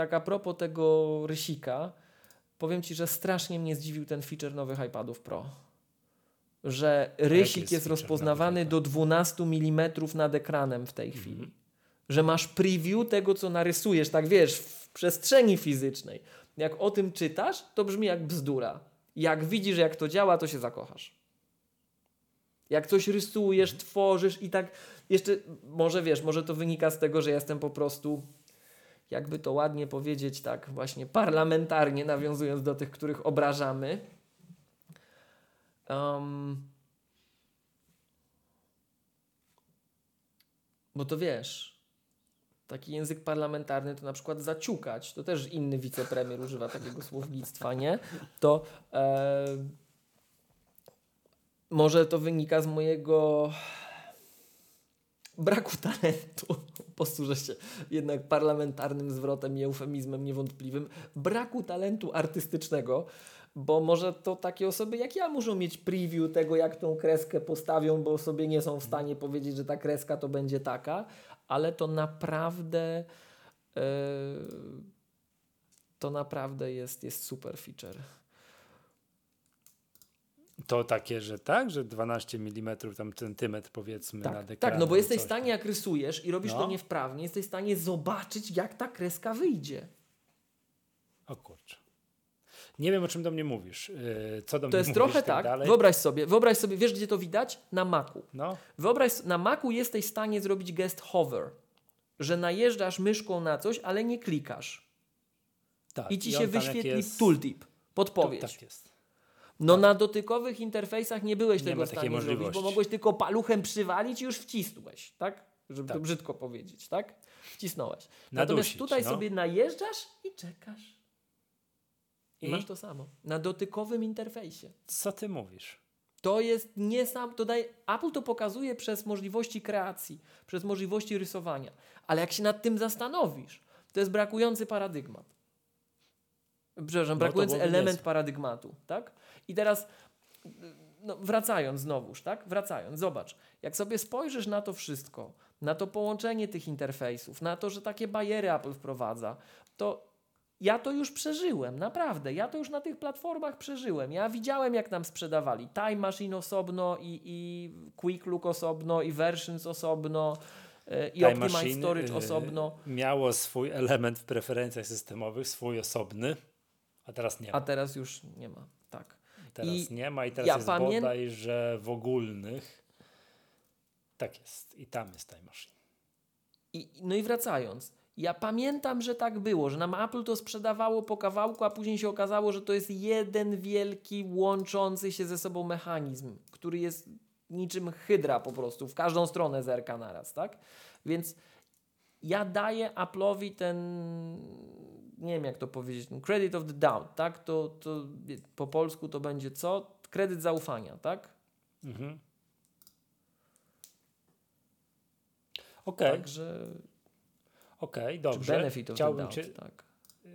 tak a propos tego rysika, powiem Ci, że strasznie mnie zdziwił ten feature nowych iPadów Pro. Że rysik jest, jest rozpoznawany do 12 mm nad ekranem w tej chwili. że masz preview tego, co narysujesz, tak wiesz, w przestrzeni fizycznej. Jak o tym czytasz, to brzmi jak bzdura. Jak widzisz, jak to działa, to się zakochasz. Jak coś rysujesz, tworzysz i tak jeszcze, może wiesz, może to wynika z tego, że jestem po prostu, jakby to ładnie powiedzieć, tak właśnie parlamentarnie, nawiązując do tych, których obrażamy. Um, bo to wiesz, taki język parlamentarny to na przykład zaciukać, to też inny wicepremier używa takiego słownictwa, nie? To e, może to wynika z mojego braku talentu. Posłużę się jednak parlamentarnym zwrotem i eufemizmem niewątpliwym. Braku talentu artystycznego, bo może to takie osoby jak ja muszą mieć preview tego, jak tą kreskę postawią, bo sobie nie są w stanie powiedzieć, że ta kreska to będzie taka, ale to naprawdę yy, to naprawdę jest, jest super feature. To takie, że tak, że 12 mm, tam centymetr powiedzmy tak, nad ekranem. Tak, no bo jesteś w stanie, jak rysujesz i robisz no. to niewprawnie, jesteś w stanie zobaczyć, jak ta kreska wyjdzie. O kurczę. Nie wiem, o czym do mnie mówisz. Yy, co do to mnie jest mówisz, trochę tak. Dalej. Wyobraź sobie, wyobraź sobie, wiesz gdzie to widać? Na Macu. No. Wyobraź, na Macu jesteś w stanie zrobić gest hover, że najeżdżasz myszką na coś, ale nie klikasz. Tak, I ci i się wyświetli jest... tooltip, podpowiedź. To, tak jest. No tak. na dotykowych interfejsach nie byłeś nie tego w stanie zrobić, bo mogłeś tylko paluchem przywalić i już wcisnąłeś, tak? Żeby tak. to brzydko powiedzieć, tak? Wcisnąłeś. Natomiast tutaj no. sobie najeżdżasz i czekasz. I, I masz to samo. Na dotykowym interfejsie. Co ty mówisz? To jest nie sam, to daje, Apple to pokazuje przez możliwości kreacji, przez możliwości rysowania. Ale jak się nad tym zastanowisz, to jest brakujący paradygmat. Przepraszam, no, brakujący element jest. paradygmatu, tak? I teraz no, wracając znowuż, tak? Wracając, zobacz, jak sobie spojrzysz na to wszystko, na to połączenie tych interfejsów, na to, że takie bariery Apple wprowadza, to ja to już przeżyłem, naprawdę. Ja to już na tych platformach przeżyłem. Ja widziałem, jak nam sprzedawali Time Machine osobno i, i Quick Look osobno i Versions osobno e, i Time Optimize Machine, Storage osobno. Miało swój element w preferencjach systemowych, swój osobny, a teraz nie ma. A teraz już nie ma, tak. Teraz I nie ma i teraz ja jest pamię... bodaj, że w ogólnych tak jest i tam jest Time Machine. I, no i wracając, ja pamiętam, że tak było, że nam Apple to sprzedawało po kawałku, a później się okazało, że to jest jeden wielki, łączący się ze sobą mechanizm, który jest niczym hydra po prostu, w każdą stronę zerka naraz, tak? Więc ja daję Apple'owi ten, nie wiem jak to powiedzieć, credit of the doubt, tak? To, to po polsku to będzie co? Kredyt zaufania, tak? Mhm. Okej. Okay. Także Okej, okay, dobrze. benefit of chciałbym the doubt, cię, tak.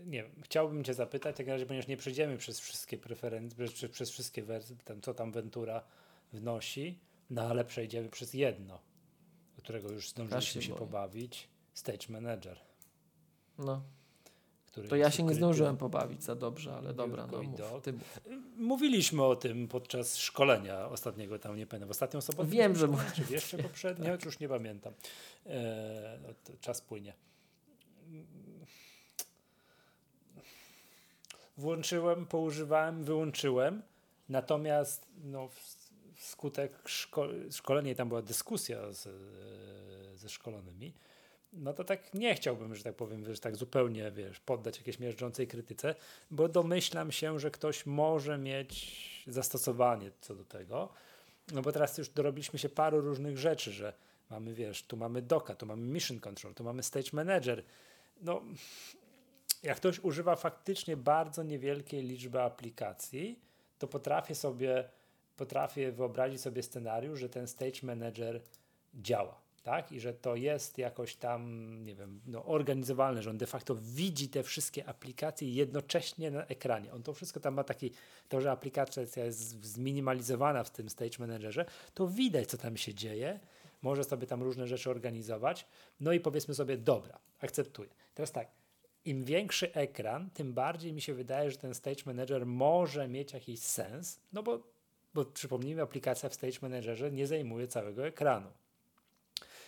Nie wiem, chciałbym Cię zapytać, tak razie, ponieważ nie przejdziemy przez wszystkie preferencje, przez, przez wszystkie wersje, tam, co tam Ventura wnosi, no ale przejdziemy przez jedno, którego już zdążyliśmy się, się pobawić. Stage Manager. No. To ja się nie zdążyłem pobawić za dobrze, ale dobra, no mów, mów. Mówiliśmy o tym podczas szkolenia ostatniego, tam nie pamiętam, w ostatnią sobotę. Wiem, że... Czy jeszcze poprzednio, tak. już nie pamiętam. E, no czas płynie. włączyłem, poużywałem, wyłączyłem. Natomiast no, wskutek szko szkolenia, tam była dyskusja z, ze szkolonymi, no to tak nie chciałbym, że tak powiem, wiesz, tak zupełnie, wiesz, poddać jakiejś miażdżącej krytyce, bo domyślam się, że ktoś może mieć zastosowanie co do tego, no bo teraz już dorobiliśmy się paru różnych rzeczy, że mamy, wiesz, tu mamy doka, tu mamy mission control, tu mamy stage manager, no jak ktoś używa faktycznie bardzo niewielkiej liczby aplikacji, to potrafię sobie, potrafię wyobrazić sobie scenariusz, że ten stage manager działa, tak? I że to jest jakoś tam, nie wiem, no, organizowalne, że on de facto widzi te wszystkie aplikacje jednocześnie na ekranie. On to wszystko tam ma taki, to, że aplikacja jest zminimalizowana w tym stage managerze, to widać, co tam się dzieje, może sobie tam różne rzeczy organizować, no i powiedzmy sobie, dobra, akceptuję. Teraz tak, im większy ekran, tym bardziej mi się wydaje, że ten Stage Manager może mieć jakiś sens, no bo, bo przypomnijmy, aplikacja w Stage Managerze nie zajmuje całego ekranu.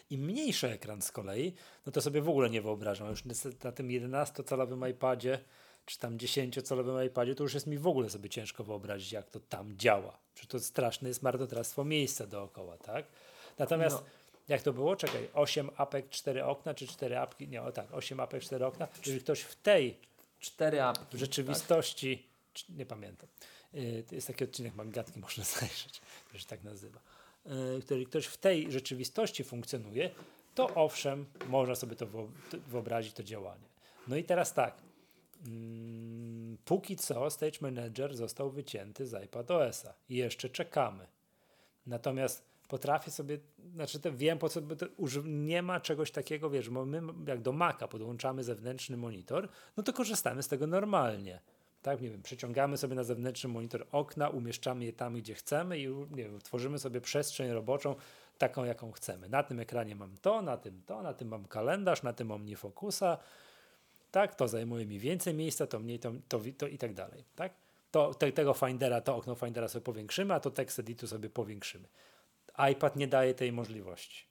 Im mniejszy ekran z kolei, no to sobie w ogóle nie wyobrażam. Już na tym 11-calowym iPadzie czy tam 10-calowym iPadzie, to już jest mi w ogóle sobie ciężko wyobrazić, jak to tam działa. Czy to straszne jest marnotrawstwo miejsca dookoła, tak? Natomiast no. jak to było? Czekaj, 8 apek, 4 okna, czy 4 apki? Nie, o tak, 8 apek, 4 okna. Jeżeli ktoś w tej 4 apki, w rzeczywistości, tak? nie pamiętam, to jest taki odcinek Magatki, można zajrzeć, że tak nazywa. Yy, jeżeli ktoś w tej rzeczywistości funkcjonuje, to owszem, można sobie to wyobrazić, to działanie. No i teraz tak, Mm, póki co Stage Manager został wycięty z iPadOS-a jeszcze czekamy. Natomiast potrafię sobie, znaczy to wiem po co, bo nie ma czegoś takiego, wiesz, bo my jak do Maca podłączamy zewnętrzny monitor, no to korzystamy z tego normalnie. Tak, nie wiem, przyciągamy sobie na zewnętrzny monitor okna, umieszczamy je tam, gdzie chcemy i nie wiem, tworzymy sobie przestrzeń roboczą taką, jaką chcemy. Na tym ekranie mam to, na tym to, na tym mam kalendarz, na tym mam niefokusa, tak, to zajmuje mi więcej miejsca, to mniej, to, to, to i tak dalej, tak. To, te, tego Findera, to okno Findera sobie powiększymy, a to tekst editu sobie powiększymy. iPad nie daje tej możliwości.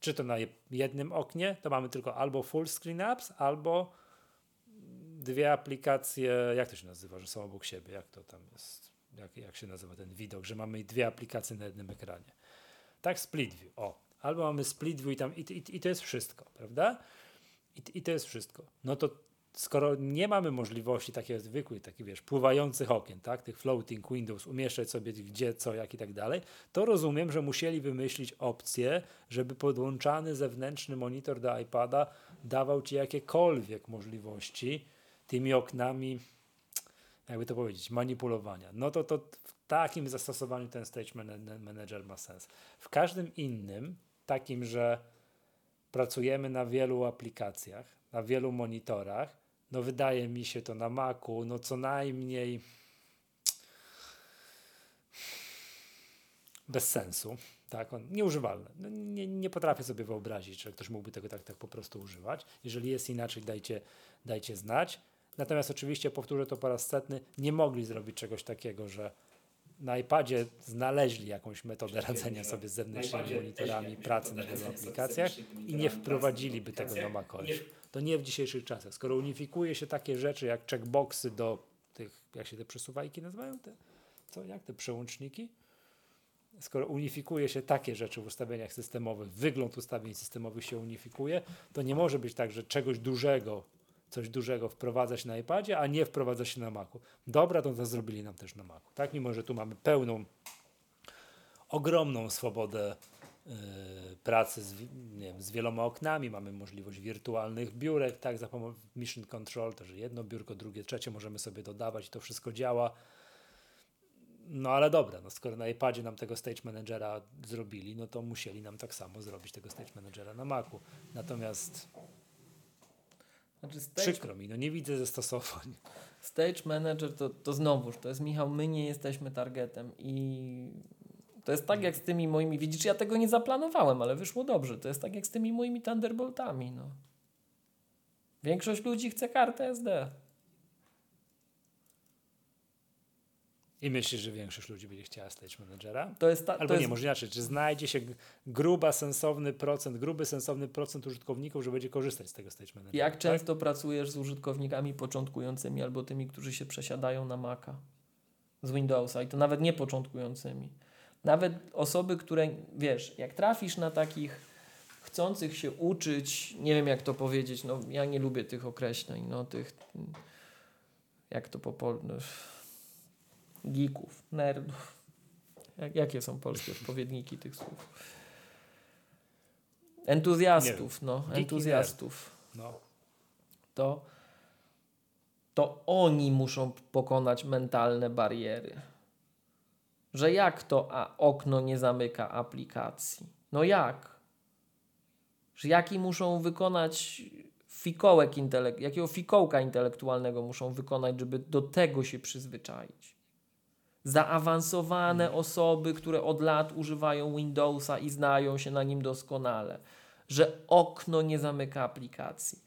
Czy to na jednym oknie, to mamy tylko albo full screen apps, albo dwie aplikacje, jak to się nazywa, że są obok siebie, jak to tam jest, jak, jak się nazywa ten widok, że mamy dwie aplikacje na jednym ekranie. Tak, split view, o. Albo mamy split view i, tam, i, i, i to jest wszystko, prawda? I, I to jest wszystko. No to skoro nie mamy możliwości takich zwykłych, takich wiesz, pływających okien, tak, tych floating windows, umieszczać sobie gdzie, co, jak i tak dalej, to rozumiem, że musieli wymyślić opcję, żeby podłączany zewnętrzny monitor do iPada dawał ci jakiekolwiek możliwości tymi oknami, jakby to powiedzieć, manipulowania. No to, to w takim zastosowaniu ten Stage Manager ma sens. W każdym innym, takim, że pracujemy na wielu aplikacjach, na wielu monitorach. No wydaje mi się to na Macu, no co najmniej bez sensu. Tak, on nieużywalny. No nie, nie potrafię sobie wyobrazić, że ktoś mógłby tego tak, tak po prostu używać. Jeżeli jest inaczej, dajcie, dajcie znać. Natomiast oczywiście, powtórzę to po raz setny, nie mogli zrobić czegoś takiego, że na iPadzie znaleźli jakąś metodę radzenia sobie z zewnętrznymi monitorami, pracy na wielu aplikacjach i nie wprowadziliby tego do macOS. To nie w dzisiejszych czasach. Skoro unifikuje się takie rzeczy jak checkboxy do tych, jak się te przesuwajki nazywają? Te, co, jak te przełączniki? Skoro unifikuje się takie rzeczy w ustawieniach systemowych, wygląd ustawień systemowych się unifikuje, to nie może być tak, że czegoś dużego coś dużego wprowadzać na iPadzie, a nie wprowadza się na Macu. Dobra, to to zrobili nam też na Macu. Tak, mimo że tu mamy pełną, ogromną swobodę yy, pracy z, wiem, z wieloma oknami, mamy możliwość wirtualnych biurek, tak, za pomocą Mission Control, to że jedno biurko, drugie, trzecie możemy sobie dodawać i to wszystko działa. No ale dobra, no skoro na iPadzie nam tego Stage Managera zrobili, no to musieli nam tak samo zrobić tego Stage Managera na Macu. Natomiast znaczy stage... Przykro mi, no nie widzę zastosowań. Stage manager to, to znowuż, to jest Michał, my nie jesteśmy targetem i to jest tak jak z tymi moimi, widzisz, ja tego nie zaplanowałem, ale wyszło dobrze. To jest tak jak z tymi moimi Thunderboltami, no. Większość ludzi chce kartę SD. I myślisz, że większość ludzi będzie chciała stać menedżera? To jest ta, Albo to nie, jest... może inaczej, czy znajdzie się gruba, sensowny procent, gruby, sensowny procent użytkowników, że będzie korzystać z tego stage managera. Jak tak? często pracujesz z użytkownikami początkującymi albo tymi, którzy się przesiadają na Maca z Windowsa i to nawet nie początkującymi. Nawet osoby, które, wiesz, jak trafisz na takich chcących się uczyć, nie wiem jak to powiedzieć, no ja nie lubię tych określeń, no tych, jak to po polsku, geeków, nerdów. Jak, jakie są polskie odpowiedniki tych słów? Entuzjastów, no, entuzjastów. No. To, to oni muszą pokonać mentalne bariery. Że jak to a okno nie zamyka aplikacji? No jak? Że jaki muszą wykonać fikołek intelekt, jakiego fikołka intelektualnego muszą wykonać, żeby do tego się przyzwyczaić? Zaawansowane mhm. osoby, które od lat używają Windowsa i znają się na nim doskonale, że okno nie zamyka aplikacji.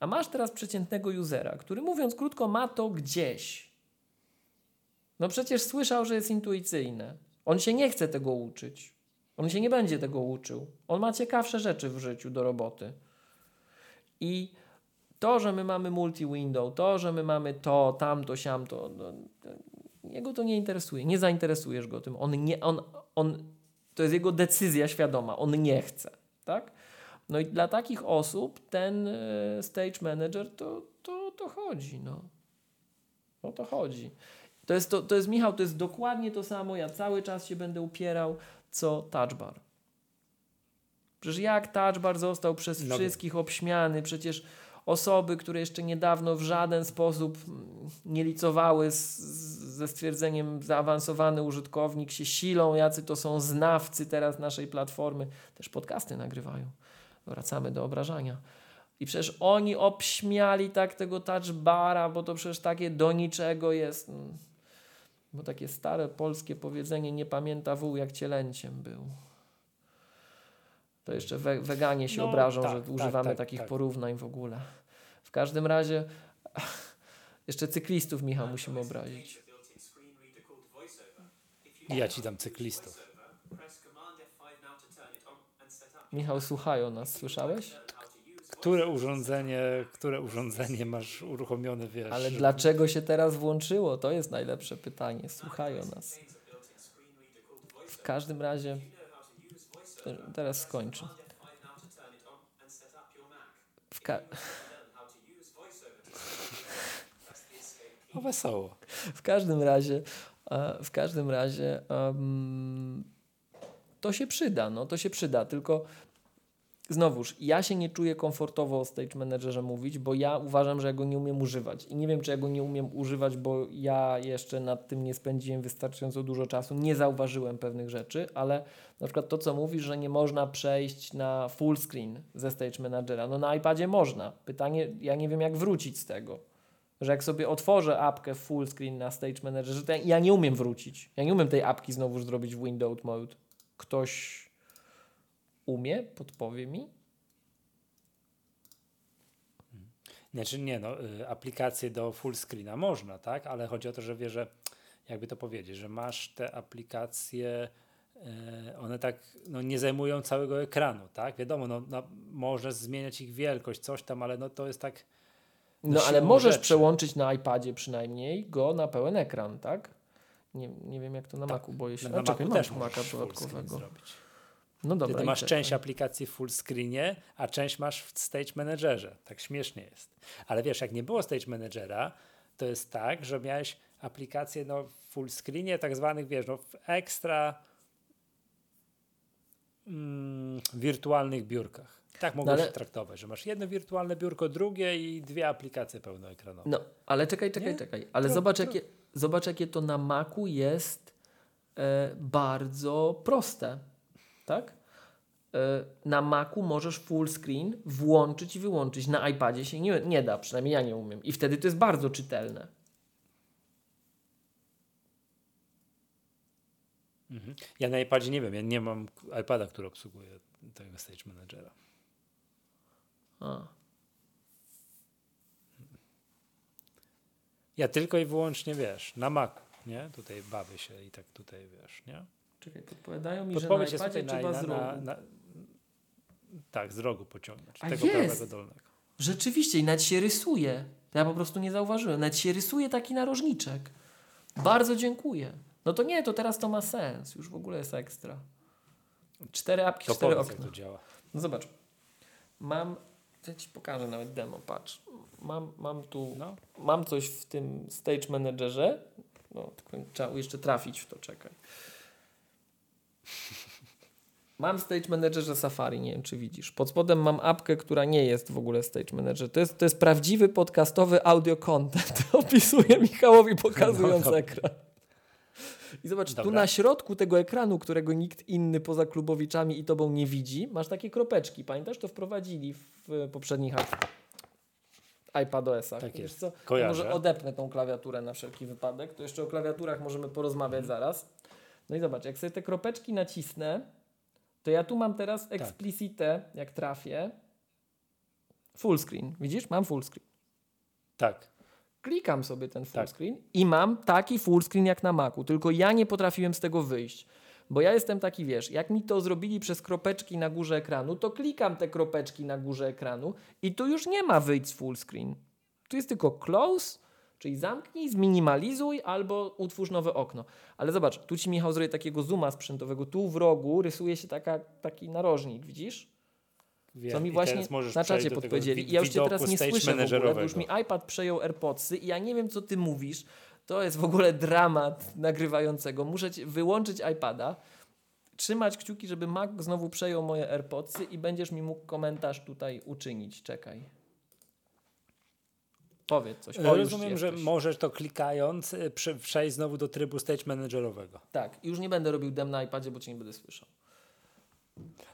A masz teraz przeciętnego usera, który mówiąc krótko ma to gdzieś. No przecież słyszał, że jest intuicyjne. On się nie chce tego uczyć. On się nie będzie tego uczył. On ma ciekawsze rzeczy w życiu do roboty. I to, że my mamy multi-window, to, że my mamy to, tamto, siamto, no, jego to nie interesuje. Nie zainteresujesz go tym. On nie, on, on, to jest jego decyzja świadoma. On nie chce. Tak? No i dla takich osób ten e, stage manager to, to, to chodzi. No. O to chodzi. To jest, to, to jest, Michał, to jest dokładnie to samo. Ja cały czas się będę upierał, co touch bar. Przecież jak touch bar został przez wszystkich obśmiany, przecież osoby, które jeszcze niedawno w żaden sposób nie licowały z, ze stwierdzeniem zaawansowany użytkownik się silą, jacy to są znawcy teraz naszej platformy, też podcasty nagrywają. Wracamy do obrażania. I przecież oni obśmiali tak tego touch bara, bo to przecież takie do niczego jest. Mm, bo takie stare polskie powiedzenie nie pamięta wół jak cielęciem był. To jeszcze we, weganie się no, obrażą, tak, że tak, używamy tak, takich tak. porównań w ogóle. W każdym razie jeszcze cyklistów, Michał, musimy obrazić. Ja ci dam cyklistów. Michał, słuchają nas, słyszałeś? Które urządzenie, które urządzenie masz uruchomione, wiesz? Ale dlaczego się teraz włączyło? To jest najlepsze pytanie. Słuchają nas. W każdym razie teraz skończę. W ka o wesoło. W każdym razie, w każdym razie um, to się przyda, no to się przyda, tylko znowuż, ja się nie czuję komfortowo o Stage Managerze mówić, bo ja uważam, że ja go nie umiem używać. I nie wiem, czy ja go nie umiem używać, bo ja jeszcze nad tym nie spędziłem wystarczająco dużo czasu, nie zauważyłem pewnych rzeczy, ale na przykład to, co mówisz, że nie można przejść na full screen ze Stage Managera. No na iPadzie można. Pytanie, ja nie wiem, jak wrócić z tego. Że jak sobie otworzę apkę full screen na Stage Managerze, to ja, ja nie umiem wrócić. Ja nie umiem tej apki znowu zrobić w Windows Mode. Ktoś umie? Podpowie mi? Znaczy nie, no, y, aplikacje do full screena można, tak? Ale chodzi o to, że wie, że jakby to powiedzieć, że masz te aplikacje, y, one tak no, nie zajmują całego ekranu, tak? Wiadomo, no, no, możesz zmieniać ich wielkość, coś tam, ale no to jest tak. No, no ale możesz rzeczy. przełączyć na iPadzie przynajmniej go na pełen ekran, tak? Nie, nie wiem jak to na tak. Macu, boję się. Na, na Macu też Maca dodatkowego. Zrobić. No dobra. Ty masz część aplikacji w full screenie, a część masz w Stage Managerze. Tak śmiesznie jest. Ale wiesz, jak nie było Stage Managera, to jest tak, że miałeś aplikację no, w full screenie, tak zwanych, wiesz, no, w ekstra mm, wirtualnych biurkach. Tak mogą no ale... się traktować, że masz jedno wirtualne biurko, drugie i dwie aplikacje pełnoekranowe. No, ale czekaj, czekaj, nie? czekaj. Ale zobacz. Jakie, zobacz, jakie to na Macu jest e, bardzo proste tak? E, na Macu możesz full screen włączyć i wyłączyć. Na iPadzie się nie, nie da, przynajmniej ja nie umiem. I wtedy to jest bardzo czytelne. Mhm. Ja na iPadzie nie wiem, ja nie mam iPada, który obsługuje tego Stage Managera. A. Ja tylko i wyłącznie, wiesz, na Macu, nie? Tutaj bawię się i tak tutaj, wiesz, nie? Czekaj, podpowiadają mi, Podpowiedź że na iPadzie trzeba na, z rogu. Na, na, tak, z rogu pociągnąć. A tego jest. prawego dolnego. Rzeczywiście i nawet się rysuje. Ja po prostu nie zauważyłem. Nawet się rysuje taki narożniczek. Bardzo dziękuję. No to nie, to teraz to ma sens. Już w ogóle jest ekstra. Cztery apki, to cztery okna. Jak to działa. No zobacz. Mam, ja ci pokażę nawet demo, patrz. Mam, mam tu, no. mam coś w tym Stage Managerze. No, tylko trzeba jeszcze trafić w to, czekaj. Mam Stage Managerze Safari, nie wiem czy widzisz. Pod spodem mam apkę, która nie jest w ogóle Stage Manager. To jest, to jest prawdziwy podcastowy audio content. Opisuję Michałowi pokazując no, ekran. I zobacz, Dobra. tu na środku tego ekranu, którego nikt inny poza klubowiczami i tobą nie widzi, masz takie kropeczki. Pamiętasz, to wprowadzili w poprzednich iPadOS-ach. Tak jest. Co? Może odepnę tą klawiaturę na wszelki wypadek. To jeszcze o klawiaturach możemy porozmawiać zaraz. No i zobacz, jak sobie te kropeczki nacisnę, to ja tu mam teraz tak. explicite, jak trafię, full screen. Widzisz? Mam full screen. Tak. Klikam sobie ten full tak. screen i mam taki full screen jak na Macu, tylko ja nie potrafiłem z tego wyjść. Bo ja jestem taki, wiesz, jak mi to zrobili przez kropeczki na górze ekranu, to klikam te kropeczki na górze ekranu i tu już nie ma wyjść z full screen. Tu jest tylko close, czyli zamknij, zminimalizuj albo utwórz nowe okno. Ale zobacz, tu ci Michał zrobi takiego zooma sprzętowego. Tu w rogu rysuje się taka, taki narożnik, widzisz? Wiem, Co mi właśnie na czacie podpowiedzieli. ja już cię teraz nie słyszę w ogóle, bo już mi iPad przejął AirPodsy i ja nie wiem, co ty mówisz. To jest w ogóle dramat nagrywającego. Muszę wyłączyć iPada, trzymać kciuki, żeby Mac znowu przejął moje AirPodsy i będziesz mi mógł komentarz tutaj uczynić. Czekaj. Powiedz coś. O, już Rozumiem, że możesz to klikając prze- przejść znowu do trybu stage managerowego. Tak, już nie będę robił dem na iPadzie, bo cię nie będę słyszał.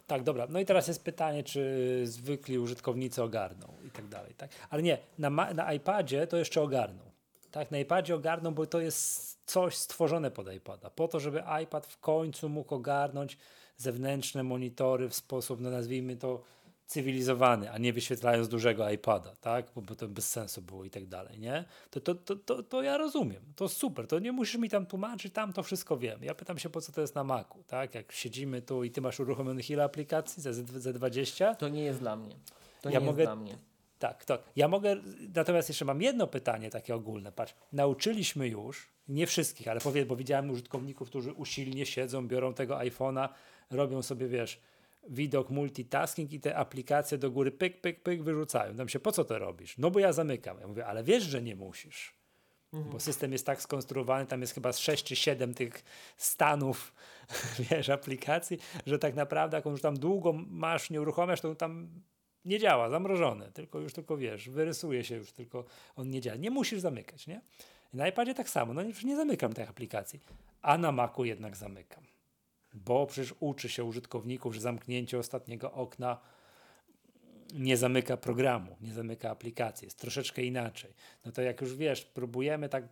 Tak, dobra. No i teraz jest pytanie, czy zwykli użytkownicy ogarną i tak dalej. Tak? Ale nie, na, na iPadzie to jeszcze ogarną. Tak, na iPadzie ogarną, bo to jest coś stworzone pod iPada. Po to, żeby iPad w końcu mógł ogarnąć zewnętrzne monitory w sposób, no nazwijmy to, cywilizowany, a nie wyświetlając dużego iPada, tak? Bo, bo to bez sensu było i tak dalej, nie? To, to, to, to, to ja rozumiem. To super. To nie musisz mi tam tłumaczyć, tam to wszystko wiem. Ja pytam się, po co to jest na Macu, tak? Jak siedzimy tu i ty masz uruchomionych ile aplikacji? Z, z 20? To nie jest dla mnie. To Ja nie mogę- jest dla mnie. Tak, tak. Ja mogę, natomiast jeszcze mam jedno pytanie takie ogólne. Patrz, nauczyliśmy już, nie wszystkich, ale powiedz, bo widziałem użytkowników, którzy usilnie siedzą, biorą tego iPhone'a, robią sobie, wiesz, widok multitasking i te aplikacje do góry pyk, pyk, pyk wyrzucają. Tam się, po co to robisz? No bo ja zamykam. Ja mówię, ale wiesz, że nie musisz. Bo system jest tak skonstruowany, tam jest chyba z 6 czy 7 tych stanów, wiesz, aplikacji, że tak naprawdę jak on już tam długo masz, nie uruchamiasz, to tam nie działa, zamrożone, tylko już tylko wiesz, wyrysuje się już, tylko on nie działa. Nie musisz zamykać, nie? Na iPadzie tak samo, no już nie zamykam tych aplikacji, a na Macu jednak zamykam. Bo przecież uczy się użytkowników, że zamknięcie ostatniego okna nie zamyka programu, nie zamyka aplikacji, jest troszeczkę inaczej. No to jak już wiesz, próbujemy tak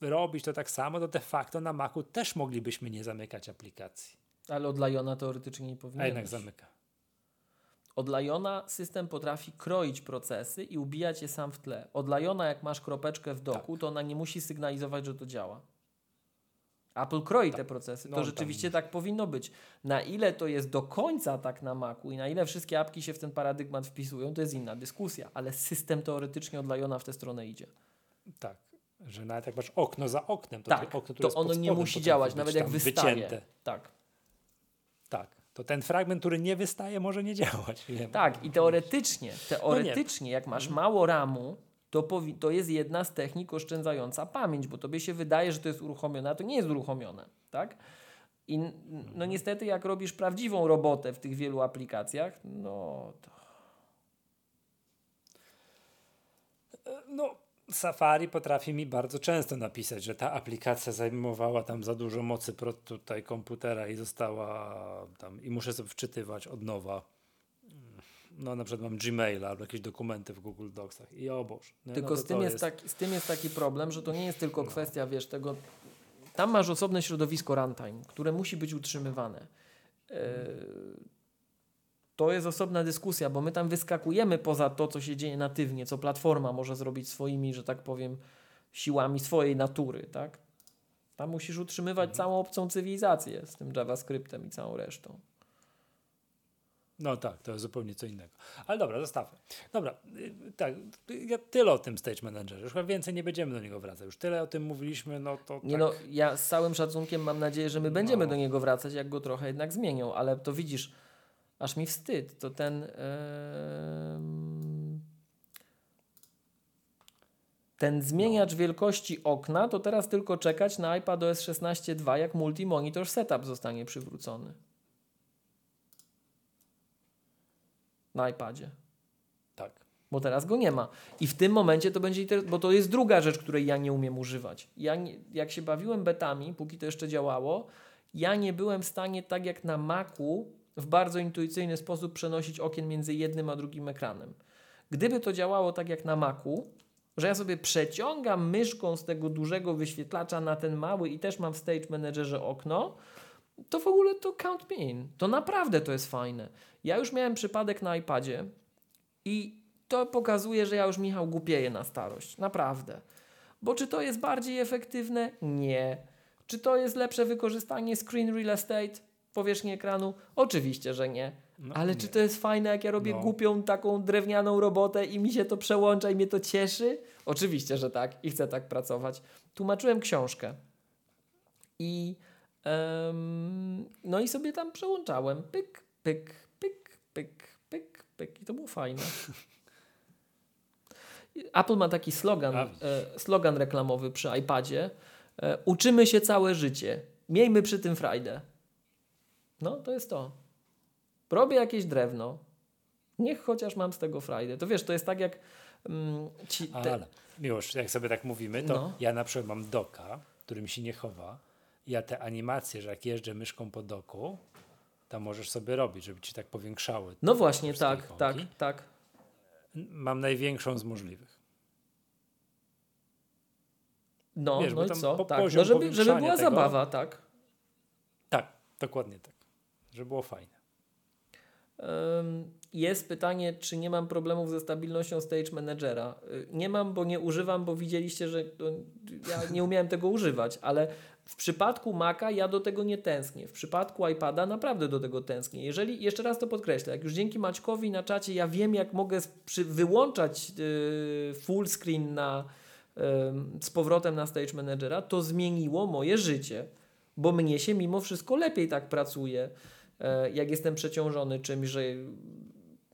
robić to tak samo, to de facto na Macu też moglibyśmy nie zamykać aplikacji, Ale od Liona teoretycznie nie powinien a jednak zamyka. Od Liona system potrafi kroić procesy i ubijać je sam w tle. Od Liona, jak masz kropeczkę w doku, Tak. to ona nie musi sygnalizować, że to działa. Apple kroi te procesy. No, to tam rzeczywiście tak powinno być. Na ile to jest do końca tak na Macu i na ile wszystkie apki się w ten paradygmat wpisują, to jest inna dyskusja, ale system teoretycznie od Liona w tę stronę idzie. Tak, że nawet jak masz okno za oknem, to, Tak, okno, to ono nie musi działać, nawet jak wystaje. Wycięte. Tak. Tak, to ten fragment, który nie wystaje, może nie działać. Wiem. Tak, i teoretycznie, No teoretycznie, jak masz mało ramu, to, to jest jedna z technik oszczędzająca pamięć, bo tobie się wydaje, że to jest uruchomione, a to nie jest uruchomione, tak? I no niestety, jak robisz prawdziwą robotę w tych wielu aplikacjach, no to No, Safari potrafi mi bardzo często napisać, że ta aplikacja zajmowała tam za dużo mocy tutaj komputera i została tam i muszę sobie wczytywać od nowa. No na przykład mam Gmaila albo jakieś dokumenty w Google Docsach i o Boże. nie? Tylko no to z, tym jest tak- taki, z tym jest taki problem, że to nie jest tylko kwestia, wiesz, tego. Tam masz osobne środowisko runtime, które musi być utrzymywane. E, To jest osobna dyskusja, bo my tam wyskakujemy poza to, co się dzieje natywnie, co platforma może zrobić swoimi, że tak powiem, siłami swojej natury, tak? Tam musisz utrzymywać całą obcą cywilizację z tym JavaScriptem i całą resztą. No tak, to jest zupełnie co innego. Ale dobra, zostawmy. Dobra, y, tak, y, ja tyle o tym Stage Managerze. Już chyba więcej nie będziemy do niego wracać. Już tyle o tym mówiliśmy, no to Nie tak. no, ja z całym szacunkiem mam nadzieję, że my będziemy No. do niego wracać, jak go trochę jednak zmienią, ale to widzisz, aż mi wstyd, to ten em, ten zmieniacz wielkości okna, to teraz tylko czekać na iPadOS 16.2, jak multi-monitor setup zostanie przywrócony. Na iPadzie. tak. Bo teraz go nie ma. I w tym momencie to będzie, bo to jest druga rzecz, której ja nie umiem używać. Ja nie, jak się bawiłem betami, póki to jeszcze działało, ja nie byłem w stanie, tak jak na Macu, w bardzo intuicyjny sposób przenosić okien między jednym a drugim ekranem. Gdyby to działało tak jak na Macu, że ja sobie przeciągam myszką z tego dużego wyświetlacza na ten mały i też mam w Stage Managerze okno, to w ogóle to count me in. To naprawdę to jest fajne. Ja już miałem przypadek na iPadzie i to pokazuje, że ja już Michał głupieję na starość. Naprawdę. Bo czy to jest bardziej efektywne? Nie. Czy to jest lepsze wykorzystanie screen real estate? powierzchni ekranu? Oczywiście, że nie. No, Ale nie. czy to jest fajne, jak ja robię No. głupią taką drewnianą robotę i mi się to przełącza i mnie to cieszy? Oczywiście, że tak i chcę tak pracować. Tłumaczyłem książkę i no i sobie tam przełączałem. Pyk, pyk, pyk, pyk, pyk, pyk i to było fajne. Apple ma taki slogan, e, slogan reklamowy przy iPadzie. E, uczymy się całe życie. Miejmy przy tym frajdę. No, to jest to. Robię jakieś drewno. Niech chociaż mam z tego frajdę. To wiesz, to jest tak jak mm, ci, te, Ale już, jak sobie tak mówimy, to No. ja na przykład mam doka, którym się nie chowa. Ja te animacje, że jak jeżdżę myszką po doku, to możesz sobie robić, żeby ci tak powiększały. No właśnie, tak, tak, tak. Mam największą z możliwych. No, Wiesz, no i co? Tak. No, żeby, żeby była tego- zabawa, tak. Tak, dokładnie tak. Żeby było fajne. Jest pytanie, czy nie mam problemów ze stabilnością Stage Managera. Y, Nie mam, bo nie używam, bo widzieliście, że ja nie umiałem tego używać, ale w przypadku Maca ja do tego nie tęsknię. W przypadku iPada naprawdę do tego tęsknię. Jeżeli, jeszcze raz to podkreślę, jak już dzięki Maćkowi na czacie ja wiem, jak mogę przy, wyłączać y, full screen na, z powrotem na Stage Managera, to zmieniło moje życie, bo mnie się mimo wszystko lepiej tak pracuje e, jak jestem przeciążony czymś, że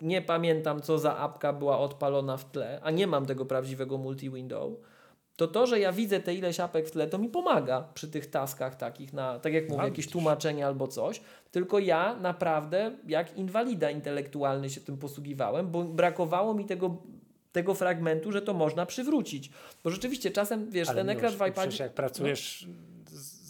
nie pamiętam, co za apka była odpalona w tle, a nie mam tego prawdziwego multi-window, to to, że ja widzę te ileś apek w tle, to mi pomaga przy tych taskach takich, na, tak jak mówię, jakieś tłumaczenie albo coś. Tylko ja naprawdę jak inwalida intelektualny się tym posługiwałem, bo brakowało mi tego, tego fragmentu, że to można przywrócić. Bo rzeczywiście czasem, wiesz, Ale ten ekran w iPadzie... Jak pracujesz z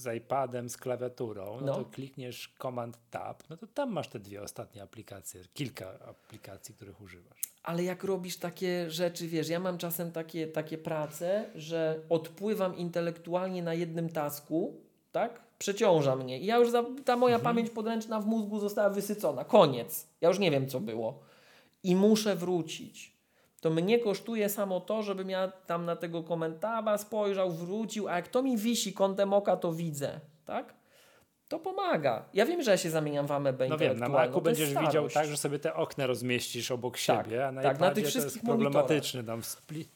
z iPadem, z klawiaturą, no, No. to klikniesz Command Tab, no to tam masz te dwie ostatnie aplikacje, kilka aplikacji, których używasz. Ale jak robisz takie rzeczy, wiesz, ja mam czasem takie, takie prace, że odpływam intelektualnie na jednym tasku, tak? Przeciąża mnie. I ja już, za, ta moja pamięć podręczna w mózgu została wysycona. Koniec. Ja już nie wiem, co było. I muszę wrócić. To mnie kosztuje samo to, żebym ja tam na tego komentarza spojrzał, wrócił, a jak to mi wisi kątem oka, to widzę, tak? To pomaga. Ja wiem, że ja się zamieniam w amebę No wiem, na. Macu to jest będziesz widział tak, że sobie te okna rozmieścisz obok Tak, siebie, a na tak, na tych to wszystkich jest monitorach. problematyczne. Tam split,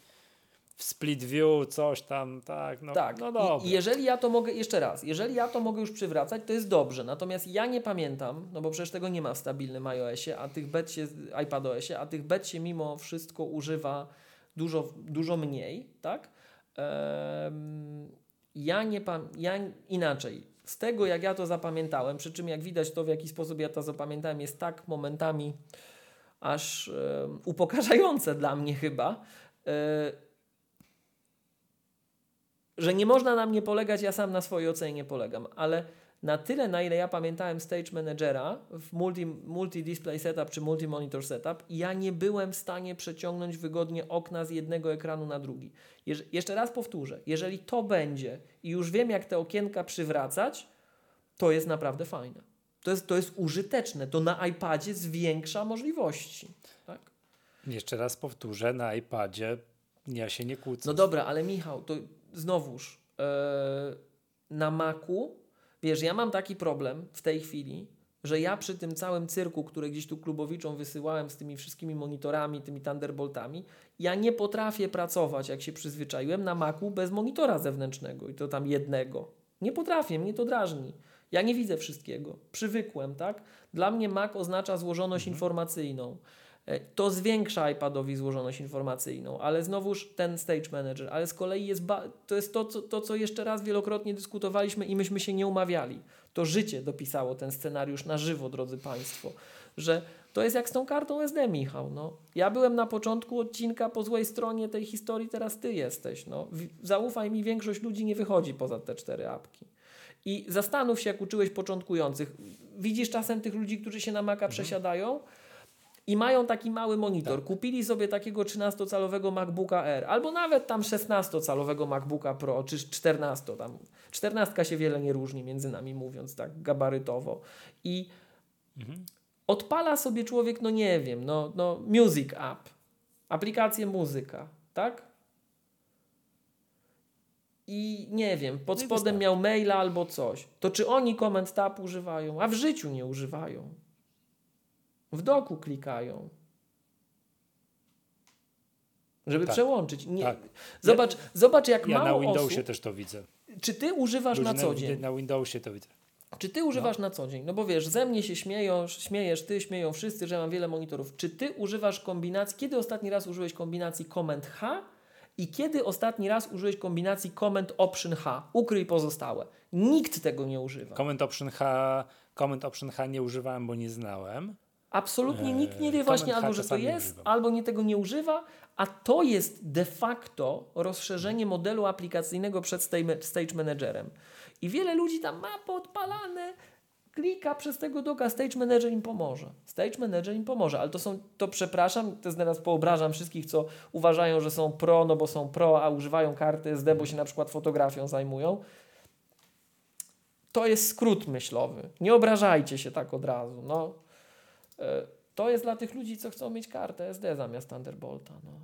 w split view coś tam, tak, no, Tak, no dobra. i jeżeli ja to mogę, jeszcze raz, jeżeli ja to mogę już przywracać, to jest dobrze. Natomiast ja nie pamiętam, no bo przecież tego nie ma w stabilnym iOSie, a tych bet się, iPadOSie, a tych bet się mimo wszystko używa dużo, dużo mniej, tak? Em, ja nie pam, ja inaczej. Z tego, jak ja to zapamiętałem, przy czym jak widać to, w jaki sposób ja to zapamiętałem, jest tak momentami aż em, upokarzające dla mnie chyba, e, że nie można na mnie polegać, ja sam na swojej ocenie nie polegam, ale na tyle, na ile ja pamiętałem Stage Managera w multi, multi-display setup czy multi-monitor setup, ja nie byłem w stanie przeciągnąć wygodnie okna z jednego ekranu na drugi. Jeż, jeszcze raz powtórzę, jeżeli to będzie i już wiem, jak te okienka przywracać, to jest naprawdę fajne. To jest, to jest użyteczne. To na iPadzie zwiększa możliwości. Tak? Jeszcze raz powtórzę, na iPadzie ja się nie kłócę. No dobra, ale Michał, to znowuż e, na Macu, wiesz, ja mam taki problem w tej chwili, że ja przy tym całym cyrku, który gdzieś tu klubowiczom wysyłałem z tymi wszystkimi monitorami, tymi Thunderboltami, ja nie potrafię pracować, jak się przyzwyczaiłem, na Macu bez monitora zewnętrznego i to tam jednego. Nie potrafię, mnie to drażni. Ja nie widzę wszystkiego. Przywykłem, tak? Dla mnie Mac oznacza złożoność informacyjną. E, To zwiększa iPadowi złożoność informacyjną, ale znowuż ten Stage Manager, ale z kolei jest ba- to jest to co, to, co jeszcze raz wielokrotnie dyskutowaliśmy i myśmy się nie umawiali. To życie dopisało ten scenariusz na żywo, drodzy Państwo, że to jest jak z tą kartą SD, Michał. No. Ja byłem na początku odcinka po złej stronie tej historii, teraz Ty jesteś. No. Zaufaj mi, większość ludzi nie wychodzi poza te cztery apki. I zastanów się, jak uczyłeś początkujących. Widzisz czasem tych ludzi, którzy się na Maca przesiadają i mają taki mały monitor. Kupili sobie takiego 13-calowego MacBooka Air, albo nawet tam 16-calowego MacBooka Pro, czy 14 tam. 14 się wiele nie różni między nami mówiąc, tak gabarytowo. I odpala sobie człowiek, no nie wiem, no, no Music App, aplikację muzyka, tak? i nie wiem, pod No spodem miał maila albo coś, to czy oni Comment Tab używają? A w życiu nie używają. W doku klikają. Żeby Tak. przełączyć. Nie. Tak. Zobacz, zobacz, jak Ja na mało Windowsie osób... też to widzę. Czy ty używasz na co dzień? Na Windowsie to widzę. Czy ty używasz na co dzień? No bo wiesz, ze mnie się śmieją, śmiejesz ty, śmieją wszyscy, że mam wiele monitorów. Czy ty używasz kombinacji, kiedy ostatni raz użyłeś kombinacji Command H i kiedy ostatni raz użyłeś kombinacji Command Option H? Ukryj pozostałe. Nikt tego nie używa. Comment Option H, Comment Option H nie używałem, bo nie znałem. Absolutnie nikt nie wie Eee, właśnie albo, że to jest, albo nie tego nie używa, a to jest de facto rozszerzenie modelu aplikacyjnego przed Stage stage Managerem. I wiele ludzi tam ma podpalane, klika przez tego doka, Stage Manager im pomoże. Stage Manager im pomoże, ale to są, to przepraszam, to teraz poobrażam wszystkich, co uważają, że są pro, no bo są pro, a używają karty SD, bo się na przykład fotografią zajmują. To jest skrót myślowy. Nie obrażajcie się tak od razu. No. E, To jest dla tych ludzi, co chcą mieć kartę SD zamiast Thunderbolta. No.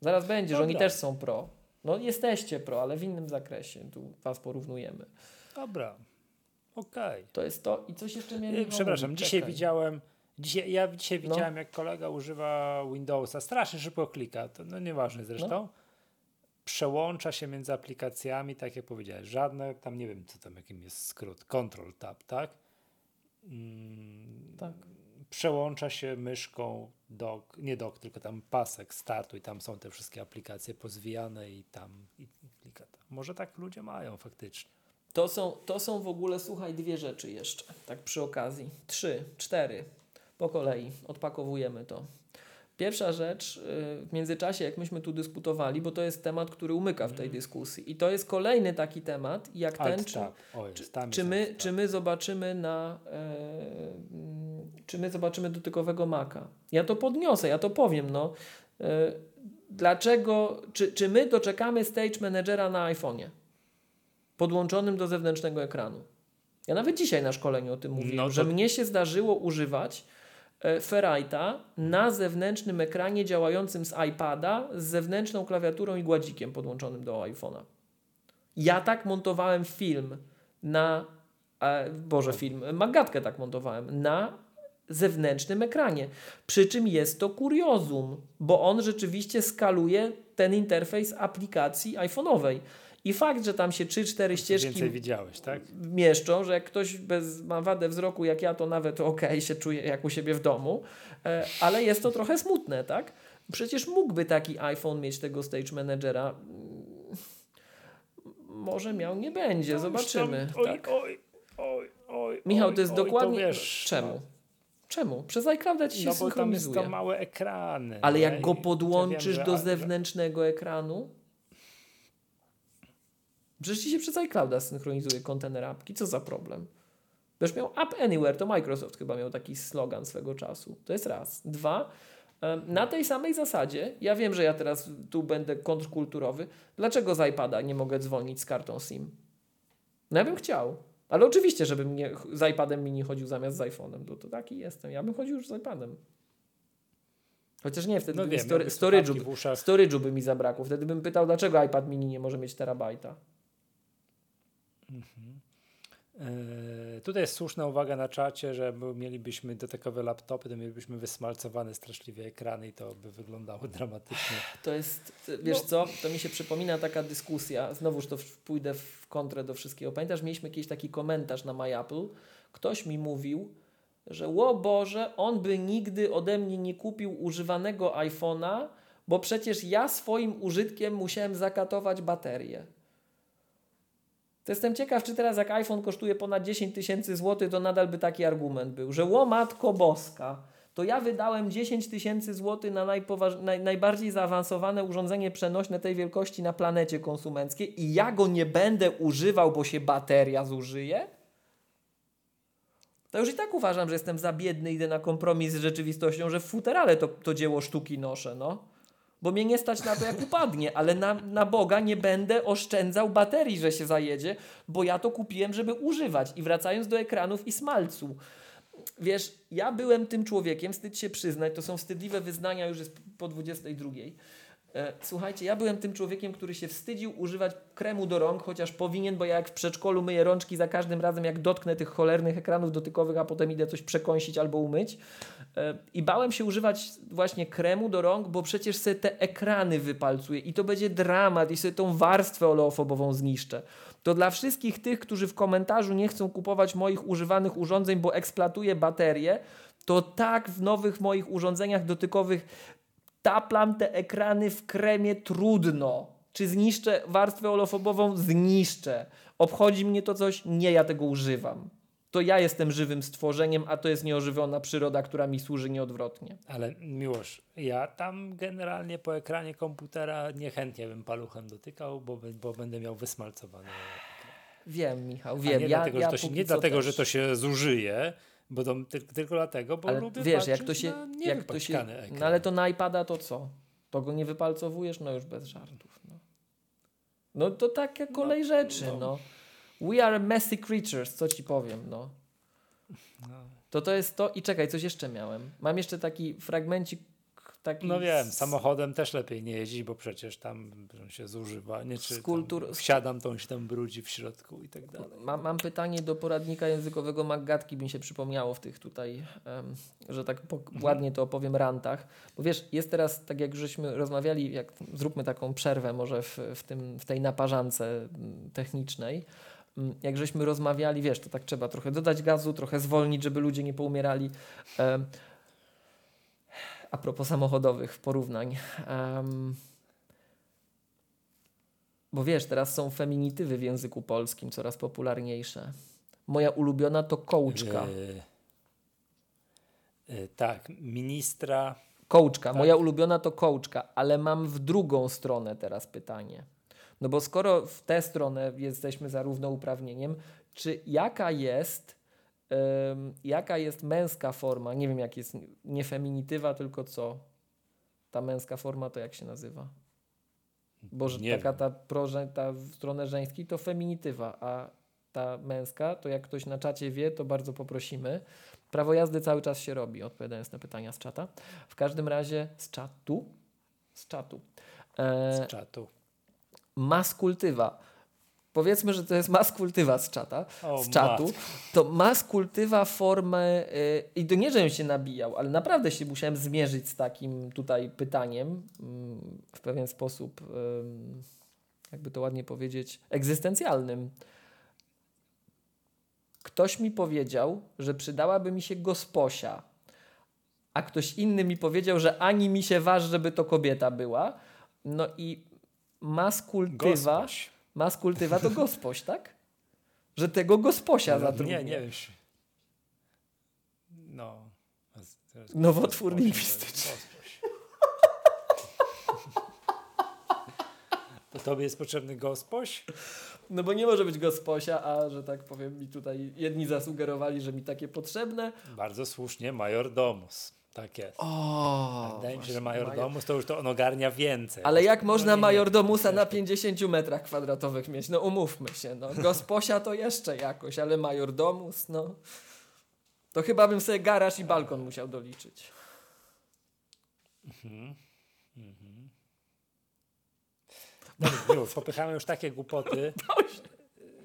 Zaraz będzie, że oni też są pro. No jesteście pro, ale w innym zakresie. Tu was porównujemy. Dobra. Okej. To jest to. I coś jeszcze miałem. Michał Przepraszam, mówić? dzisiaj Czekaj. widziałem. Dzisiaj, ja dzisiaj No. widziałem, jak kolega używa Windowsa. Strasznie szybko klika. To no nieważne zresztą. No. Przełącza się między aplikacjami, tak jak powiedziałeś. Żadne, tam nie wiem, co tam, jakim jest skrót. Control Tab, tak? Mm, Tak. Przełącza się myszką dok, nie dok, tylko tam pasek startu i tam są te wszystkie aplikacje pozwijane i tam i, i klika tam. Może tak ludzie mają faktycznie. To są, to są w ogóle, słuchaj, dwie rzeczy jeszcze, tak przy okazji. Trzy, cztery, po kolei, odpakowujemy to. Pierwsza rzecz, yy, w międzyczasie, jak myśmy tu dyskutowali, bo to jest temat, który umyka w tej dyskusji. I to jest kolejny taki temat, jak ten, czy, Tab. O, jest, tam czy, jest my, Tab. czy my zobaczymy na, e, mm, czy my zobaczymy dotykowego maka. Ja to podniosę, ja to powiem, no. E, dlaczego, czy, czy my doczekamy Stage Managera na iPhone'ie? Podłączonym do zewnętrznego ekranu. Ja nawet dzisiaj na szkoleniu o tym mówiłem, No że mnie się zdarzyło używać Ferrite'a na zewnętrznym ekranie działającym z iPada z zewnętrzną klawiaturą i gładzikiem podłączonym do iPhone'a. Ja tak montowałem film na, e, Boże film, Magatkę tak montowałem, na zewnętrznym ekranie. Przy czym jest to kuriozum, bo on rzeczywiście skaluje ten interfejs aplikacji iPhone'owej. I fakt, że tam się 3-4 ścieżki Więcej widziałeś, tak? mieszczą, że jak ktoś bez, ma wadę wzroku jak ja, to nawet okej się czuje jak u siebie w domu, e, ale jest to trochę smutne, tak? Przecież mógłby taki iPhone mieć tego Stage Managera. Może miał, nie będzie, zobaczymy. Oj, tak? oj, oj, oj, Michał, to jest oj, dokładnie... wiesz, Czemu? no. Czemu? Przez iClouda ci się No bo tam jest synchronizuje. to małe ekrany. Ale jak go podłączysz ja wiem, do zewnętrznego ekranu, przecież ci się przez iClouda synchronizuje kontener apki. Co za problem? Będziesz miał App Anywhere, to Microsoft chyba miał taki slogan swego czasu. To jest raz. Dwa, na tej samej zasadzie, ja wiem, że ja teraz tu będę kontrkulturowy, dlaczego z iPada nie mogę dzwonić z kartą SIM? No ja bym chciał. Ale oczywiście, żebym nie, z iPadem mini chodził zamiast z iPhone'em, bo to taki jestem. Ja bym chodził już z iPadem. Chociaż nie, wtedy No by wiem, story, storage'u by mi zabrakło. Wtedy bym pytał, dlaczego iPad mini nie może mieć terabajta. Yy, tutaj jest słuszna uwaga na czacie, że my mielibyśmy dotykowe laptopy, to mielibyśmy wysmalcowane straszliwie ekrany i to by wyglądało dramatycznie. To jest, wiesz No. co, to mi się przypomina taka dyskusja, znowuż to pójdę w kontrę do wszystkiego. Pamiętasz, mieliśmy jakiś taki komentarz na MyApple, ktoś mi mówił, że ło Boże, on by nigdy ode mnie nie kupił używanego iPhone'a, bo przecież ja swoim użytkiem musiałem zakatować baterię. To jestem ciekaw, czy teraz jak iPhone kosztuje ponad 10 tysięcy złotych, to nadal by taki argument był, że ło matko boska, to ja wydałem 10 tysięcy złotych na naj, najbardziej zaawansowane urządzenie przenośne tej wielkości na planecie konsumenckiej i ja go nie będę używał, bo się bateria zużyje? To już i tak uważam, że jestem za biedny, idę na kompromis z rzeczywistością, że w futerale to, to dzieło sztuki noszę, no. Bo mnie nie stać na to, jak upadnie, ale na, na Boga nie będę oszczędzał baterii, że się zajedzie, bo ja to kupiłem, żeby używać. I wracając do ekranów i smalcu. Wiesz, ja byłem tym człowiekiem, wstyd się przyznać, to są wstydliwe wyznania, już jest po 22. E, słuchajcie, ja byłem tym człowiekiem, który się wstydził używać kremu do rąk, chociaż powinien, bo ja jak w przedszkolu myję rączki za każdym razem, jak dotknę tych cholernych ekranów dotykowych, a potem idę coś przekąsić albo umyć. E, I bałem się używać właśnie kremu do rąk, bo przecież sobie te ekrany wypalcuję i to będzie dramat i sobie tą warstwę oleofobową zniszczę. To dla wszystkich tych, którzy w komentarzu nie chcą kupować moich używanych urządzeń, bo eksploatuję baterie, to tak w nowych moich urządzeniach dotykowych taplam te ekrany w kremie trudno. Czy zniszczę warstwę olofobową? Zniszczę. Obchodzi mnie to coś? Nie, ja tego używam. To ja jestem żywym stworzeniem, a to jest nieożywiona przyroda, która mi służy nieodwrotnie. Ale miłość, ja tam generalnie po ekranie komputera niechętnie bym paluchem dotykał, bo, bo będę miał wysmalcowane. Wiem, Michał, wiem. nie ja, dlatego, ja że to się, nie dlatego, też. że to się zużyje, bo to, ty, tylko dlatego, bo ale lubię wiesz, jak to się, jak to się, ekran. no ale to na iPada to co? To go nie wypalcowujesz? No już bez żartów. No, no to takie kolej no, rzeczy, no. no. We are messy creatures, co ci powiem, no. No. To to jest to i czekaj, coś jeszcze miałem. Mam jeszcze taki fragmencik taki No wiem, samochodem też lepiej nie jeździć, bo przecież tam się zużywa, nie? Czy Z kultur- wsiadam, to on się tam brudzi w środku i tak dalej. Mam, mam pytanie do poradnika językowego Maggatki, mi się przypomniało w tych tutaj, em, że tak po, ładnie to opowiem, rantach. Bo wiesz, jest teraz, tak jak żeśmy rozmawiali, jak zróbmy taką przerwę może w, w, tym, w tej naparzance technicznej. Jak żeśmy rozmawiali, wiesz, to tak trzeba trochę dodać gazu, trochę zwolnić, żeby ludzie nie poumierali. Em, a propos samochodowych porównań. em, bo wiesz, teraz są feminitywy w języku polskim coraz popularniejsze. Moja ulubiona to kołczka. Yy, yy, tak, ministra. Kołczka. tak. Moja ulubiona to kołczka, ale mam w drugą stronę teraz pytanie. No bo skoro w tę stronę jesteśmy za równouprawnieniem, czy jaka jest, jaka jest męska forma? Nie wiem, jak jest nie feminitywa, tylko co? Ta męska forma to jak się nazywa? Bo że taka wiem. ta, proże, ta w stronę żeńskiej to feminitywa, a ta męska, to jak ktoś na czacie wie, to bardzo poprosimy. Prawo jazdy cały czas się robi, odpowiadając na pytania z czata. W każdym razie z czatu. Z czatu. E, z czatu. maskultywa. Powiedzmy, że to jest maskultywa z czata, O, z czatu. To maskultywa formę y, i to nie, żebym się nabijał, ale naprawdę się musiałem zmierzyć z takim tutaj pytaniem mm, w pewien sposób, jakby to ładnie powiedzieć, egzystencjalnym. Ktoś mi powiedział, że przydałaby mi się gosposia, a ktoś inny mi powiedział, że ani mi się waż, żeby to kobieta była. No i maskultywa, Gospoś. Maskultywa to gospoś, tak? Że tego gosposia zatrudnię. Nie, nie wiem. No. Nowotwór gospoś, lingwistyczny. gospoś. To tobie jest potrzebny gospoś? No bo nie może być gosposia, a że tak powiem mi tutaj jedni zasugerowali, że mi takie potrzebne. Bardzo słusznie, major domus. Tak jest. O, Wydaje mi się, że major domus to już to on ogarnia więcej. Ale jak No można nie, nie, majordomusa na wiesz, 50 metrach kwadratowych mieć? No umówmy się, no. Gosposia to jeszcze jakoś, ale majordomus, no. To chyba bym sobie garaż i balkon musiał doliczyć. Mhm. Mhm. Dobra, już, popychamy już takie głupoty.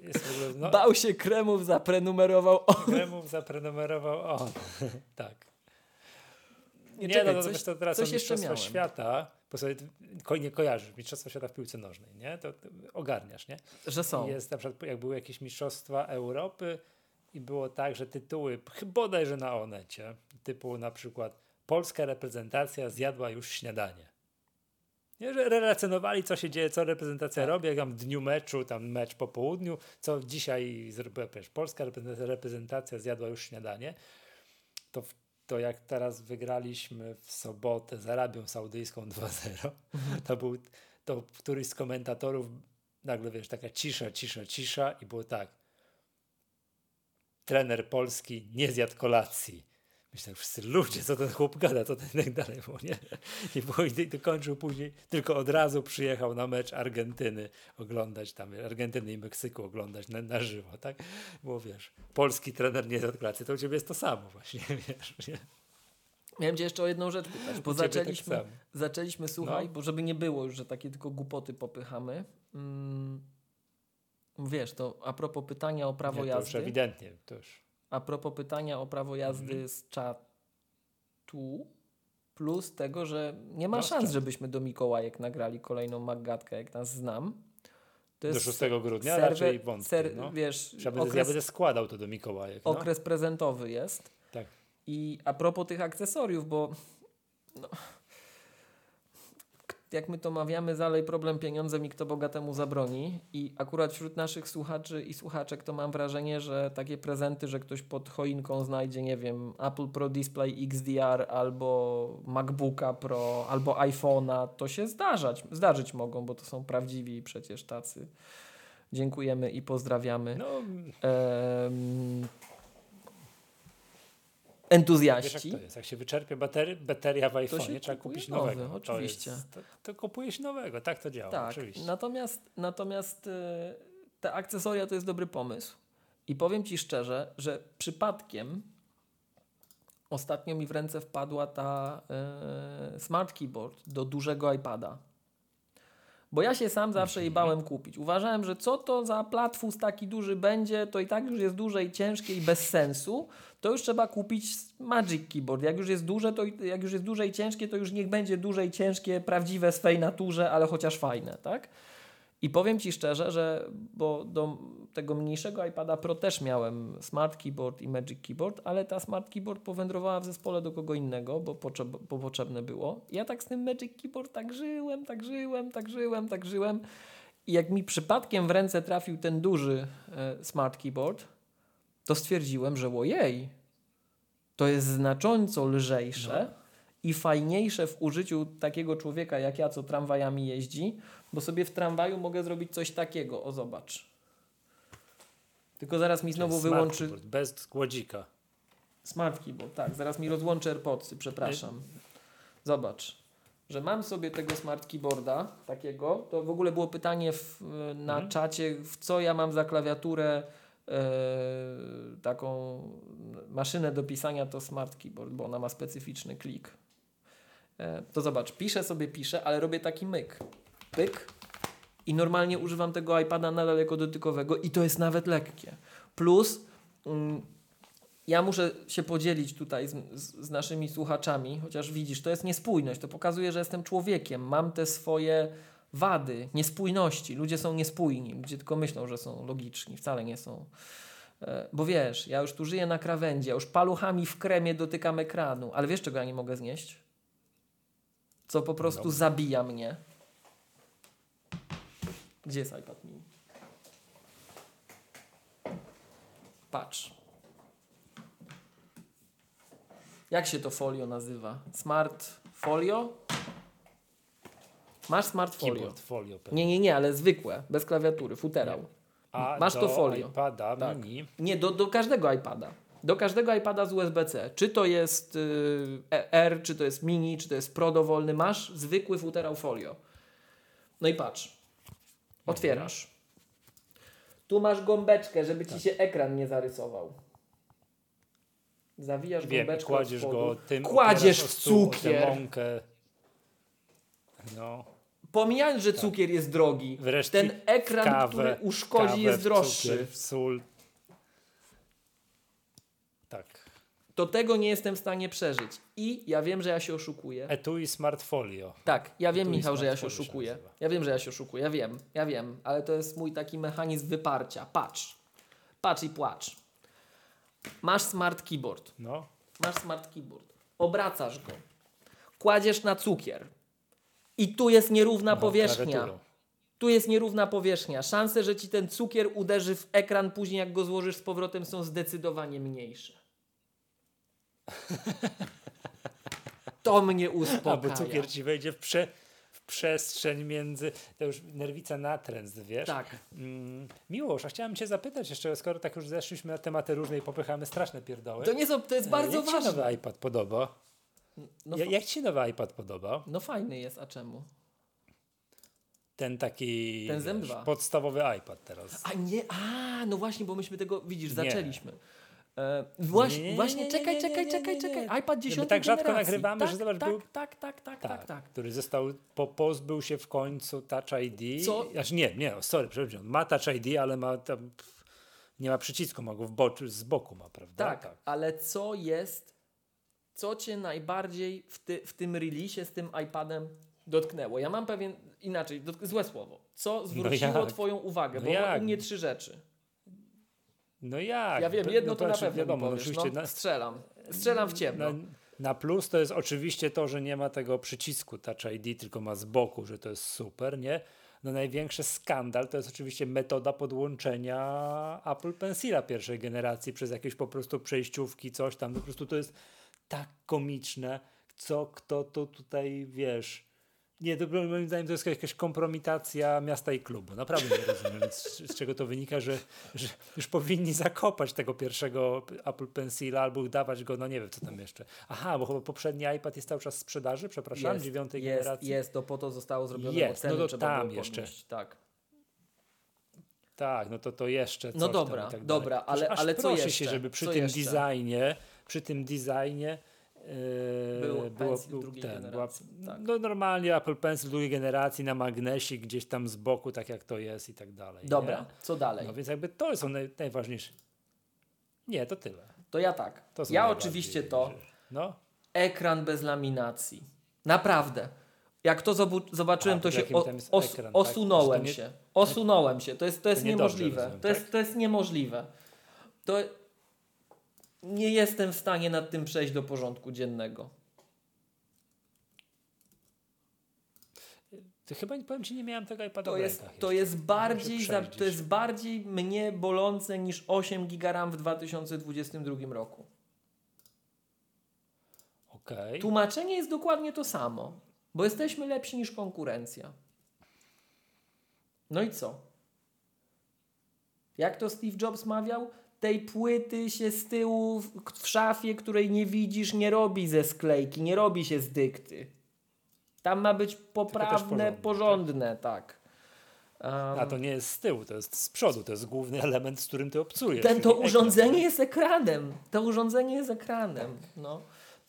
Ogóle, no, Bał się kremów, zaprenumerował. O, Kremów zaprenumerował on. tak. Nie, Nie, czekaj, no to coś, to teraz coś jeszcze miałem. Świata, bo sobie ko- nie kojarzysz, Mistrzostwa Świata w piłce nożnej, nie? To, to ogarniasz, nie? Że są. I Jest na przykład, jak były jakieś Mistrzostwa Europy i było tak, że tytuły, chyba bodajże na Onecie, typu na przykład polska reprezentacja zjadła już śniadanie. Nie, że relacjonowali, co się dzieje, co reprezentacja Tak. robi, jak tam w dniu meczu, tam mecz po południu, co dzisiaj zrobiła, polska reprezentacja, reprezentacja zjadła już śniadanie, to, w- to jak teraz wygraliśmy w sobotę z Arabią Saudyjską 2-0, to był, to któryś z komentatorów nagle, wiesz, taka cisza, cisza, cisza i było tak, trener polski nie zjadł kolacji. Myślę, wszyscy ludzie, co ten chłop gada, co ten tak dalej było, nie? I, było, i dokończył później, tylko od razu przyjechał na mecz Argentyny oglądać tam, Argentyny i Meksyku oglądać na, na żywo, tak? Bo wiesz, polski trener nie zjadł kolacji, to u ciebie jest to samo właśnie, wiesz, nie? Miałem cię jeszcze o jedną rzecz pytać, bo tak zaczęliśmy, samo. zaczęliśmy, słuchaj, No. bo żeby nie było już, że takie tylko głupoty popychamy. Mm, wiesz, to a propos pytania o prawo Nie, to już jazdy, ewidentnie, to już. A propos pytania o prawo jazdy Mhm. z czatu, plus tego, że nie ma No, szans, czatu. żebyśmy do Mikołajek nagrali kolejną Maggatkę, jak nas znam. To Do 6 grudnia serwer- raczej wątpię. ser- no. Wiesz, Ja, będę, ja okres, będę składał to do Mikołajek. No. okres prezentowy jest. Tak. I a propos tych akcesoriów, bo no, jak my to mawiamy, zalej problem pieniądzem i kto bogatemu zabroni. I akurat wśród naszych słuchaczy i słuchaczek to mam wrażenie, że takie prezenty, że ktoś pod choinką znajdzie, nie wiem, Apple Pro Display XDR albo MacBooka Pro albo iPhone'a, to się zdarzać, zdarzyć mogą, bo to są prawdziwi przecież tacy. Dziękujemy i pozdrawiamy. No, Em, wiesz jak entuzjaści. to jest. Jak się wyczerpie batery, bateria w iPhone'ie, trzeba kupić nowy, nowego. oczywiście. To, jest, to, to kupujesz nowego, tak to działa. Tak, Oczywiście. natomiast, natomiast y, te akcesoria to jest dobry pomysł. I powiem Ci szczerze, że przypadkiem ostatnio mi w ręce wpadła ta y, smart keyboard do dużego iPada. Bo ja się sam zawsze jej bałem kupić. Uważałem, że co to za platfus taki duży będzie, to i tak już jest duże i ciężkie i bez sensu. To już trzeba kupić Magic Keyboard. Jak już jest duże, to jak już jest duże i ciężkie, to już niech będzie duże i ciężkie, prawdziwe swej naturze, ale chociaż fajne, tak? I powiem Ci szczerze, że bo do tego mniejszego iPada Pro też miałem Smart Keyboard i Magic Keyboard, ale ta Smart Keyboard powędrowała w zespole do kogo innego, bo, potrzeb, bo potrzebne było. Ja tak z tym Magic Keyboard tak żyłem, tak żyłem, tak żyłem, tak żyłem. I jak mi przypadkiem w ręce trafił ten duży e, Smart Keyboard, to stwierdziłem, że ojej, to jest znacząco lżejsze No. i fajniejsze w użyciu takiego człowieka jak ja, co tramwajami jeździ, bo sobie w tramwaju mogę zrobić coś takiego. O, zobacz. Tylko zaraz mi znowu wyłączy Bez głodzika. smart keyboard. Tak, zaraz mi rozłączy AirPodsy, przepraszam. Zobacz, że mam sobie tego smart keyboarda takiego. To w ogóle było pytanie w, na Mhm. czacie, w co ja mam za klawiaturę e, taką maszynę do pisania to smart keyboard, bo ona ma specyficzny klik. E, to zobacz, piszę sobie, piszę, ale robię taki myk. Pyk. I normalnie używam tego iPada nadal jako dotykowego i to jest nawet lekkie. Plus mm, ja muszę się podzielić tutaj z, z, z naszymi słuchaczami, chociaż widzisz, to jest niespójność. To pokazuje, że jestem człowiekiem. Mam te swoje wady, niespójności. Ludzie są niespójni. Ludzie tylko myślą, że są logiczni. Wcale nie są. E, Bo wiesz, ja już tu żyję na krawędzi, ja już paluchami w kremie dotykam ekranu, ale wiesz, czego ja nie mogę znieść? Co po prostu Dobra. zabija mnie. Gdzie jest iPad mini? Patrz. Jak się to folio nazywa? Smart folio? Masz smart folio? Keyboard, folio. pewnie. Nie, nie, nie, ale zwykłe, bez klawiatury, futerał. A masz do to folio. iPada Tak. mini. Nie, do, do każdego iPada. Do każdego iPada z USB-C. Czy to jest y, R, czy to jest mini, czy to jest Pro dowolny, masz zwykły futerał folio. No i patrz. Otwierasz. Tu masz gąbeczkę, żeby Tak. ci się ekran nie zarysował. Zawijasz Wiem, gąbeczkę kładziesz go tym. Kładziesz tę cukier. mąkę. No. Pomijając, że cukier jest drogi, Wreszcie ten ekran, kawę, który uszkodzi, jest w droższy. Cukier, w sól. Tak. To tego nie jestem w stanie przeżyć. I ja wiem, że ja się oszukuję. Etui Smart Folio. Tak, ja wiem, Tu jest Michał, że ja się oszukuję. Ja wiem, że ja się oszukuję, ja wiem, ja wiem, ale to jest mój taki mechanizm wyparcia. Patrz, patrz i płacz. Masz smart keyboard, No. masz smart keyboard, obracasz go, kładziesz na cukier i tu jest nierówna no, powierzchnia. klawiaturą. Tu jest nierówna powierzchnia. Szanse, że ci ten cukier uderzy w ekran później, jak go złożysz z powrotem, są zdecydowanie mniejsze. To mnie uspokaja. bo cukier ci wejdzie w, prze, w przestrzeń między. To już nerwica natręt, wiesz? Tak. Mm, Miłosz, a chciałem cię zapytać jeszcze, skoro tak już zeszliśmy na tematy różne i popychamy straszne pierdoły. To nie są, to jest bardzo jak ważne. się nowy iPad podoba? No, Ja, jak ci się nowy iPad podoba? no fajny jest, a czemu? Ten taki Ten wiesz, M2. podstawowy iPad teraz. A nie, a no właśnie, bo myśmy tego, widzisz, Nie. zaczęliśmy. E, właśnie, Nie, nie, nie, właśnie, nie, nie, czekaj, czekaj, czekaj, czekaj. iPad My 10 tak rzadko nagrywamy, tak, że zobacz, tak, był- tak, tak, tak, tak, tak. który został, po, pozbył się w końcu Touch ID. Co? Aż nie, nie, sorry, przepraszam, ma Touch ID, ale ma tam, nie ma przycisku, ma go w boczu, z boku ma, prawda? Tak, ale co jest, co cię najbardziej w, ty, w tym releasie z tym iPadem dotknęło? Ja mam pewien, inaczej, złe słowo. Co zwróciło twoją uwagę? No Bo jak? u mnie trzy rzeczy. No jak? Ja wiem, No jedno to na znaczy, pewno wiadomo, no powiesz, oczywiście no. na, Strzelam. Strzelam w ciemno. na, na plus to jest oczywiście to, że nie ma tego przycisku Touch ID, tylko ma z boku, że to jest super, nie? No największy skandal to jest oczywiście metoda podłączenia Apple Pencila pierwszej generacji przez jakieś po prostu przejściówki, coś tam. Po prostu to jest tak komiczne, co kto to tutaj, wiesz... Nie, to moim zdaniem to jest jakaś kompromitacja miasta i klubu. Naprawdę nie rozumiem, z, z czego to wynika, że, że już powinni zakopać tego pierwszego Apple Pencila albo dawać go, no nie wiem, co tam jeszcze. Aha, bo chyba poprzedni iPad jest cały czas w sprzedaży, przepraszam, jest, dziewiątej jest, generacji. jest, to po to zostało zrobione, Jest, no to tam jeszcze. podnieść. Tak. Tak, no to to jeszcze coś No dobra, tak dobra, ale- ale co jeszcze? się, żeby przy Co tym jeszcze? designie, przy tym designie Był było, Pencil był drugiej ten, generacji, była, tak. No normalnie Apple Pencil drugiej generacji na magnesie gdzieś tam z boku, tak jak to jest i tak dalej. Dobra, Nie? co dalej? No więc jakby to są naj, najważniejsze. Nie, to tyle. To ja tak. To ja oczywiście to. No, Ekran bez laminacji. Naprawdę. Jak to zobaczyłem, A, to się o, os- ekran, tak? osunąłem nie- się. Osunąłem się. To jest, to jest to niemożliwe. rozumiem, to, jest, tak? to jest niemożliwe. To nie jestem w stanie nad tym przejść do porządku dziennego. to chyba powiem ci, nie miałem tego iPada To jest, to jest bardziej za, to jest bardziej mnie bolące niż 8 giga RAM w 2022 roku. Okej. Tłumaczenie jest dokładnie to samo, bo jesteśmy lepsi niż konkurencja. No i co? Jak to Steve Jobs mawiał? Tej płyty się z tyłu w, w szafie, której nie widzisz, nie robi ze sklejki, nie robi się z dykty. Tam ma być poprawne, porządne, porządne, tak. Um, A to nie jest z tyłu, to jest z przodu, to jest główny element, z którym ty obcujesz. Ten, to ekran. urządzenie jest ekranem. To urządzenie jest ekranem. No,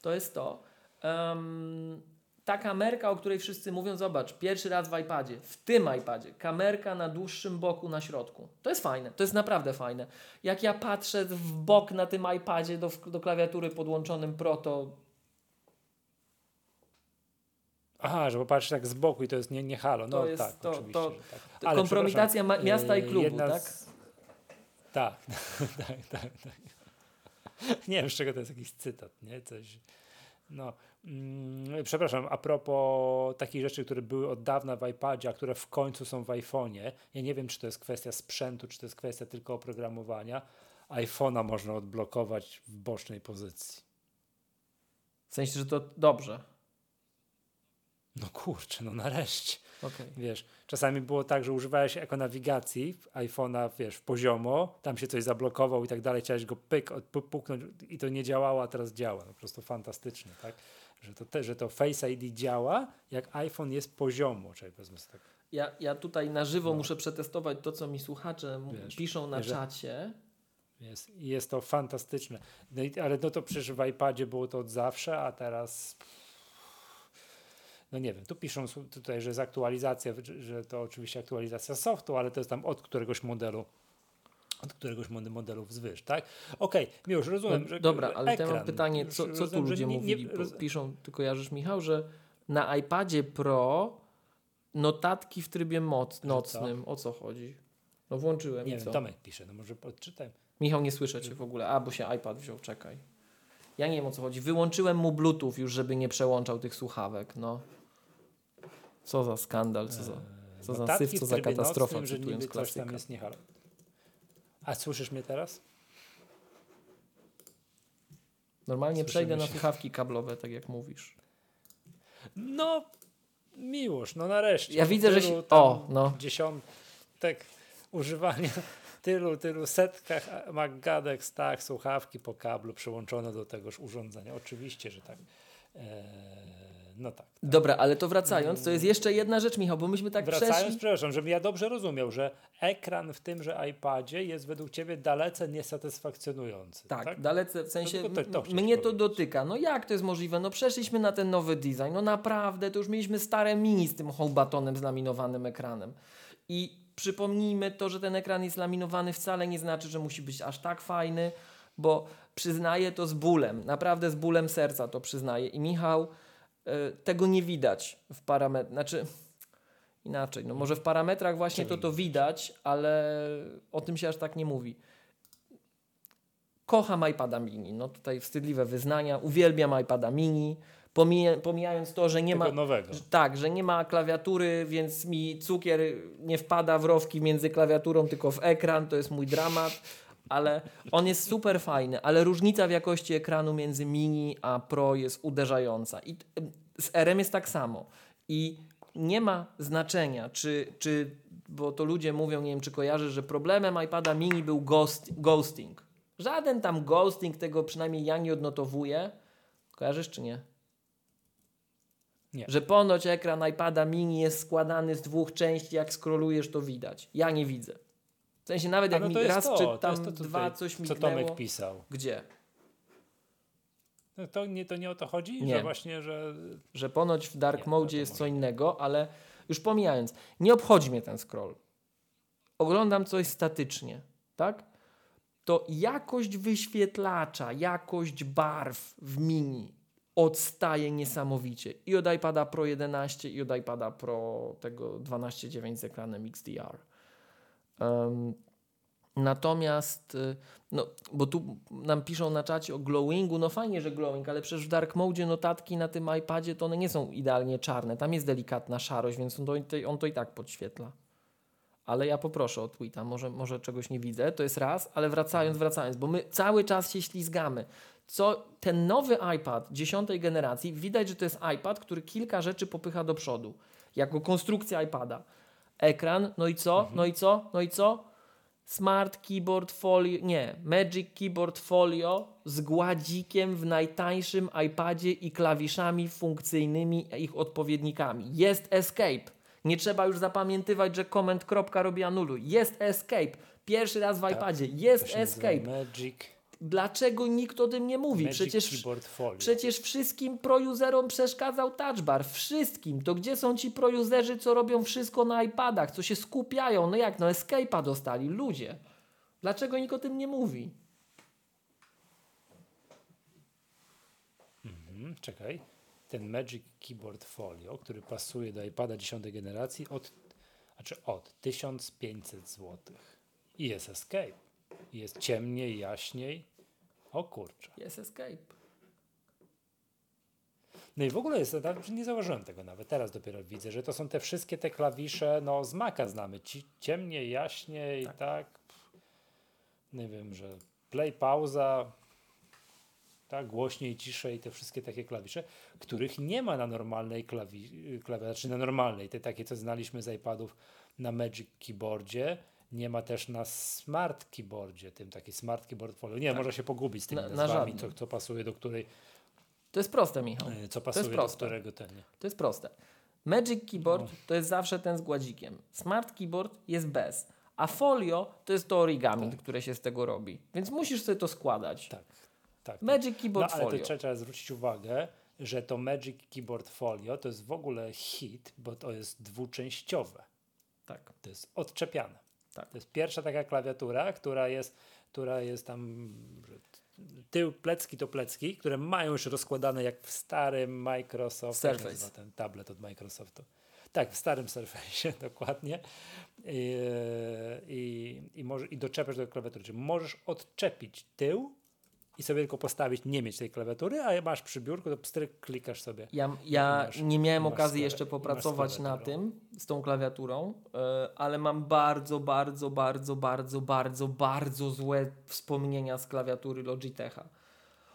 to jest to. Em, ta kamerka, o której wszyscy mówią, zobacz, pierwszy raz w iPadzie, w tym iPadzie, kamerka na dłuższym boku, na środku. To jest fajne, to jest naprawdę fajne. Jak ja patrzę w bok na tym iPadzie do, do klawiatury podłączonym Pro, to Aha, że popatrzysz tak z boku i to jest nie, nie halo. No To jest- tak, to- oczywiście. to- tak. Ale kompromitacja miasta i e, klubu, tak? z- Tak, tak, tak, tak. Nie wiem, z czego to jest jakiś cytat, nie? Coś. No, przepraszam, a propos takich rzeczy, które były od dawna w iPadzie, a które w końcu są w iPhone'ie. Ja nie wiem, czy to jest kwestia sprzętu, czy to jest kwestia tylko oprogramowania. iPhone'a można odblokować w bocznej pozycji. W sensie, że to dobrze. No kurczę, no nareszcie. Okej. Wiesz, czasami było tak, że używałeś jako nawigacji iPhone'a, wiesz, poziomo, tam się coś zablokował i tak dalej, chciałeś go pyk, puknąć i to nie działało, a teraz działa. No, po prostu fantastycznie, tak? Że to, te, że to Face ID działa, jak iPhone jest poziomo, czyli powiedzmy tak. Ja, ja tutaj na żywo No. muszę przetestować to, co mi słuchacze Wiesz, piszą na wiesz, czacie. Jest, jest to fantastyczne. No i, ale no to przecież w iPadzie było to od zawsze, a teraz no nie wiem, tu piszą tutaj, że jest aktualizacja, że to oczywiście aktualizacja softu, ale to jest tam od któregoś modelu od któregoś mod- modelu wzwyż, tak? Okej, już rozumiem, No, że dobra, że ale ekran, mam pytanie, co, co tu ludzie nie- mówili? Roz- Piszą, ty kojarzysz Michał, że na iPadzie Pro notatki w trybie moc, nocnym. O co chodzi? No włączyłem Nie wiem, co? Tomek pisze, no może odczytaj. Michał, nie słyszę cię w ogóle. A, bo się iPad wziął, czekaj. Ja nie wiem o co chodzi. Wyłączyłem mu Bluetooth już, żeby nie przełączał tych słuchawek, no. Co za skandal, co za, co za syf, co za katastrofa, nocnym, cytując coś tam klasyka. jest niehalo. A słyszysz mnie teraz? Normalnie Słyszymy przejdę na się. słuchawki kablowe, tak jak mówisz. No, miłość, no nareszcie. Ja widzę, że się- o, no. Dziesiątek używania, tylu, tylu setkach magadek, tak, słuchawki po kablu przyłączone do tegoż urządzenia. Oczywiście, że tak. Eee, no tak. tak. Dobra, ale to wracając, to jest jeszcze jedna rzecz, Michał, bo myśmy tak Wracając, przeszli. przepraszam, żebym ja dobrze rozumiał, że ekran w tymże iPadzie jest według Ciebie dalece niesatysfakcjonujący. Tak, Tak, dalece, w sensie tylko to- to chciałeś mnie to dotyka. No jak to jest możliwe? No przeszliśmy na ten nowy design. No naprawdę, to już mieliśmy stare mini z tym homebatonem z laminowanym ekranem. I przypomnijmy to, że ten ekran jest laminowany wcale nie znaczy, że musi być aż tak fajny, bo przyznaję to z bólem, naprawdę z bólem serca to przyznaję. I Michał, tego nie widać w parametrach, znaczy inaczej, no może w parametrach właśnie to to widać, ale o tym się aż tak nie mówi. Kocham iPada mini, no tutaj wstydliwe wyznania, uwielbiam iPada mini, pomija, pomijając to, że nie ma... nowego. Tak, że nie ma klawiatury, więc mi cukier nie wpada w rowki między klawiaturą, tylko w ekran, to jest mój dramat, ale on jest super fajny, ale różnica w jakości ekranu między mini a pro jest uderzająca. I z RM jest tak samo. I nie ma znaczenia, czy, czy bo to ludzie mówią, nie wiem czy kojarzysz, że problemem iPada mini był ghost, ghosting. Żaden tam ghosting, tego przynajmniej ja nie odnotowuję. Kojarzysz czy nie? Nie. Że ponoć ekran iPada mini jest składany z dwóch części, jak scrollujesz to widać. Ja nie widzę. W sensie nawet jak no mi to raz to, to czytam jest to, co dwa tutaj- coś Co mignęło. Tomek pisał. Gdzie? No to, nie, to nie o to chodzi? Nie. Że właśnie, że... Że ponoć w dark Nie, no mode to jest co innego, ale już pomijając, nie obchodzi mnie ten scroll. Oglądam coś statycznie, tak? To jakość wyświetlacza, jakość barw w mini odstaje niesamowicie. I od iPada Pro 11 i od iPada Pro tego 12.9 z ekranem XDR. Natomiast, y, no, bo tu nam piszą na czacie o glowingu, no fajnie, że glowing, ale przecież w dark mode notatki na tym iPadzie to one nie są idealnie czarne, tam jest delikatna szarość, więc on to, on to i tak podświetla. Ale ja poproszę o tweeta, może, może czegoś nie widzę, to jest raz, ale wracając, wracając, bo my cały czas się ślizgamy. Co ten nowy iPad dziesiątej generacji, widać, że to jest iPad, który kilka rzeczy popycha do przodu. Jako konstrukcja iPada. Ekran, no i co? No i co? No i co? Smart Keyboard Folio, nie, Magic Keyboard Folio z gładzikiem w najtańszym iPadzie i klawiszami funkcyjnymi, ich odpowiednikami. Jest Escape. Nie trzeba już zapamiętywać, że comment kropka robi anuluj. Jest Escape. Pierwszy raz w iPadzie. Tak. To Jest Escape. Magic, Dlaczego nikt o tym nie mówi? Magic Przecież. Przecież wszystkim pro-userom przeszkadzał touch bar. Wszystkim. To gdzie są ci pro-userzy, co robią wszystko na iPadach, co się skupiają? No jak? No Escape'a dostali. Ludzie. Dlaczego nikt o tym nie mówi? Mhm, czekaj. Ten Magic Keyboard Folio, który pasuje do iPada 10 generacji od, znaczy od 1500 zł. I jest Escape. Jest ciemniej, jaśniej. O kurczę. Jest Escape. No i w ogóle jest, tak, że nie zauważyłem tego nawet, teraz dopiero widzę, że to są te wszystkie te klawisze, no z Maca znamy, ci, ciemniej, jaśniej, tak. Pff, Nie wiem, że play, pauza, tak, głośniej, ciszej, te wszystkie takie klawisze, których nie ma na normalnej klawi, klawi znaczy na normalnej, te takie, co znaliśmy z iPadów na Magic Keyboardzie, nie ma też na Smart Keyboardzie, tym taki Smart Keyboard Folio. Nie, może się pogubić z tymi Na- na nazwami, co, żadnym. co pasuje do której, To jest proste, Michał. E, co pasuje do którego ten. nie? To jest proste. Magic Keyboard No. to jest zawsze ten z gładzikiem. Smart Keyboard jest bez. A folio to jest to origami, Tak. które się z tego robi. Więc musisz sobie to składać. Tak, tak. Magic no, Keyboard ale Folio. trzeba, trzeba zwrócić uwagę, że to Magic Keyboard Folio to jest w ogóle hit, bo to jest dwuczęściowe. Tak. To jest odczepiane. Tak. To jest pierwsza taka klawiatura, która jest, która jest tam tył, plecki to plecki, które mają już rozkładane jak w starym Microsoft. Surface. ten tablet od Microsoftu. Tak, w starym Surface dokładnie. I, i, i, może, I doczepiasz do klawiatury. Czyli możesz odczepić tył i sobie tylko postawić, nie mieć tej klawiatury, a masz przy biurku, to pstryk, klikasz sobie. Ja, ja masz- nie miałem okazji jeszcze popracować na tym, z tą klawiaturą, e, ale mam bardzo, bardzo, bardzo, bardzo, bardzo, bardzo złe wspomnienia z klawiatury Logitecha.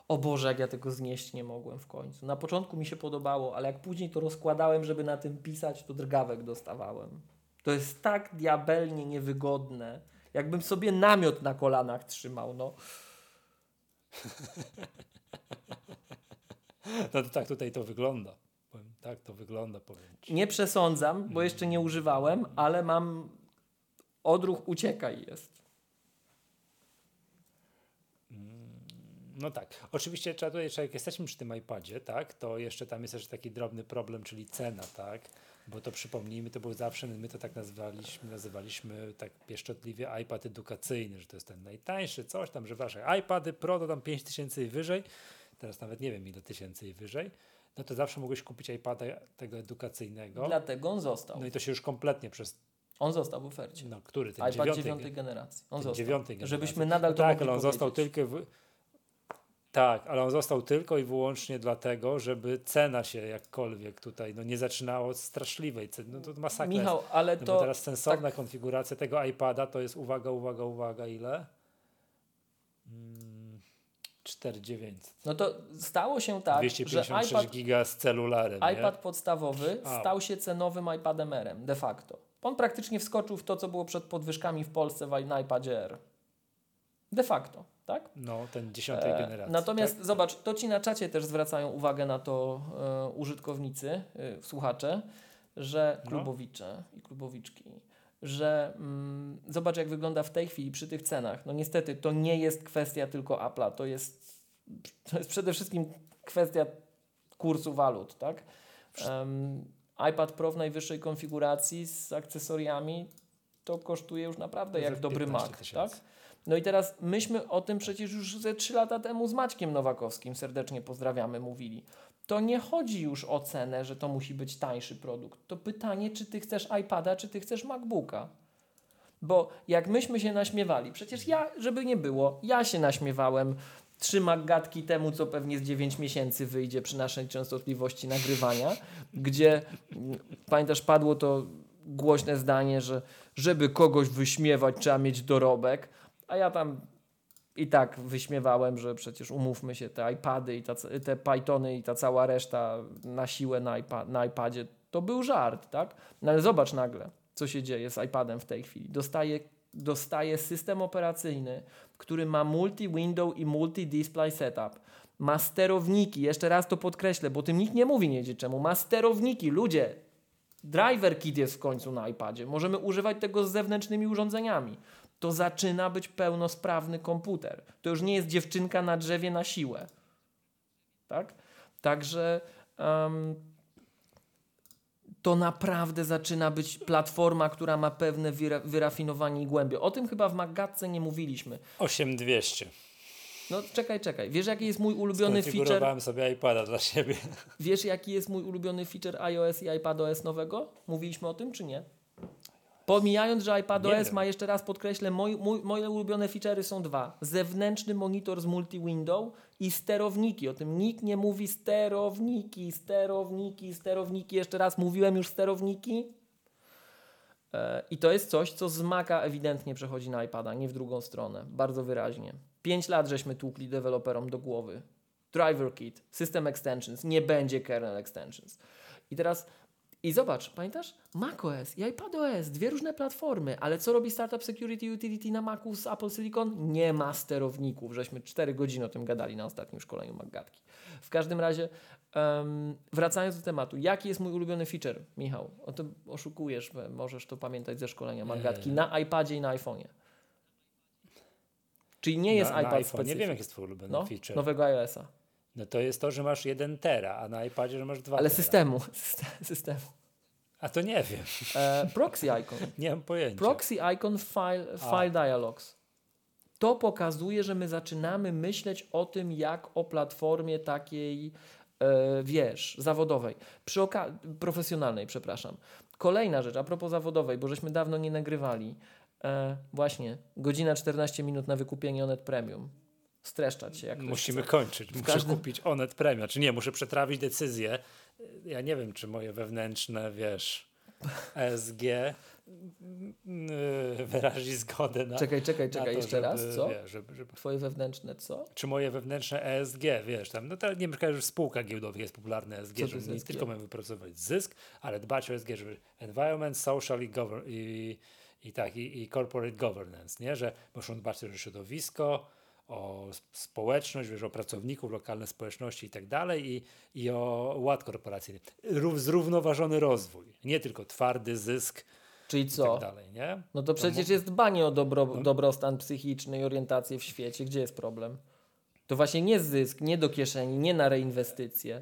O Boże, jak ja tego znieść nie mogłem w końcu. Na początku mi się podobało, ale jak później to rozkładałem, żeby na tym pisać, to drgawek dostawałem. To jest tak diabelnie niewygodne, jakbym sobie namiot na kolanach trzymał, no. No to tak tutaj to wygląda. Tak to wygląda, powiem ci. Nie przesądzam, bo jeszcze nie używałem, ale mam odruch uciekaj jest. No tak. Oczywiście trzeba tutaj, jak jesteśmy przy tym iPadzie, tak, to jeszcze tam jest jeszcze taki drobny problem, czyli cena, tak, bo to przypomnijmy, to był zawsze, my to tak nazywaliśmy, nazywaliśmy tak pieszczotliwie iPad edukacyjny, że to jest ten najtańszy, coś tam, że wasze iPady Pro to tam 5000 i wyżej, teraz nawet nie wiem ile tysięcy i wyżej, no to zawsze mogłeś kupić iPada tego edukacyjnego. Dlatego on został. No i to się już kompletnie przez on został w ofercie. No, który? Ten iPad dziewiątej generacji. On został. Dziewiątej generacji. Żebyśmy nadal no Tak, ale on został tylko w, tak, ale on został tylko i wyłącznie dlatego, żeby cena się jakkolwiek tutaj no, nie zaczynała od straszliwej ceny. No to masakra Michał, ale no, to... teraz sensowna tak. konfiguracja tego iPada to jest, uwaga, uwaga, uwaga, ile? Mm, 4900. No to stało się tak, 256 że iPad, giga z celularem. iPad nie? podstawowy stał się cenowym iPadem r de facto. On praktycznie wskoczył w to, co było przed podwyżkami w Polsce na iPadzie R. De facto tak? No, ten dziesiątej e, generacji. Natomiast tak? zobacz, to ci na czacie też zwracają uwagę na to e, użytkownicy, e, słuchacze, że no. klubowicze no. i klubowiczki, że mm, zobacz jak wygląda w tej chwili przy tych cenach. No niestety to nie jest kwestia tylko Apple'a, to jest, to jest przede wszystkim kwestia kursu walut, tak? Um, iPad Pro w najwyższej konfiguracji z akcesoriami to kosztuje już naprawdę jak dobry Mac, tak? No i teraz myśmy o tym przecież już ze 3 lata temu z Maćkiem Nowakowskim, serdecznie pozdrawiamy, mówili. To nie chodzi już o cenę, że to musi być tańszy produkt. To pytanie, czy ty chcesz iPada, czy ty chcesz MacBooka. Bo jak myśmy się naśmiewali, przecież ja, żeby nie było, ja się naśmiewałem trzy magatki temu, co pewnie z 9 miesięcy wyjdzie przy naszej częstotliwości nagrywania, gdzie pamiętasz, padło to głośne zdanie, że żeby kogoś wyśmiewać, trzeba mieć dorobek. A ja tam i tak wyśmiewałem, że przecież umówmy się, te iPady i ta, te Pythony i ta cała reszta na siłę na, iPad, na iPadzie, to był żart, tak? No ale zobacz nagle, co się dzieje z iPadem w tej chwili. Dostaje, dostaje system operacyjny, który ma multi-window i multi-display setup. Ma sterowniki, jeszcze raz to podkreślę, bo tym nikt nie mówi nie czemu. Ma sterowniki, ludzie. Driver kit jest w końcu na iPadzie. Możemy używać tego z zewnętrznymi urządzeniami to zaczyna być pełnosprawny komputer. To już nie jest dziewczynka na drzewie na siłę. Tak? Także um, to naprawdę zaczyna być platforma, która ma pewne wyrafinowanie i głębie. O tym chyba w Magatce nie mówiliśmy. 8200. No czekaj, czekaj. Wiesz jaki jest mój ulubiony feature? sobie iPada dla siebie. Wiesz jaki jest mój ulubiony feature iOS i iPadOS nowego? Mówiliśmy o tym czy nie? Pomijając, że iPadOS ma jeszcze raz podkreślę, moi, mój, moje ulubione feature'y są dwa. Zewnętrzny monitor z multi-window i sterowniki. O tym nikt nie mówi sterowniki, sterowniki, sterowniki. Jeszcze raz mówiłem już sterowniki. E, I to jest coś, co z Maca ewidentnie przechodzi na iPada, nie w drugą stronę. Bardzo wyraźnie. Pięć lat żeśmy tłukli deweloperom do głowy. Driver kit, system extensions, nie będzie kernel extensions. I teraz i zobacz, pamiętasz? macOS i iPadOS, dwie różne platformy, ale co robi Startup Security Utility na Macu z Apple Silicon? Nie ma sterowników, żeśmy 4 godziny o tym gadali na ostatnim szkoleniu MacGatki. W każdym razie, um, wracając do tematu, jaki jest mój ulubiony feature, Michał? O tym oszukujesz, możesz to pamiętać ze szkolenia MacGatki, na iPadzie i na iPhone'ie. Czyli nie jest na, iPad na iPhone. Nie wiem, jaki jest twój ulubiony no, feature. nowego iOS-a. No to jest to, że masz jeden tera, a na iPadzie, że masz dwa Ale tera. systemu, systemu. A to nie wiem. E, proxy icon. nie mam pojęcia. Proxy icon file, file dialogs. To pokazuje, że my zaczynamy myśleć o tym, jak o platformie takiej, e, wiesz, zawodowej, przy oka- profesjonalnej, przepraszam. Kolejna rzecz, a propos zawodowej, bo żeśmy dawno nie nagrywali. E, właśnie, godzina 14 minut na wykupienie Onet Premium streszczać się. Jak Musimy kończyć. Muszę każdym... kupić Onet Premia. Czy nie, muszę przetrawić decyzję. Ja nie wiem, czy moje wewnętrzne, wiesz, ESG wyrazi zgodę na. Czekaj, czekaj, czekaj, to, jeszcze żeby, raz. Co? Wiesz, żeby, żeby... Twoje wewnętrzne co? Czy moje wewnętrzne ESG, wiesz, tam, no to nie wiem, że w spółkach giełdowych jest popularne ESG, co żeby nie tylko mamy wypracować zysk, ale dbać o ESG, żeby environment, social i, i, i tak, i, i corporate governance, nie? Że muszą dbać też o środowisko, o społeczność, wiesz, o pracowników, lokalne społeczności i tak dalej i, i o ład korporacyjny. Rów, zrównoważony rozwój, nie tylko twardy zysk Czyli i co? tak dalej, nie? No to przecież jest dbanie o dobro, dobrostan psychiczny i orientację w świecie. Gdzie jest problem? To właśnie nie zysk, nie do kieszeni, nie na reinwestycje.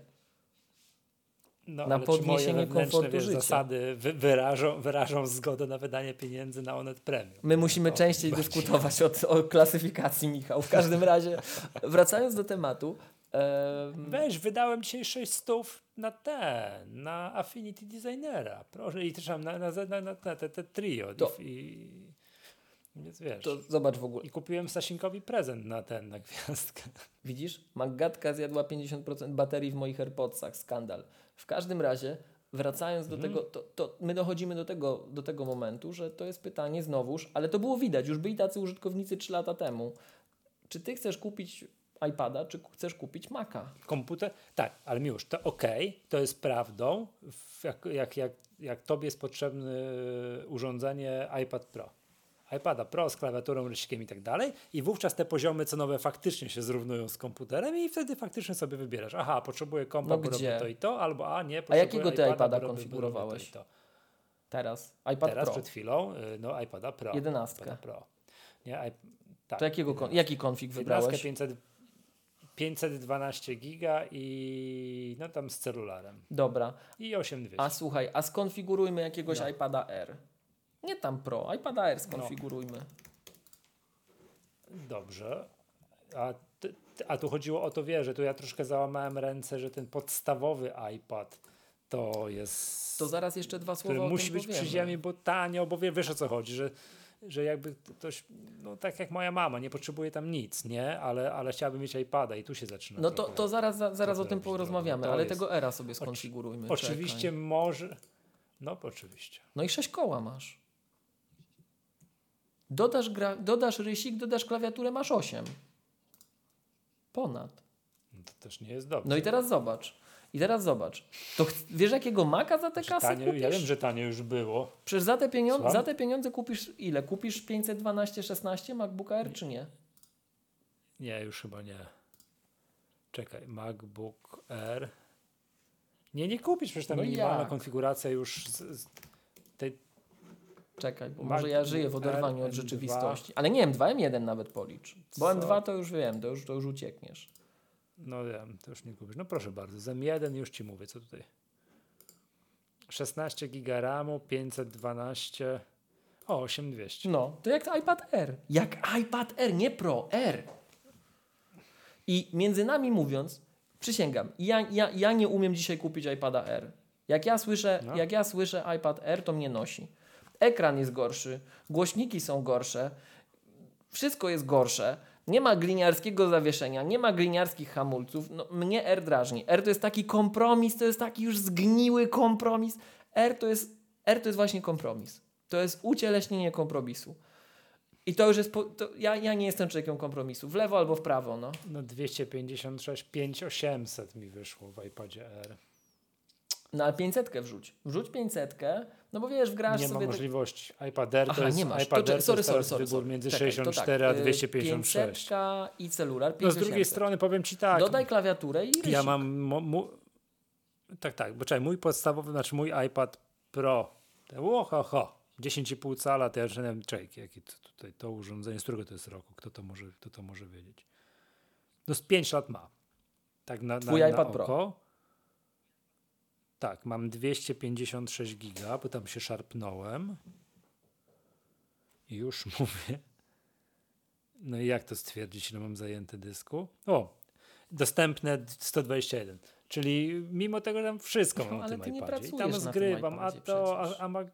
No, Na podniesienie komfortu wiesz, życia. zasady wy, wyrażą, wyrażą zgodę na wydanie pieniędzy na Onet Premium. My musimy To częściej bardziej. dyskutować o, o klasyfikacji, Michał. W każdym razie, wracając do tematu. em, Weź, wydałem dzisiaj 6 stów na ten, na Affinity Designera. Proszę, i też na, na, na, na, te, te trio. To- I, więc wiesz. to zobacz w ogóle. I kupiłem Stasinkowi prezent na ten, na gwiazdkę. Widzisz? Magatka zjadła 50% baterii w moich AirPodsach. Skandal. W każdym razie, wracając do tego, to, to my dochodzimy do tego, do tego momentu, że to jest pytanie znowuż, ale to było widać, już byli tacy użytkownicy 3 lata temu. Czy ty chcesz kupić iPada, czy chcesz kupić Maca? Komputer, tak, ale miłość, to okej, to jest prawdą, jak, jak, jak, jak tobie jest potrzebne urządzenie iPad Pro. iPada Pro z klawiaturą, rysikiem i tak dalej i wówczas te poziomy cenowe faktycznie się zrównują z komputerem i wtedy faktycznie sobie wybierasz, aha, potrzebuję kompa, No bo robię to i to, albo a nie, potrzebuję jakiego ty iPada bo robię- konfigurowałeś? To i to. Teraz. iPad Teraz Pro. przed chwilą, y, no iPada Pro. Jedenastkę. iPada Pro. Nie, i, tak, To jakiego, kon- jaki konfig wybrałeś? 500, 512 giga i no tam z celularem. Dobra. I 8200. A słuchaj, a skonfigurujmy jakiegoś No. iPada R. Nie tam Pro, iPada R skonfigurujmy. Dobrze. A, ty, a tu chodziło o to, wiesz, że tu ja troszkę załamałem ręce, że ten podstawowy iPad to jest. To zaraz jeszcze dwa słowa o musi być powiemy. przy ziemi, bo tanio, bo wie, wiesz o co chodzi, że, że jakby ktoś, no tak jak moja mama, nie potrzebuje tam nic, nie? Ale, ale chciałaby mieć iPada i tu się zaczyna. No to, trochę. to zaraz, za- zaraz o tym robić porozmawiamy. To ale jest- tego era sobie skonfigurujmy. Oczywiście czekaj. może. No, oczywiście. No i sześć koła masz. Dodasz, gra, dodasz rysik, dodasz klawiaturę, masz osiem. Ponad. No, to też nie jest dobrze. No i teraz zobacz. I teraz zobacz. To wiesz jakiego maka za te kasy tanio, kupisz? ja wiem, że tanio już było. Przecież za te, pieniądze, za te pieniądze kupisz ile? Kupisz 512, 16 MacBook Air czy nie? Nie, już chyba nie. Czekaj, MacBook Air. Nie, nie kupisz, przecież ta No minimalna jak? konfiguracja już z, z Czekaj, bo może ja żyję w oderwaniu od M2. rzeczywistości. Ale nie M2, M1 nawet policz. Bo Co? M2 to już wiem, to już, to już uciekniesz. no wiem, to już nie kupisz. No proszę bardzo, z M1 już ci mówię, co tutaj. 16 giga RAMu, 512, o 8200. No, to jak iPad R. Jak iPad R, nie Pro, R. I między nami mówiąc, przysięgam, ja, ja, ja nie umiem dzisiaj kupić iPada R. Jak ja, słyszę, No. jak ja słyszę iPad R, to mnie nosi. Ekran jest gorszy, głośniki są gorsze, wszystko jest gorsze. Nie ma gliniarskiego zawieszenia, nie ma gliniarskich hamulców. No, mnie R drażni. R to jest taki kompromis, to jest taki już zgniły kompromis. R to jest, R to jest właśnie kompromis. To jest ucieleśnienie kompromisu. I to już jest. Po, to ja, ja nie jestem człowiekiem kompromisu. W lewo albo w prawo. No. No 256, 5800 mi wyszło w iPadzie R. no ale 500 wrzuć. Wrzuć 500, no bo wiesz, wgrasz Nie ma te- możliwości. iPad Air to Aha, jest, nie masz. iPad to, Air to sorry, jest sorry, sorry, wybór między Czekaj, to 64 a tak, y, 256. 500 i celular. No z drugiej 5800. strony powiem ci tak. Dodaj klawiaturę i rysik. Ja mam. Mu, tak, tak, bo czekaj, mój podstawowy, znaczy mój iPad Pro. Ło, ho, ho, 10,5 cala, to ja już nie wiem, czekaj, jakie to, tutaj to urządzenie, z którego to jest roku, kto to może, kto to może wiedzieć. No z 5 lat ma. Tak na, Twój na, iPad na Pro. Tak, mam 256 giga, bo tam się szarpnąłem. Już mówię. No i jak to stwierdzić, ile mam zajęte dysku? O, dostępne 121. Czyli mimo tego, że tam wszystko No, mam na ale tym ty nie iPadzie. I tam zgrywam, a to, a, a mag...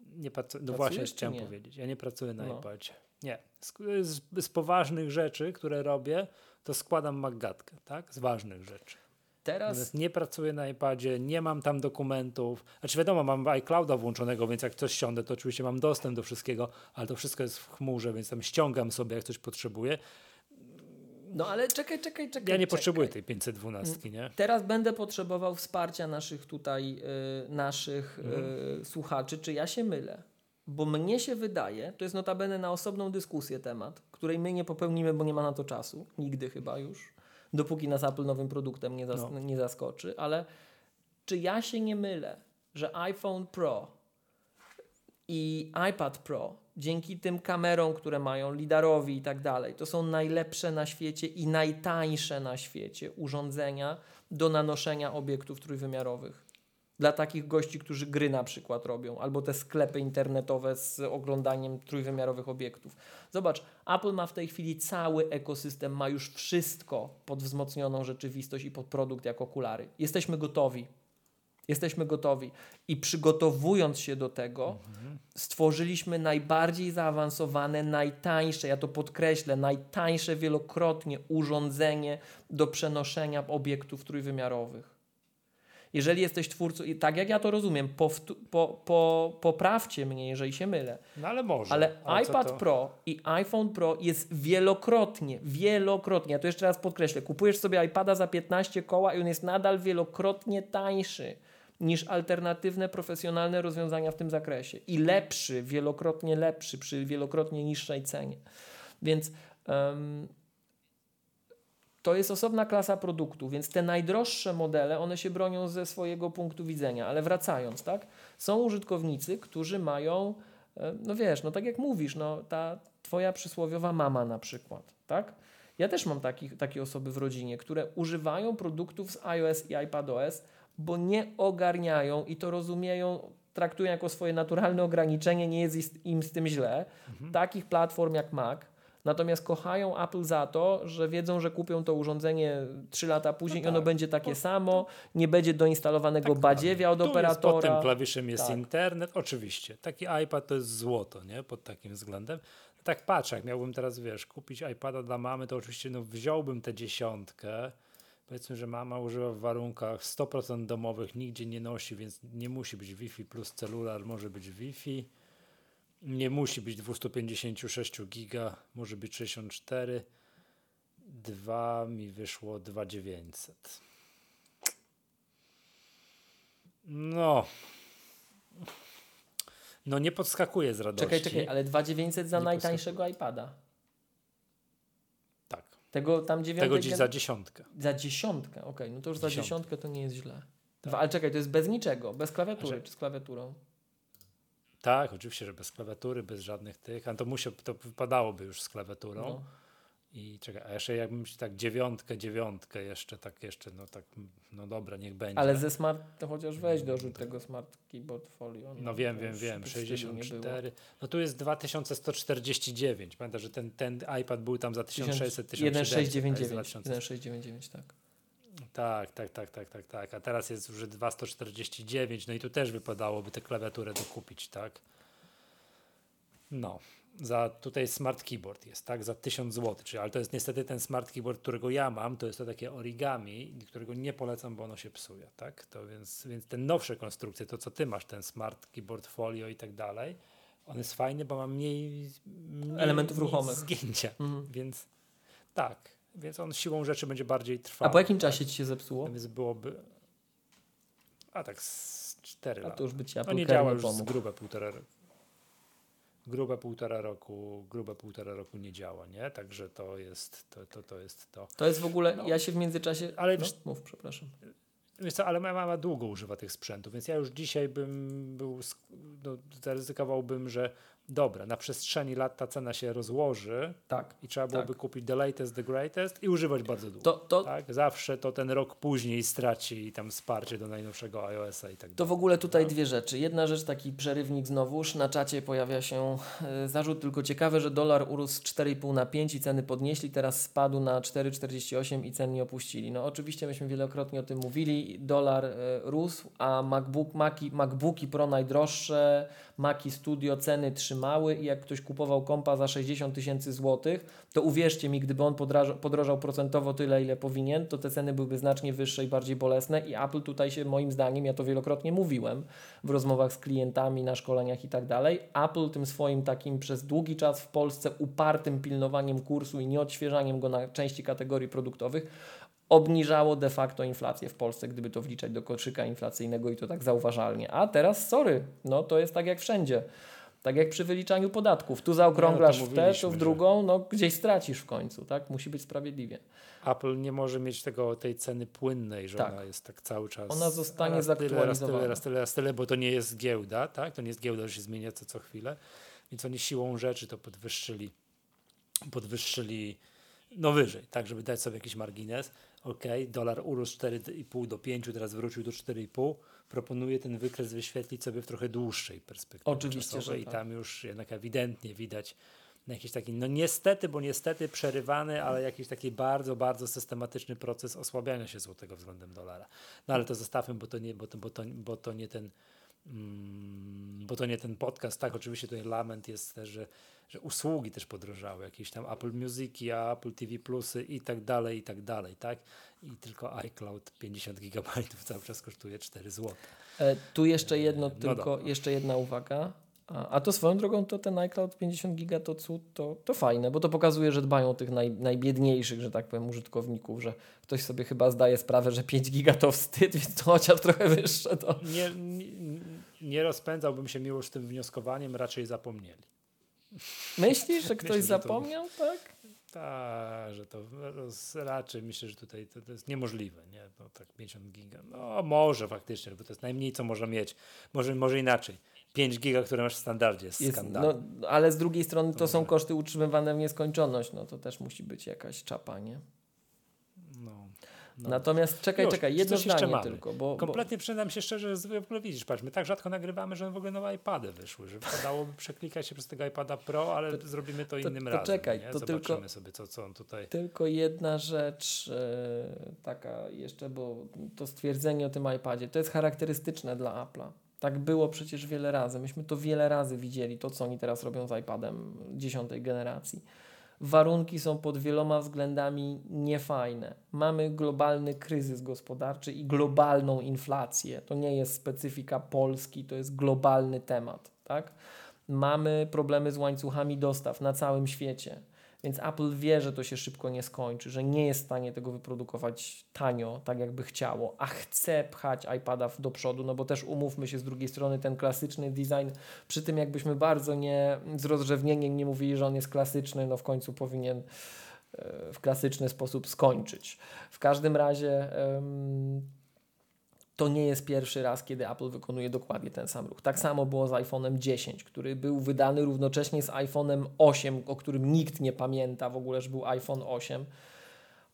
Nie pracuję, no właśnie chciałem nie? powiedzieć. Ja nie pracuję na No. iPadzie. Nie. Z, z, z poważnych rzeczy, które robię, to składam Maggatkę, tak? Z ważnych rzeczy. Teraz Natomiast nie pracuję na iPadzie, nie mam tam dokumentów. Znaczy wiadomo, mam iClouda włączonego, więc jak coś ściągnę, to oczywiście mam dostęp do wszystkiego, ale to wszystko jest w chmurze, więc tam ściągam sobie, jak coś potrzebuję. No ale czekaj, czekaj, czekaj. Ja nie czekaj. potrzebuję tej 512, nie? Teraz będę potrzebował wsparcia naszych tutaj, y, naszych Mhm. y, słuchaczy, czy ja się mylę. bo mnie się wydaje, to jest notabene na osobną dyskusję temat, której my nie popełnimy, bo nie ma na to czasu, nigdy chyba już, dopóki nas Apple nowym produktem nie, zas- No. nie zaskoczy, ale czy ja się nie mylę, że iPhone Pro i iPad Pro dzięki tym kamerom, które mają, lidarowi i tak dalej, to są najlepsze na świecie i najtańsze na świecie urządzenia do nanoszenia obiektów trójwymiarowych. Dla takich gości, którzy gry na przykład robią, albo te sklepy internetowe z oglądaniem trójwymiarowych obiektów. Zobacz, Apple ma w tej chwili cały ekosystem, ma już wszystko pod wzmocnioną rzeczywistość i pod produkt jak okulary. Jesteśmy gotowi. Jesteśmy gotowi. I przygotowując się do tego, stworzyliśmy najbardziej zaawansowane, najtańsze, ja to podkreślę, najtańsze wielokrotnie urządzenie do przenoszenia obiektów trójwymiarowych. Jeżeli jesteś twórcą, i tak jak ja to rozumiem, powtó- po, po, poprawcie mnie, jeżeli się mylę, No ale może. ale iPad? Pro i iPhone Pro jest wielokrotnie, wielokrotnie, ja to jeszcze raz podkreślę, kupujesz sobie iPada za 15 koła i on jest nadal wielokrotnie tańszy niż alternatywne profesjonalne rozwiązania w tym zakresie i lepszy, wielokrotnie lepszy przy wielokrotnie niższej cenie. Więc to jest osobna klasa produktu, więc te najdroższe modele, one się bronią ze swojego punktu widzenia, ale wracając, tak, są użytkownicy, którzy mają, e, no wiesz, no tak jak mówisz, no ta twoja przysłowiowa mama na przykład, tak? Ja też mam takich, takie osoby w rodzinie, które używają produktów z iOS i iPadOS, bo nie ogarniają i to rozumieją, traktują jako swoje naturalne ograniczenie, nie jest im z tym źle, takich platform jak Mac, Natomiast kochają Apple za to, że wiedzą, że kupią to urządzenie 3 lata później No i ono tak. będzie takie samo, nie będzie doinstalowanego badziewia od Tu Jest, pod operatora. tym klawiszem jest Tak. internet, oczywiście. Taki iPad to jest złoto, nie? Pod takim względem. Tak patrzę, jak miałbym teraz, wiesz, kupić iPada dla mamy, to oczywiście no, wziąłbym tę dziesiątkę. Powiedzmy, że mama używa w warunkach 100% domowych, nigdzie nie nosi, więc nie musi być Wi-Fi plus celular, może być Wi-Fi. Nie musi być 256 giga, może być 64. Dwa mi wyszło 2900. No. No nie podskakuje z radości. Czekaj, czekaj, ale 2900 za Nie najtańszego iPada. Tak. Tego tam dziewiątej Tego dziś gen- za dziesiątkę. za dziesiątkę, okej, no to już za Dziesiątkę. dziesiątkę to nie jest źle. Dwa, ale czekaj, to jest bez niczego, bez klawiatury, Że- czy z klawiaturą? Tak, oczywiście, że bez klawiatury, bez żadnych tych, a to musiał, to wypadałoby już z klawiaturą. No. I czekaj, a jeszcze jakbym się tak dziewiątkę, dziewiątkę jeszcze, tak jeszcze, no tak, no dobra, niech będzie. Ale ze smart, to chociaż weź dorzuć tego smart keyboard folio. No wiem, to wiem, wiem, w stylu nie było. 64. No tu jest 2149. Pamiętam, że ten, ten iPad był tam za 1600, 1699, 1699. 1699, tak. Tak, tak, tak, tak, tak, tak. A teraz jest już 2149, no i tu też wypadałoby tę klawiaturę dokupić, tak? No, za tutaj smart keyboard jest, tak? Za 1000 zł, czyli, ale to jest niestety ten smart keyboard, którego ja mam, to jest to takie origami, którego nie polecam, bo ono się psuje, tak? To więc, więc te nowsze konstrukcje, to co ty masz, ten smart keyboard folio i tak dalej, on jest fajny, bo ma mniej, mniej Elementów mniej ruchomych. zgięcia, Mhm. więc tak, więc on siłą rzeczy będzie bardziej trwały. A po jakim czasie ci się zepsuło? Więc byłoby. A tak z 4 A lata. to już by ci No Apple nie Care działa nie już z pomógł. grube półtora roku. Grube półtora roku, grube półtora roku nie działa, nie? Także to jest to, to, to jest to. To jest w ogóle, No. ja się w międzyczasie... Ale no, wiesz- mów, przepraszam. Wiesz co, ale moja mama długo używa tych sprzętów, więc ja już dzisiaj bym był, no, zaryzykowałbym, że dobra, na przestrzeni lat ta cena się rozłoży Tak. i trzeba byłoby Tak. kupić the latest, the greatest i używać bardzo długo. To, to, tak? Zawsze to ten rok później straci tam wsparcie do najnowszego iOS-a i tak dalej. To w ogóle tutaj No. dwie rzeczy. Jedna rzecz, taki przerywnik znowuż. Na czacie pojawia się e, zarzut tylko ciekawe, że dolar urósł z 4,5 na 5 i ceny podnieśli, teraz spadł na 4,48 i cen nie opuścili. No oczywiście myśmy wielokrotnie o tym mówili. Dolar e, rósł, a MacBook, Maci, MacBooki Pro najdroższe, Maci Studio ceny trzymały i jak ktoś kupował kompa za 60 tysięcy złotych, to uwierzcie mi, gdyby on podrażał, podrożał procentowo tyle, ile powinien, to te ceny byłyby znacznie wyższe i bardziej bolesne i Apple tutaj się moim zdaniem, ja to wielokrotnie mówiłem w rozmowach z klientami, na szkoleniach i tak dalej, Apple tym swoim takim przez długi czas w Polsce upartym pilnowaniem kursu i nieodświeżaniem go na części kategorii produktowych obniżało de facto inflację w Polsce, gdyby to wliczać do koszyka inflacyjnego i to tak zauważalnie. A teraz, sorry, no to jest tak jak wszędzie. Tak jak przy wyliczaniu podatków. Tu zaokrąglasz No, w tę, to w drugą, no gdzieś stracisz w końcu, tak? Musi być sprawiedliwie. Apple nie może mieć tego, tej ceny płynnej, że Tak. ona jest tak cały czas. Ona zostanie raz tyle, raz tyle, zaktualizowana. raz tyle, raz tyle, bo to nie jest giełda, tak? To nie jest giełda, że się zmienia co, co chwilę. Więc oni siłą rzeczy to podwyższyli, podwyższyli no wyżej, tak, żeby dać sobie jakiś margines. Ok, dolar urósł 4,5 do 5, teraz wrócił do 4,5. Proponuję ten wykres wyświetlić sobie w trochę dłuższej perspektywie Oczywiście, czasowej że i tak. tam już jednak ewidentnie widać jakiś taki, no niestety, bo niestety przerywany, ale jakiś taki bardzo, bardzo systematyczny proces osłabiania się złotego względem dolara. No ale to zostawmy, bo to nie, bo to, bo to, bo to nie ten bo to nie ten podcast, tak, oczywiście tutaj lament jest też, że, że usługi też podrożały, jakieś tam Apple Musiki, Apple TV Plusy i tak dalej, i tak dalej, tak, i tylko iCloud 50 gigabajtów cały czas kosztuje 4 zł. E, tu jeszcze jedno, No tylko dobra. jeszcze jedna uwaga. A, a to swoją drogą, to ten iCloud 50 giga to cud, to, to fajne, bo to pokazuje, że dbają o tych naj, najbiedniejszych, że tak powiem, użytkowników, że ktoś sobie chyba zdaje sprawę, że 5 giga to wstyd, więc to chociaż trochę wyższe to. Nie, nie, nie rozpędzałbym się miło z tym wnioskowaniem, raczej zapomnieli. Myślisz, że ktoś Myślę, że to- zapomniał, tak? Tak, że to raczej myślę, że tutaj to, to jest niemożliwe, nie? No tak 50 giga. No może faktycznie, bo to jest najmniej, co można mieć. Może, może inaczej. 5 giga, które masz w standardzie jest, Jest, no, ale z drugiej strony to są Dobra. koszty utrzymywane w nieskończoność, no to też musi być jakaś czapa, nie? No. Natomiast czekaj, Już, czekaj, jedno zdanie tylko, bo, bo Kompletnie przyznam się szczerze, że w ogóle widzisz, patrz, my tak rzadko nagrywamy, że w ogóle nowe iPady wyszły, że wypadałoby przeklikać się przez tego iPada Pro, ale zrobimy to, to- innym to razem. czekaj, nie? to Zobaczymy tylko- sobie, co, co on tutaj... Tylko jedna rzecz e, taka jeszcze, bo to stwierdzenie o tym iPadzie, to jest charakterystyczne dla Apple'a. Tak było przecież wiele razy. Myśmy to wiele razy widzieli, to co oni teraz robią z iPadem dziesiątej generacji. Warunki są pod wieloma względami niefajne. Mamy globalny kryzys gospodarczy i globalną inflację. To nie jest specyfika Polski, to jest globalny temat. Tak? Mamy problemy z łańcuchami dostaw na całym świecie. Więc Apple wie, że to się szybko nie skończy, że nie jest w stanie tego wyprodukować tanio, tak jakby chciało, a chce pchać iPada do przodu, no bo też umówmy się z drugiej strony, ten klasyczny design, przy tym jakbyśmy bardzo nie z rozrzewnieniem nie mówili, że on jest klasyczny, no w końcu powinien e, w klasyczny sposób skończyć. W każdym razie to nie jest pierwszy raz, kiedy Apple wykonuje dokładnie ten sam ruch. Tak samo było z iPhone'em 10, który był wydany równocześnie z iPhone'em 8, o którym nikt nie pamięta w ogóle, że był iPhone 8.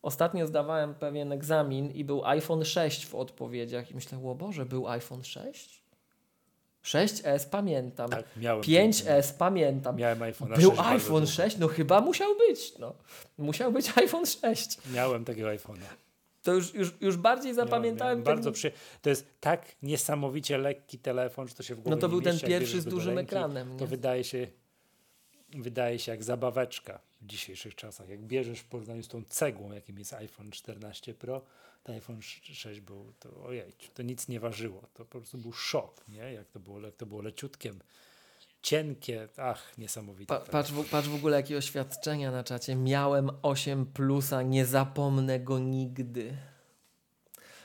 Ostatnio zdawałem pewien egzamin i był iPhone 6 w odpowiedziach i myślę, o Boże, był iPhone 6? 6S pamiętam. Tak, miałem. 5S pamiętam. Miałem iPhone Był 6 bardzo iPhone długo. 6? No chyba musiał być. No. Musiał być iPhone 6. Miałem takiego iPhone'a. To już, już, już bardziej zapamiętałem Miałem, ten... bardzo przy... To jest tak niesamowicie lekki telefon, że to się w ogóle No to był ten mieści, pierwszy z dużym ręki, ekranem. To Nie? wydaje się, wydaje się jak zabaweczka w dzisiejszych czasach. Jak bierzesz w porównaniu z tą cegłą, jakim jest iPhone 14 Pro, to iPhone 6 był, to ojej, to nic nie ważyło. To po prostu był szok, nie? Jak to było, jak to było leciutkiem, cienkie, ach, niesamowite. Pa, patrz, w, patrz w ogóle jakie oświadczenia na czacie. Miałem 8 plusa, nie zapomnę go nigdy.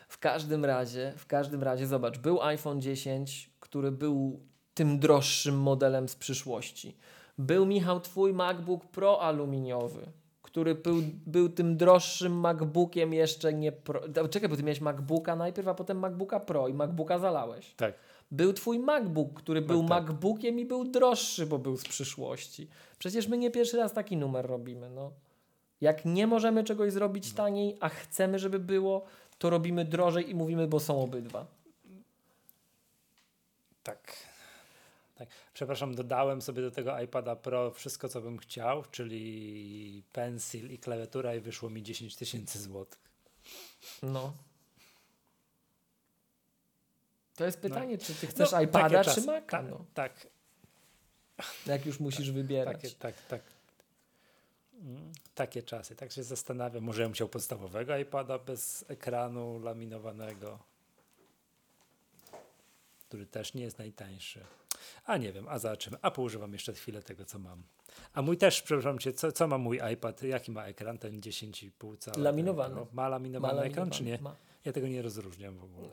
W każdym razie, w każdym razie, zobacz, był iPhone 10, który był tym droższym modelem z przyszłości. Był Michał twój MacBook Pro aluminiowy, który był, był tym droższym MacBookiem jeszcze nie Pro. Czekaj, bo ty miałeś MacBooka najpierw, a potem MacBooka Pro i MacBooka zalałeś. Tak. Był twój MacBook, który był tak. MacBookiem i był droższy, bo był z przyszłości. Przecież my nie pierwszy raz taki numer robimy. No. Jak nie możemy czegoś zrobić taniej, a chcemy, żeby było, to robimy drożej i mówimy, bo są obydwa. Tak. tak. Przepraszam, dodałem sobie do tego iPada Pro wszystko, co bym chciał, czyli pensil i klawiatura i wyszło mi 10 tysięcy złotych. No. To jest No. pytanie, czy ty chcesz No, iPada, czy. Maca? Tak, No. tak, Jak już musisz wybierać. takie, tak, tak. Mm, Takie czasy. Tak się zastanawiam. Może ja bym chciał podstawowego iPada bez ekranu laminowanego, który też nie jest najtańszy. A nie wiem, a zobaczymy. A poużywam jeszcze chwilę tego, co mam. A mój też, przepraszam cię, co, co ma mój iPad? Jaki ma ekran? Ten 10,5 cala? Laminowany. Ten, no, ma laminowany Ma ekran, czy nie? Ma. Ja tego nie rozróżniam w ogóle.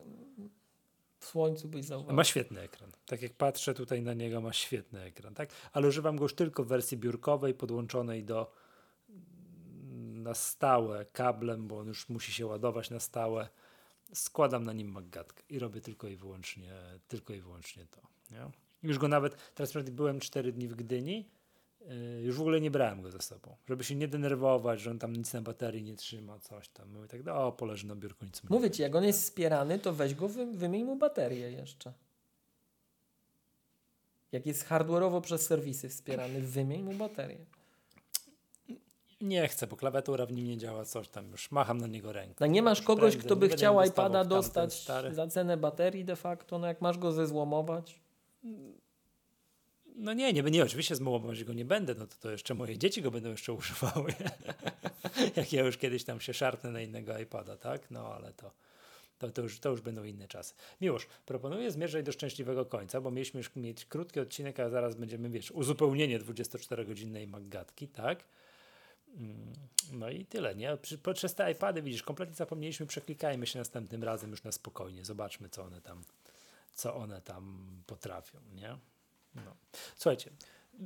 Słońcu byś zauważył. Ma świetny ekran. Tak jak patrzę tutaj na niego, ma świetny ekran, tak? Ale używam go już tylko w wersji biurkowej, podłączonej do na stałe kablem, bo on już musi się ładować na stałe. Składam na nim magatkę i robię tylko i wyłącznie, tylko i wyłącznie to. Nie? Już go nawet, teraz byłem 4 dni w Gdyni, już w ogóle nie brałem go ze sobą, żeby się nie denerwować, że on tam nic na baterii nie trzyma, coś tam. Mówię tak, o, poleży na biurku, nic Mówię ci, jak on jest wspierany, to weź go, wy, wymień mu baterię jeszcze. Jak jest hardware'owo przez serwisy wspierany, wymień mu baterię. Nie chcę, bo klawiatura w nim nie działa, coś tam już macham na niego ręką. No nie masz kogoś, prędzej, kto by chciał iPada dostać za cenę baterii de facto, no jak masz go zezłomować? No nie, nie, nie, oczywiście złomować go nie będę, no to, to jeszcze moje dzieci go będą jeszcze używały. jak ja już kiedyś tam się szarpnę na innego iPada, tak? No ale to, to, to, już, to już będą inne czasy. Miłosz, proponuję zmierzać do szczęśliwego końca, bo mieliśmy już mieć krótki odcinek, a zaraz będziemy, wiesz, uzupełnienie 24-godzinnej magatki, tak? Mm, no i tyle, nie? Przez te iPady, widzisz, kompletnie zapomnieliśmy, przeklikajmy się następnym razem już na spokojnie, zobaczmy, co one tam, co one tam potrafią, nie? No. Słuchajcie,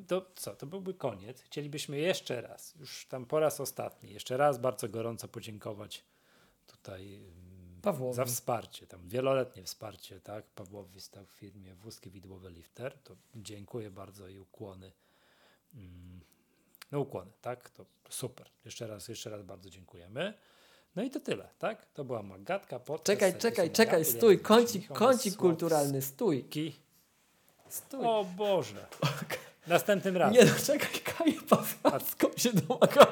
to co, to byłby koniec. Chcielibyśmy jeszcze raz, już tam po raz ostatni, jeszcze raz bardzo gorąco podziękować tutaj mm, Pawłowi. za wsparcie, tam wieloletnie wsparcie, tak? Pawłowi stał w firmie Wózki Widłowe Lifter, to dziękuję bardzo i ukłony. Mm, no ukłony, tak? To super. Jeszcze raz, jeszcze raz bardzo dziękujemy. No i to tyle, tak? To była Magatka. Podcast, czekaj, czekaj, czekaj, stój, kącik, kącik kulturalny, stój. Stój. O Boże. Następnym razem. Nie, no czekaj, Kaja Pascalską się domaga.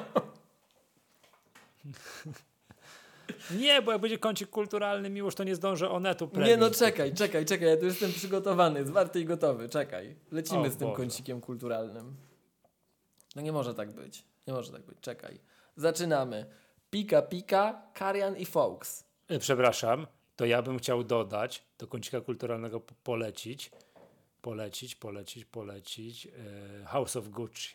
Nie, bo jak będzie kącik kulturalny, miłość, to nie zdążę onetu premium. Nie, no czekaj, czekaj, czekaj, ja tu jestem przygotowany, zwarty i gotowy, czekaj. Lecimy o, z tym Boże. kącikiem kulturalnym. No nie może tak być. Nie może tak być. Czekaj. Zaczynamy. Pika, pika, Karian i Fox. E, przepraszam, to ja bym chciał dodać, do kącika kulturalnego polecić, polecić, polecić, polecić e, House of Gucci.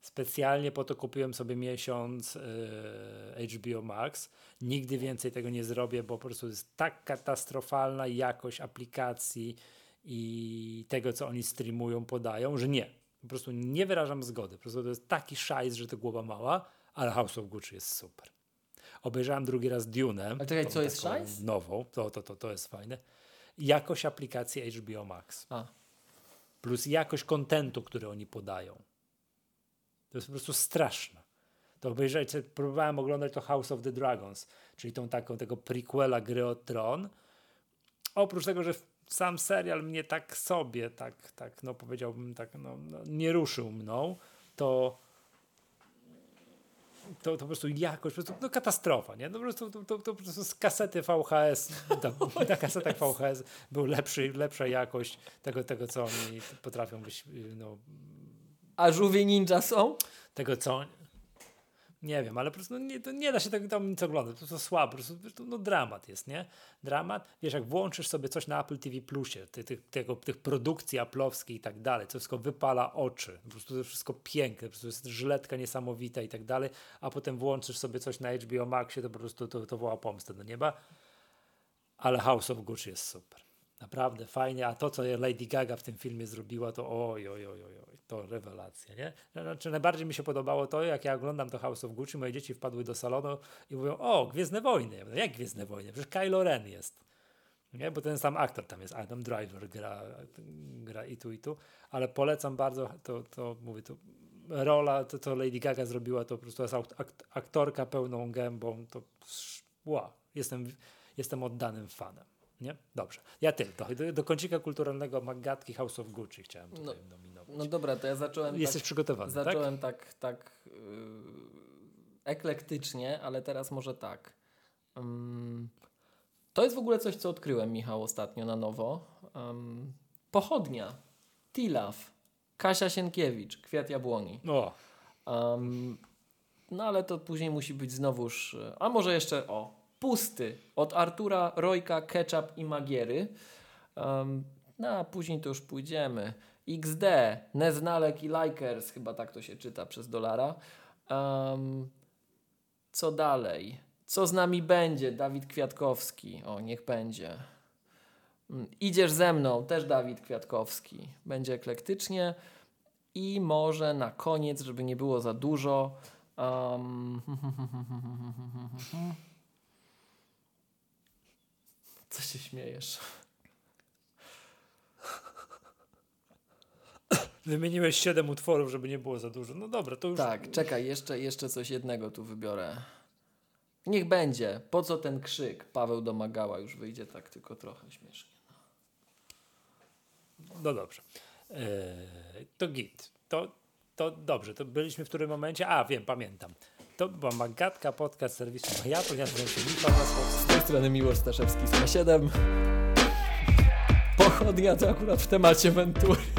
Specjalnie po to kupiłem sobie miesiąc e, HBO Max. Nigdy więcej tego nie zrobię, bo po prostu jest tak katastrofalna jakość aplikacji i tego, co oni streamują, podają, że nie. Po prostu nie wyrażam zgody. Po prostu to jest taki szajs, że to głowa mała, ale House of Gucci jest super. Obejrzałem drugi raz Dune. A czekaj, co jest szajs? Nową, to, to, to, to jest fajne. Jakość aplikacji HBO Max. A. Plus jakość kontentu, który oni podają. To jest po prostu straszne. To obejrzeć, próbowałem oglądać to House of the Dragons, czyli tą taką tego prequela gry o tron. Oprócz tego, że sam serial mnie tak sobie, tak, tak no powiedziałbym, tak, no, no nie ruszył mną, to to, to po prostu jakość, po prostu, no katastrofa, nie? No po prostu, to, to, to po prostu z kasety VHS, to, na kasetach VHS był lepszy, lepsza jakość tego, tego, co oni potrafią być, no... A żółwie ninja są? Tego, co nie wiem, ale po prostu no nie, nie da się tego tam nic oglądać, to, to słabo, po prostu, po prostu no dramat jest, nie? Dramat, wiesz, jak włączysz sobie coś na Apple TV Plusie, ty, ty, tego, tych produkcji aplowskich i tak dalej, to wszystko wypala oczy, po prostu to wszystko piękne, po prostu jest żyletka niesamowita i tak dalej, a potem włączysz sobie coś na HBO Maxie, to po prostu to, to woła pomstę do nieba, ale House of Gucci jest super. Naprawdę fajnie, a to, co Lady Gaga w tym filmie zrobiła, to oj, oj, oj, oj, oj to rewelacja, nie? Znaczy, najbardziej mi się podobało to, jak ja oglądam to House of Gucci, moje dzieci wpadły do salonu i mówią, o, Gwiezdne Wojny. Ja mówię, jak Gwiezdne Wojny? Przecież Kylo Ren jest. Nie? Bo ten sam aktor tam jest, Adam Driver gra, gra i tu, i tu, ale polecam bardzo, to, to mówię, to rola, to co Lady Gaga zrobiła, to po prostu jest aktorka pełną gębą, to wow, jestem, jestem oddanym fanem. Nie? Dobrze. Ja tylko. Do, do kącika kulturalnego Magatki House of Gucci chciałem tutaj no. No dobra, to ja zacząłem. Jesteś tak, przygotowany. Tak? Zacząłem tak, tak, tak yy, eklektycznie, ale teraz może tak. Um, to jest w ogóle coś, co odkryłem, Michał, ostatnio na nowo. Um, pochodnia. Tilaf. Kasia Sienkiewicz. Kwiat jabłoni. O. Um, no ale to później musi być znowuż. A może jeszcze o Pusty od Artura Rojka, Ketchup i Magiery. Um, no a później to już pójdziemy. XD, Neznalek i Likers, chyba tak to się czyta przez dolara. Um, co dalej? Co z nami będzie? Dawid Kwiatkowski. O, niech będzie. Mm, Idziesz ze mną, też Dawid Kwiatkowski. Będzie eklektycznie. I może na koniec, żeby nie było za dużo. Um... Co się śmiejesz? Wymieniłeś siedem utworów, żeby nie było za dużo. No dobra, to już. Tak, czekaj, jeszcze, jeszcze coś jednego tu wybiorę. Niech będzie. Po co ten krzyk? Paweł domagała, już wyjdzie tak tylko trochę śmiesznie. No dobrze. Eee, to git. To, to dobrze. To byliśmy w którym momencie? A, wiem, pamiętam. To była Magatka, podcast serwisu Majato. Ja nazywam się Michał Masłowski. Z tej strony Miłosz Staszewski z 7 Pochodnia to akurat w temacie Ventury.